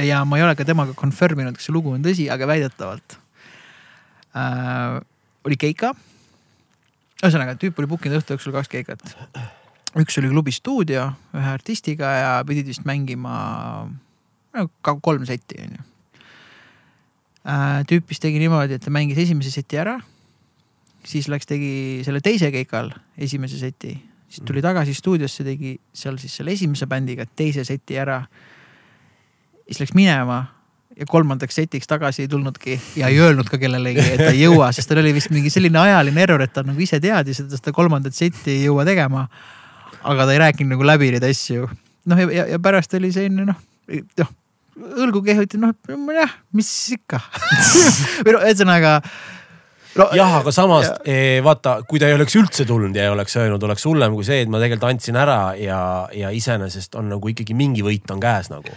ja ma ei ole ka temaga confirm inud, kas see lugu on tõsi, aga väidetavalt äh, oli keika. ühesõnaga, tüüp oli book inud õhtu jooksul kaks keikat. üks oli klubi stuudio ühe artistiga ja pidid vist mängima no, kolm setti onju. tüüp vist tegi niimoodi, et ta mängis esimese seti ära siis läks, tegi selle teise keikal esimese seti, siis tuli tagasi stuudiosse, tegi seal siis selle esimese bändiga teise seti ära. Siis läks minema ja kolmandaks setiks tagasi ei tulnudki ja ei öelnud ka kellelegi, et ta ei jõua, sest tal oli vist mingi selline ajaline error, et ta nagu ise teadis, et ta seda kolmandat seti ei jõua tegema. aga ta ei rääkinud nagu läbi neid asju. noh, ja, ja, ja pärast oli selline noh, noh õlgu kehuti, noh jah, mis ikka <laughs> või noh, ühesõnaga no, jah, aga samas ja- eh, vaata, kui ta ei oleks üldse tulnud ja ei oleks öelnud, oleks hullem kui see, et ma tegelikult andsin ära ja, ja iseenesest on nagu ikkagi mingi võit on käes nagu.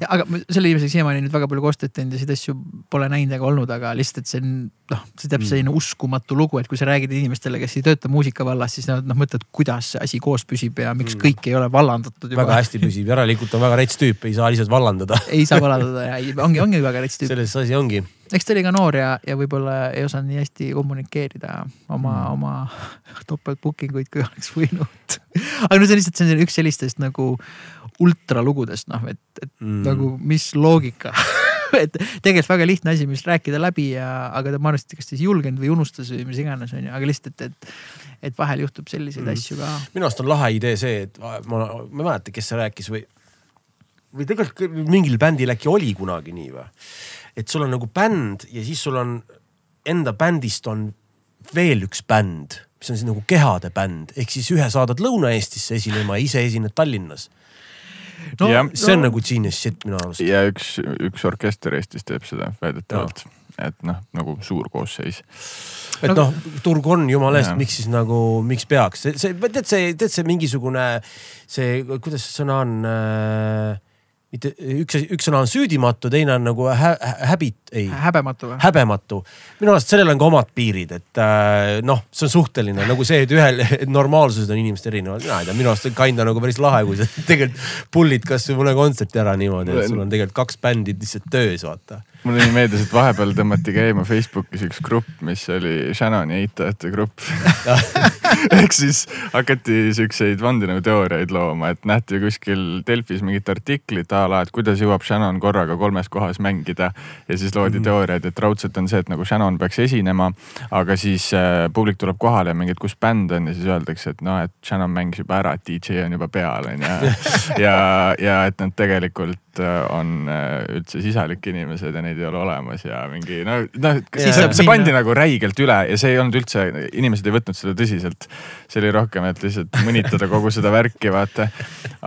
Ja aga selle inimesega siiamaani nüüd väga palju koostööd teinud ja neid asju pole näinud ega olnud, aga lihtsalt, et see on noh, see täpselt Mm. selline uskumatu lugu, et kui sa räägid inimestele, kes ei tööta muusika vallas, siis nad noh mõtlevad, kuidas see asi koos püsib ja miks Mm. kõik ei ole vallandatud väga hästi püsib, järelikult on väga rets tüüp, ei saa lihtsalt vallandada. <laughs> ei saa vallandada ja ongi, ongi väga rets tüüp. selles asi ongi. eks ta oli ka noor ja, ja võib-olla ei osanud nii hästi kommunikeerida oma mm., oma <laughs> topelt booking uid, kui oleks võinud. <laughs> aga no see on lihtsalt, see on üks sellistest nagu ultralugudest, noh, et, et mm. nagu mis loogika <laughs> et tegelikult väga lihtne asi, mis rääkida läbi ja, aga ta, ma arvan, et kas ta siis julgenud või unustas või mis iganes on ju, aga lihtsalt, et, et, et vahel juhtub selliseid mm. asju ka. minu arust on lahe idee see, et ma, ma ei mäleta, kes see rääkis või, või tegelikult mingil bändil äkki oli kunagi nii või? et sul on nagu bänd ja siis sul on enda bändist on veel üks bänd, mis on siis nagu kehade bänd, ehk siis ühe saadad Lõuna-Eestisse esinema ja ise esined Tallinnas no, Jah. see on nagu genius shit minu arust. ja üks, üks orkester Eestis teeb seda väidetavalt, et noh, nagu suur koosseis. et noh, turg on jumala eest miks siis nagu, miks peaks, see, see, tead see, tead see mingisugune see, kuidas see sõna on äh, mitte üks, üks sõna on süüdimatu, teine on nagu hä, hä, häbit, ei, häbematu või? häbematu. minu arust sellel on ka omad piirid, et äh, noh, see on suhteline nagu see, et ühel et normaalsused on inimestel erinevad, mina ei tea, minu arust on kinda nagu päris lahe, kui sa <laughs> tegelikult pullid kasvõi mõne kontserti ära niimoodi, et sul on tegelikult kaks bändi lihtsalt töös, vaata. Mulle nii meeldis, et vahepeal tõmmati käima Facebookis üks grupp, mis oli Shannoni eitajate grupp. <laughs> ehk siis hakati siukseid vandenõuteooriaid looma, et nähti kuskil Delfis mingit artiklit a la, et kuidas jõuab Shannon korraga kolmes kohas mängida. ja siis loodi mm -hmm. teooriaid, et raudselt on see, et nagu Shannon peaks esinema, aga siis äh, publik tuleb kohale ja mingi, et kus bänd on ja siis öeldakse, et noh, et Shannon mängis juba ära, et DJ on juba peal on ju. <laughs> ja, ja et nad tegelikult on äh, üldse sisalik inimesed ja neid ei ole olemas ja mingi no, noh, Siis see, see pandi nagu räigelt üle ja see ei olnud üldse, inimesed ei võtnud seda tõsiselt. see oli rohkem, et lihtsalt mõnitada kogu seda värki, vaata.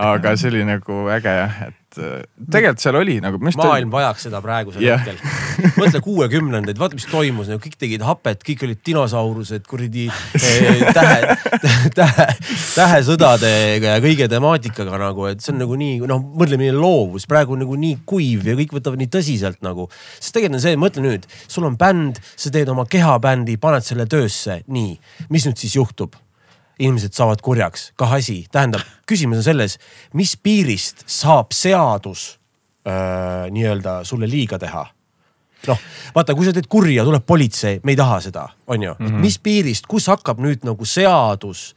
aga see oli nagu äge jah, et äh, tegelikult seal oli nagu. maailm vajaks seda praegusel Jah. hetkel. mõtle kuuekümnendaid, vaata, mis toimus, nagu kõik tegid hapet, kõik olid dinosaurused, kuradi eh, tähe, tähe, tähesõdadega ja kõige temaatikaga nagu, et see on nagu nii, noh, mõtle, milline loovus, praegu nagu nii kuiv ja kõik võtavad nii tõsiselt nagu. sest tegelikult on see, mõtle nüüd, sul on bänd, sa teed oma kehabändi, paned selle töösse, nii, mis nüüd siis juhtub? Inimesed saavad kurjaks, kah asi, tähendab, küsimus on selles, mis piirist saab seadus nii-öelda sulle liiga teha? Noh, vaata, kui sa teed kurja, tuleb politsei, me ei taha seda, on ju. Mm, -hmm. mis piirist, kus hakkab nüüd nagu seadus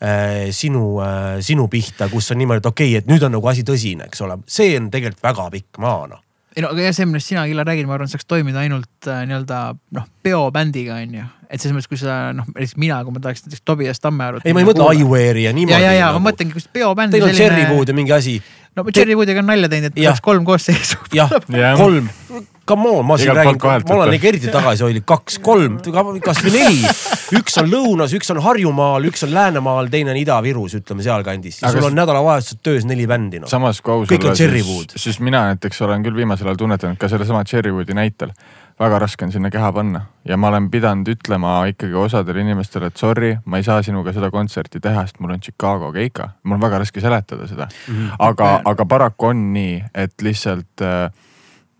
äh, sinu äh,, sinu pihta, kus on niimoodi, et okei okay,, et nüüd on nagu asi tõsine, eks ole, see on tegelikult väga pikk maa noh. Ei no aga jah, see, millest sina, Killar, räägid, ma arvan, saaks toimida ainult äh, nii-öelda noh, peobändiga on ju. et selles mõttes, kui sa noh, näiteks mina, kui ma tahaks näiteks Tobias Tammearut. ei, ma ei mõtle Iware'i ja ja, niimoodi. ja, ja ma mõtlengi, kus peobänd. Teil on Cherrywood ja mingi asi. no Cherry Woodiga on nalja teinud, et peaks kolm koosseisu. Jah., kolm, come on, ma siin Igalt räägin ma olen ikka eriti tagasihoidlik, kaks, kolm, kasvõi neli. üks on lõunas, üks on Harjumaal, üks on Läänemaal, teine on Ida-Virus, ütleme sealkandis. Aga sul on nädalavahetused töös neli bändi noh. samas kui aus olla, siis, siis mina näiteks olen küll viimasel ajal tunnetanud ka sellesama Cherrywoodi näitel. väga raske on sinna keha panna ja ma olen pidanud ütlema ikkagi osadele inimestele, et sorry, ma ei saa sinuga seda kontserti teha, sest mul on Chicago keika. mul on väga raske seletada seda mm. -hmm. aga, aga paraku on nii, et lihtsalt äh,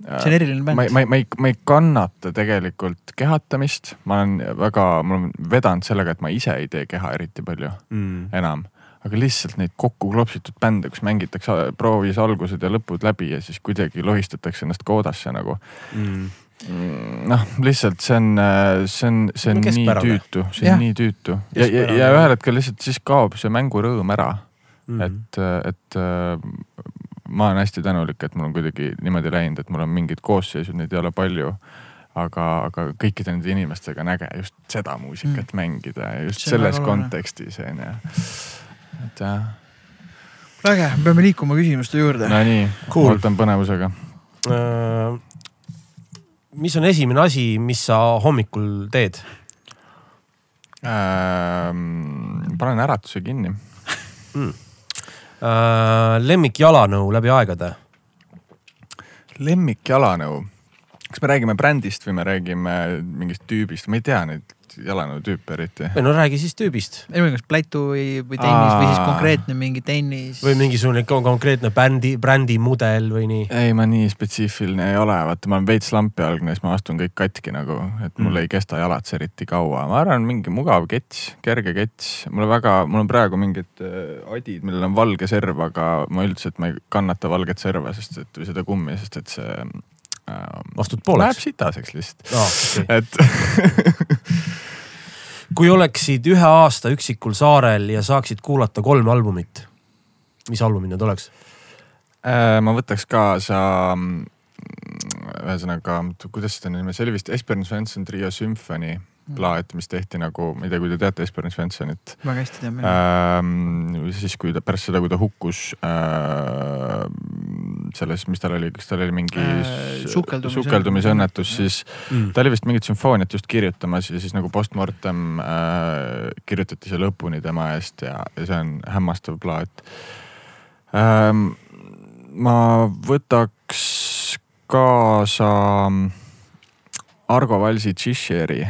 see on eriline ma, bänd. ma, ma ei, ma ei kannata tegelikult kehatamist, ma olen väga, ma olen vedanud sellega, et ma ise ei tee keha eriti palju Mm. enam. aga lihtsalt neid kokku klopsitud bände, kus mängitakse proovis algused ja lõpud läbi ja siis kuidagi lohistatakse ennast koodasse nagu. Mm. noh, lihtsalt see on, see on, see on nii tüütu, see on nii tüütu ja, ja, ja ühel hetkel lihtsalt siis kaob see mängurõõm ära Mm. et, et äh, ma olen hästi tänulik, et mul on kuidagi niimoodi läinud, et mul on mingid koosseisud, neid ei ole palju. aga, aga kõikide nende inimestega on äge just seda muusikat mm. mängida ja just See selles kontekstis on ju. et jah, äge, peame liikuma küsimuste juurde. no nii Cool. ootan põnevusega. Äh, mis on esimene asi, mis sa hommikul teed? Ähm, panen äratuse kinni. Äh, lemmik jalanõu läbi aegade? lemmikjalanõu, kas me räägime brändist või me räägime mingist tüübist, ma ei tea neid jalanõutüüp eriti. no räägi siis tüübist ei no kas plätu või, või tennis või siis Aa. konkreetne mingi tennis. või mingisugune ko- konkreetne bändi, brändimudel või nii. ei, ma nii spetsiifiline ei ole, vaata ma olen veits lampijalgne, siis ma astun kõik katki nagu, et mul Mm. ei kesta jalad eriti kaua. ma arvan, mingi mugav kets, kerge kets, mulle väga, mul on praegu mingid äh, adid, millel on valge serv, aga ma üldiselt ma ei kannata valget serva, sest et või seda kummi, sest et see äh, astud läheb pooleks. sitaseks lihtsalt, Oh, okay. et <laughs> kui oleksid ühe aasta üksikul saarel ja saaksid kuulata kolme albumit, mis albumid need oleks? äh, ma võtaks kaasa mm, ühesõnaga, kuidas seda nime, see oli vist Esbjörn Svensson trio sümfoni plaat, mis tehti nagu, ma ei tea, kui te teate Esbjörn Svenssonit väga hästi teame. ähm,. siis, kui ta pärast seda, kui ta hukkus äh, selles, mis tal oli, kas tal oli mingi Äh, sukeldumise- sukeldumisõnnetus, siis Mm. ta oli vist mingit sümfooniat just kirjutamas ja siis nagu postmortem äh, kirjutati see lõpuni tema eest ja, ja see on hämmastav plaat ähm,. ma võtaks kaasa Argo Valsi Tšisheri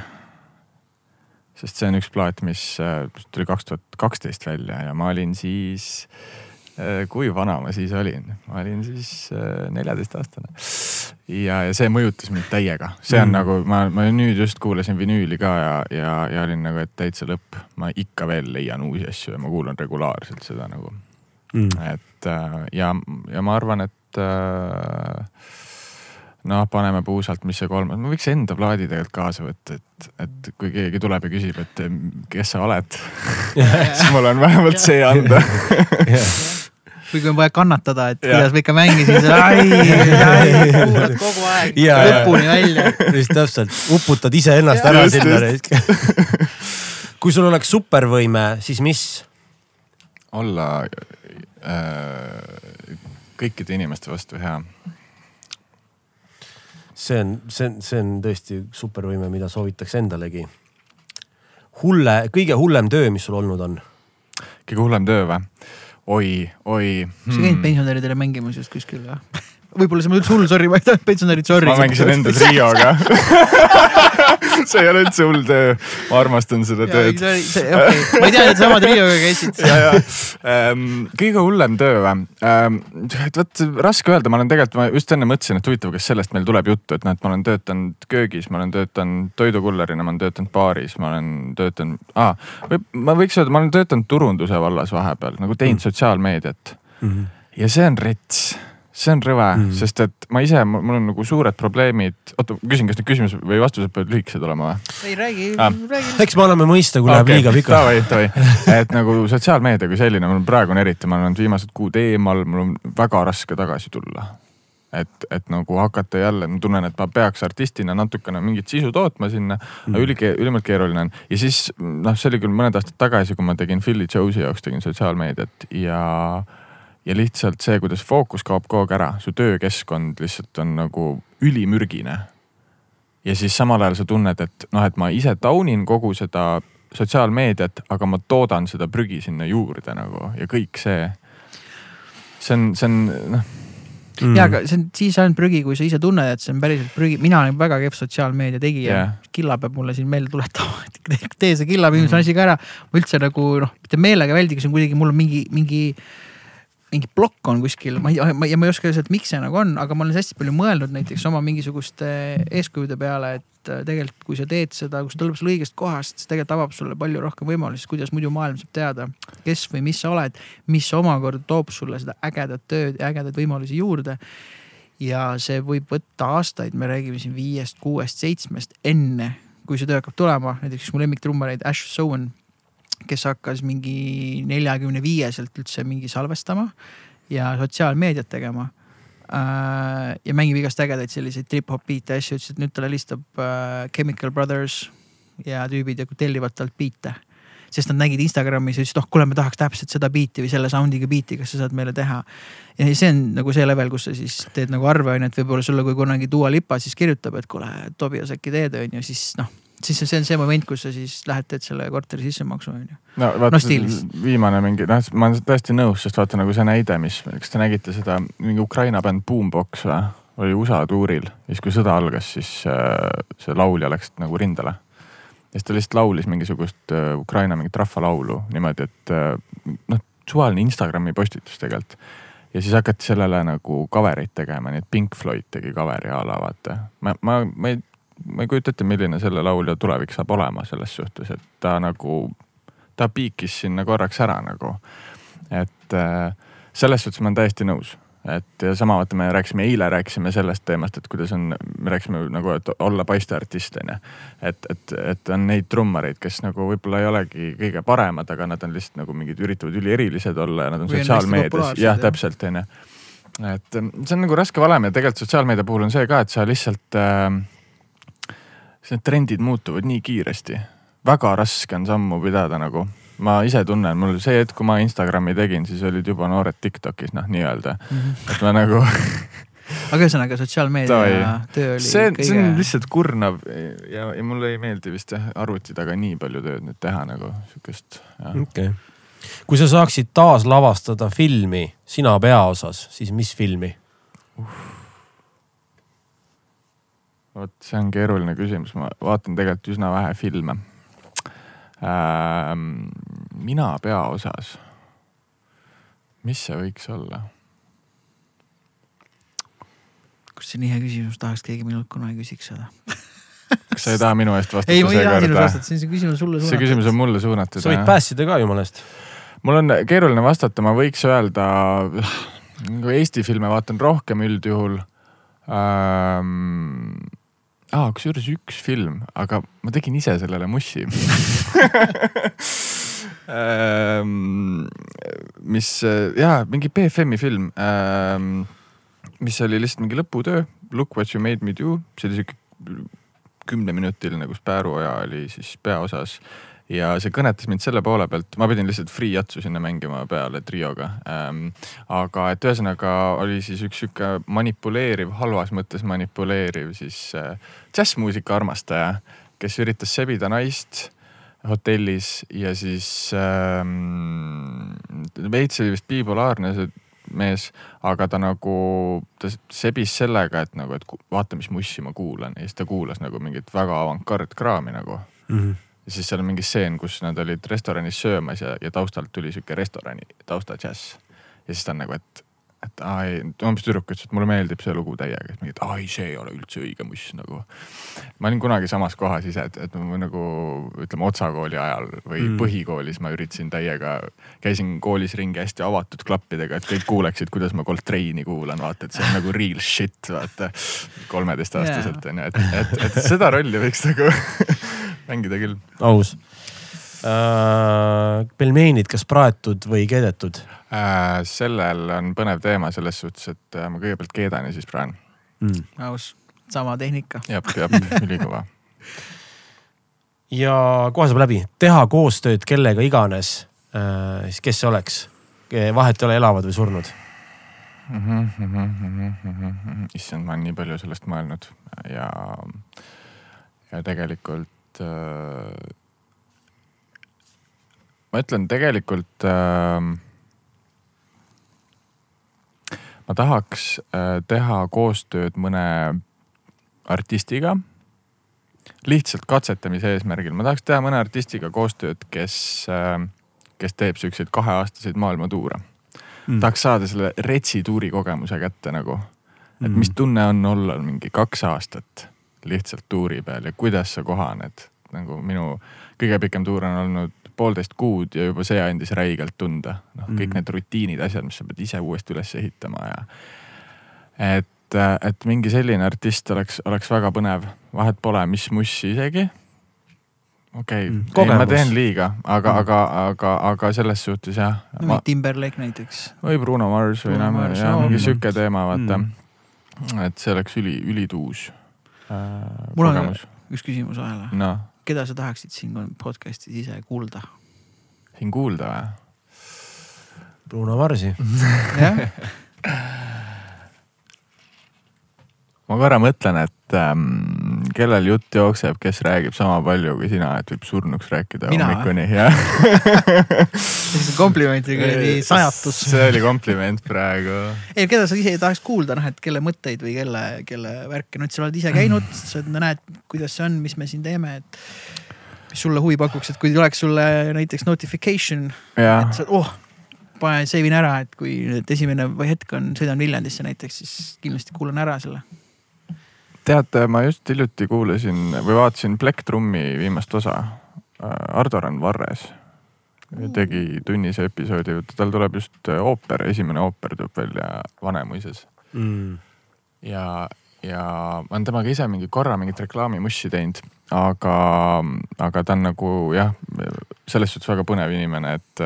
sest see on üks plaat, mis äh, tuli kaks tuhat kaksteist välja ja ma olin siis, kui vana ma siis olin, ma olin siis neljateistaastane. ja, ja see mõjutas mind täiega, see on Mm. nagu ma, ma nüüd just kuulasin vinüüli ka ja, ja, ja olin nagu, et täitsa lõpp, ma ikka veel leian uusi asju ja ma kuulan regulaarselt seda nagu, Mm. et äh, ja, ja ma arvan, et äh, noh, paneme puusalt, mis see kolmas, ma võiks enda plaadi tegelikult kaasa võtta, et, et kui keegi tuleb ja küsib, et kes sa oled, <laughs> siis mul on vähemalt see anda. või kui on vaja kannatada, et kuidas ma ikka mängisin seda, ai, ai, kuulad kogu aeg Ja, lõpuni välja. just täpselt, uputad iseennast ära sinna. <laughs> kui sul oleks supervõime, siis mis? olla äh, kõikide inimeste vastu hea. See on, see on, see on tõesti supervõime, mida soovitaks endalegi. hulle, kõige hullem töö, mis sul olnud on? kõige hullem töö või? oi, oi sa käid hmm.. pensionäridele mängimas just kuskil või? võib-olla see on üldse hull, sorry, ma ei taha pensionärid, sorry. ma mängisin enda trioga. <laughs> <laughs> see ei ole üldse hull töö, ma armastan seda tööd. okei, ma ei tea, et sama trioga käisid. <laughs> ja, ja ähm, kõige hullem töö või ähm,? et vot raske öelda, ma olen tegelikult, ma just enne mõtlesin, et huvitav, kas sellest meil tuleb juttu, et noh, et ma olen töötanud köögis, ma olen töötanud toidukullerina, ma olen töötanud baaris, ma olen töötanud ah,, ma võiks öelda, ma olen töötanud turunduse vallas vahepeal nagu teinud mm. sotsiaalmeediat ja see on rets see on rõve Mhm. mm., sest et ma ise, mul on nagu suured probleemid, oota, küsin, kas need küsimused või vastused peavad lühikesed olema või? ei räägi Ah., räägi. eks me anname mõista, kui läheb liiga pikaks. davai, davai, et nagu sotsiaalmeedia kui selline, mul praegu on eriti, ma olen olnud viimased kuud eemal, mul on väga raske tagasi tulla. et, et nagu hakata jälle, ma tunnen, et ma peaks artistina natukene mingit sisu tootma sinna mm., aga üli, ülimalt keeruline on. ja siis noh, see oli küll mõned aastad tagasi, kui ma tegin Philly Jones'i jaoks tegin sotsiaalmeediat ja ja lihtsalt see, kuidas fookus kaob kogu aeg ära, su töökeskkond lihtsalt on nagu ülimürgine ja siis samal ajal sa tunned, et noh, et ma ise taunin kogu seda sotsiaalmeediat, aga ma toodan seda prügi sinna juurde nagu ja kõik see. see on, see on noh, Mm. ja, aga see on siis ainult prügi, kui sa ise tunned, et see on päriselt prügi, mina olen väga kehv sotsiaalmeedia tegija yeah.. Killa peab mulle siin meelde tuletama, et <laughs> tee- see Killa viimase Mhm. asi ka ära. ma üldse nagu noh, mitte meelega ei väldi, aga see on kuidagi, mul on mingi, mingi, mingi plokk on kuskil, ma ei, ma ja ma ei oska öelda, et miks see nagu on, aga ma olen hästi palju mõelnud näiteks oma mingisuguste eeskujude peale, et äh, tegelikult kui sa teed seda, kui see tuleb sulle õigest kohast, siis tegelikult avab sulle palju rohkem võimalusi, kuidas muidu maailm saab teada, kes või mis sa oled, mis omakorda toob sulle seda ägedat tööd ja ägedaid võimalusi juurde. Ja see võib võtta aastaid, me räägime siin viiest, kuuest, seitsmest, enne kui see töö hakkab tulema, näiteks üks mu lemmiktrummaleid Ash Sowen, kes hakkas mingi neljakümne viieselt üldse mingi salvestama ja sotsiaalmeediat tegema. ja mängib igast ägedaid selliseid trip-hop beat'e asju, ütles, et nüüd talle helistab äh, Chemical Brothers ja tüübid ja tellivad talt biite sest nad nägid Instagramis ja ütlesid, oh kuule, me tahaks täpselt seda biiti või selle sound'iga biiti, kas sa saad meile teha. ja see on nagu see level, kus sa siis teed nagu arve on ju, et võib-olla sulle, kui kunagi Dua Lipa siis kirjutab, et kuule, Tobias äkki teed on ju, siis noh, siis see on see moment, kus sa siis lähed, teed selle korteri sissemaksu on ju. no vaata No stiilis. viimane mingi, noh, ma olen täiesti nõus, sest vaata nagu see näide, mis, kas te nägite seda mingi Ukraina bänd Boombox või, oli USA tuuril ja siis, kui sõda algas, siis äh, see laulja läks nagu rindele. ja siis ta lihtsalt laulis mingisugust äh, Ukraina mingit rahvalaulu niimoodi, et äh, noh, suvaline Instagrami postitus tegelikult. ja siis hakati sellele nagu cover eid tegema, nii et Pink Floyd tegi cover'i a la vaata. ma, ma, ma ei, ma ei kujuta ette, milline selle laulja tulevik saab olema selles suhtes, et ta nagu, ta piikis sinna korraks ära nagu. et äh, selles suhtes ma olen täiesti nõus et ja sama vaata, me rääkisime eile rääkisime sellest teemast, et kuidas on, me rääkisime nagu, et olla paisteartist on ju. et, et, et on neid trummareid, kes nagu võib-olla ei olegi kõige paremad, aga nad on lihtsalt nagu mingid, üritavad ülierilised olla ja nad on sotsiaalmeedias, jah, populaarsed, täpselt on ju. et ähm, see on nagu raske valem ja tegelikult sotsiaalmeedia puhul on see ka, et sa lihtsalt äh,, need trendid muutuvad nii kiiresti. väga raske on sammu pidada nagu ma ise tunnen, mul see hetk, kui ma Instagrami tegin, siis olid juba noored Tiktokis noh, nii-öelda mm, -hmm. et ma nagu <laughs> aga ühesõnaga sotsiaalmeedia töö oli see, kõige... see on lihtsalt kurnav ja, ja mulle ei meeldi vist jah arvuti taga nii palju tööd nüüd teha nagu sihukest. okei okay., kui sa saaksid taaslavastada filmi sina peaosas, siis mis filmi uh.? Vot see on keeruline küsimus, ma vaatan tegelikult üsna vähe filme ähm, mina peaosas. mis see võiks olla? kus see nii hea küsimus, tahaks keegi minult kunagi küsiks seda kas sa ei taha minu eest vastata ei, ma ei taha seekord? vastata, see on küsimus sulle see küsimus on mulle suunatud. sa võid päästida ka jumala eest. mul on keeruline vastata, ma võiks öelda, kui Eesti filme vaatan rohkem üldjuhul ähm, aa, kusjuures üks film, aga ma tegin ise sellele mussi. Ähm, <laughs> mis jaa, mingi BFM-i film ähm, mis oli lihtsalt mingi lõputöö, Look what you made me do, see oli sihuke kümneminutiline, kus Pääruoja oli siis peaosas ja see kõnetas mind selle poole pealt, ma pidin lihtsalt free jatsu sinna mängima peale trioga ähm,. aga et ühesõnaga oli siis üks sihuke manipuleeriv, halvas mõttes manipuleeriv siis äh, džässmuusika armastaja, kes üritas sebida naist hotellis ja siis ähm, veits oli vist bipolaarne see mees, aga ta nagu, ta sebis sellega, et nagu, et vaata, mis mussi ma kuulan ja siis ta kuulas nagu mingit väga avangardkraami nagu mm. -hmm ja siis seal on mingi stseen, kus nad olid restoranis söömas ja, ja taustalt tuli sihuke restorani tausta džäss. ja siis ta on nagu, et, et aa ei, umbes tüdruk ütles, et mulle meeldib see lugu täiega, et mingi, et aa ei, see ei ole üldse õige muss nagu. ma olin kunagi samas kohas ise, et, et ma nagu ütleme otsakooli ajal või mm. põhikoolis ma üritasin täiega, käisin koolis ringi hästi avatud klappidega, et kõik kuuleksid, kuidas ma Coltrane'i kuulan, vaata, et see on nagu real shit, vaata. kolmeteistaastaselt on ju, et, et, et seda rolli võiks nagu <laughs> mängida küll. aus äh,. pelmeenid, kas praetud või keedetud? Sellel on põnev teema selles suhtes, et äh, ma kõigepealt keedan ja siis praen mm.. aus, sama tehnika. jah, jah, <laughs> ülikõva. ja kohe saab läbi, teha koostööd kellega iganes äh,, siis kes see oleks? vahet ei ole, elavad või surnud mm. -hmm, mm -hmm, issand, ma olen nii palju sellest mõelnud ja, ja tegelikult äh, ma ütlen tegelikult äh, ma tahaks äh, teha koostööd mõne artistiga. lihtsalt katsetamise eesmärgil, ma tahaks teha mõne artistiga koostööd, kes äh,, kes teeb siukseid kaheaastaseid maailmatuure mm.. tahaks saada selle retsi tuuri kogemuse kätte nagu, et mm. mis tunne on olla mingi kaks aastat lihtsalt tuuri peal ja kuidas sa kohaned. nagu minu kõige pikem tuur on olnud poolteist kuud ja juba see andis räigelt tunda. noh, kõik mm. need rutiinid, asjad, mis sa pead ise uuesti üles ehitama ja. et, et mingi selline artist oleks, oleks väga põnev, vahet pole, mis mussi isegi. okei okay, mm., ma teen liiga, aga mm., aga, aga, aga selles suhtes jah no ma... Timberlake näiteks. või Bruno Mars või noh, mingi sihuke teema, vaata mm.. et see oleks üli, ülituus äh, mul on üks küsimus vahele no keda sa tahaksid siin podcast'is ise kuulda? siin kuulda või? Bruno Marsi jah <laughs> ma korra mõtlen, et ähm, kellel jutt jookseb, kes räägib sama palju kui sina, et võib surnuks rääkida hommikuni, jah see on komplimenti kuradi sajatus. see oli kompliment praegu. ei, keda sa ise tahaks kuulda, noh, et kelle mõtteid või kelle, kelle värke, et sa oled ise käinud, sa näed, kuidas see on, mis me siin teeme, et mis sulle huvi pakuks, et kui tuleks sulle näiteks notification, jah et, sa, oh, panen, save in ära, et kui nüüd esimene hetk on, sõidan Viljandisse näiteks, siis kindlasti kuulan ära selle. teate, ma just hiljuti kuulasin või vaatasin Black Trummi viimast osa. Ardo Rand Varres tegi tunnise episoodi, tal tuleb just ooper, esimene ooper tuleb välja Vanemuises mm.. ja, ja ma olen temaga ise mingi korra mingit reklaamimussi teinud, aga, aga ta on nagu jah, selles suhtes väga põnev inimene, et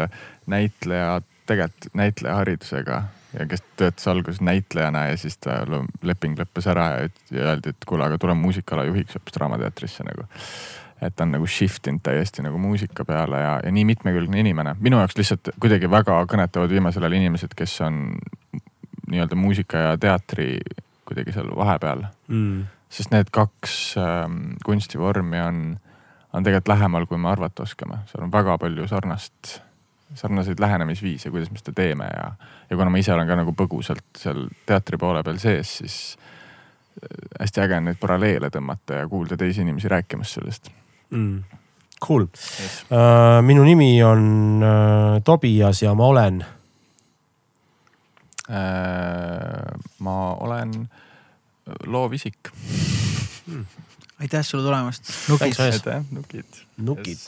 näitleja, tegelikult näitlejaharidusega ja kes töötas alguses näitlejana ja siis ta leping lõppes ära ja, ja öeldi, et kuule, aga tule muusikala juhiks hoopis Draamateatrisse nagu. et ta on nagu shift inud täiesti nagu muusika peale ja, ja nii mitmekülgne inimene. minu jaoks lihtsalt kuidagi väga kõnetavad viimasel ajal inimesed, kes on nii-öelda muusika ja teatri kuidagi seal vahepeal Mm. sest need kaks ähm, kunstivormi on, on tegelikult lähemal, kui me arvata oskame, seal on väga palju sarnast, sarnaseid lähenemisviise, kuidas me seda teeme ja, ja kuna ma ise olen ka nagu põgusalt seal teatri poole peal sees, siis äh, hästi äge on neid paralleele tõmmata ja kuulda teisi inimesi rääkimas sellest Mm. Cool uh,. minu nimi on uh, Tobias ja ma olen äh,. ma olen loovisik. aitäh sulle tulemast. Mees. aitäh, nukid. nukid.